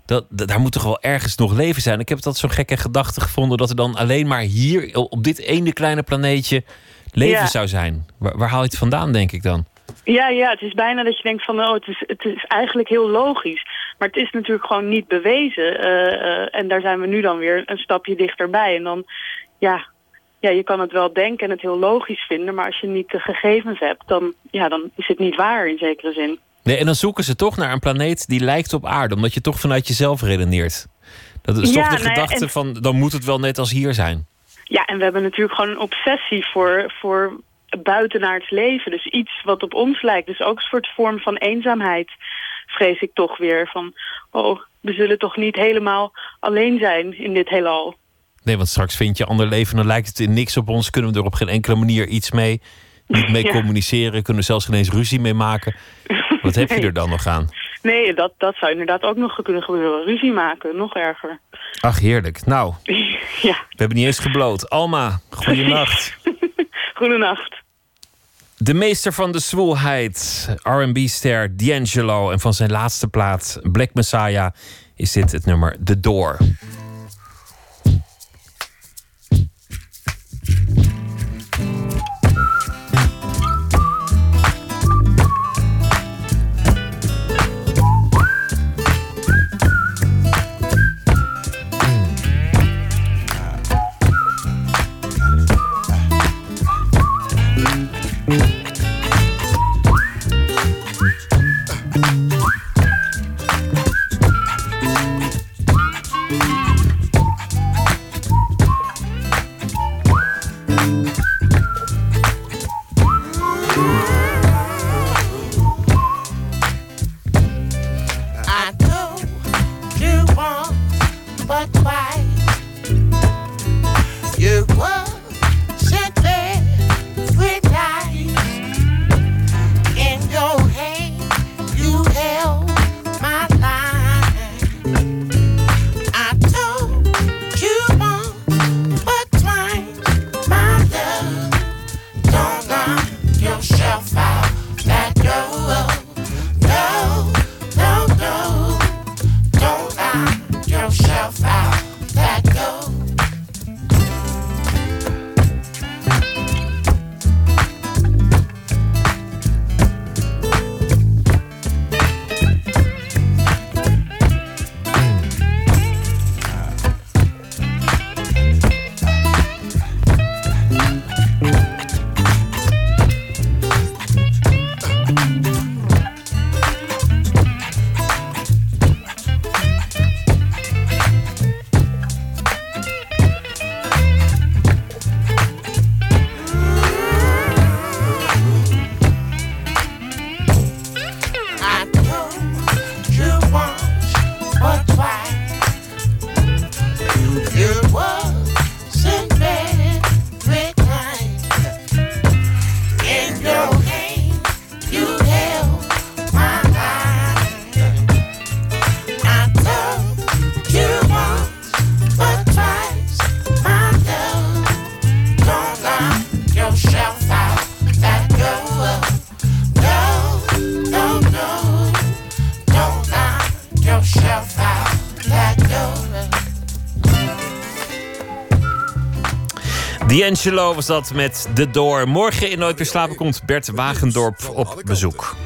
Dat, dat, daar moet toch wel ergens nog leven zijn. Ik heb dat zo'n gekke gedachte gevonden dat er dan alleen maar hier op dit ene kleine planeetje leven zou zijn. Waar, waar haal je het vandaan, denk ik dan? Ja, ja, het is bijna dat je denkt van, oh, het is, het is eigenlijk heel logisch. Maar het is natuurlijk gewoon niet bewezen. Uh, uh, en daar zijn we nu dan weer een stapje dichterbij. En dan, ja, ja, je kan het wel denken en het heel logisch vinden. Maar als je niet de gegevens hebt, dan, ja, dan is het niet waar in zekere zin. Nee, en dan zoeken ze toch naar een planeet die lijkt op aarde. Omdat je toch vanuit jezelf redeneert. Dat is toch de nou gedachte van, dan moet het wel net als hier zijn. Ja, en we hebben natuurlijk gewoon een obsessie voor, voor buitenaards leven. Dus iets wat op ons lijkt. Dus ook een soort vorm van eenzaamheid, vrees ik toch weer. Van, oh, we zullen toch niet helemaal alleen zijn in dit heelal. Nee, want straks vind je ander leven, dan lijkt het in niks op ons. Kunnen we er op geen enkele manier iets mee, niet mee communiceren. Kunnen we zelfs geen eens ruzie mee maken. Wat heb je er dan nog aan? Nee, dat, dat zou inderdaad ook nog kunnen gebeuren. Ruzie maken, nog erger. Ach, heerlijk. Nou, ja. we hebben niet eens gebloot. Alma, goeienacht. goedenacht. De meester van de zwoelheid, R&B-ster D'Angelo... en van zijn laatste plaat, Black Messiah, is dit het nummer The Door. D'Angelo was dat met De Door. Morgen in Nooit meer slapen komt Bert Wagendorp op bezoek.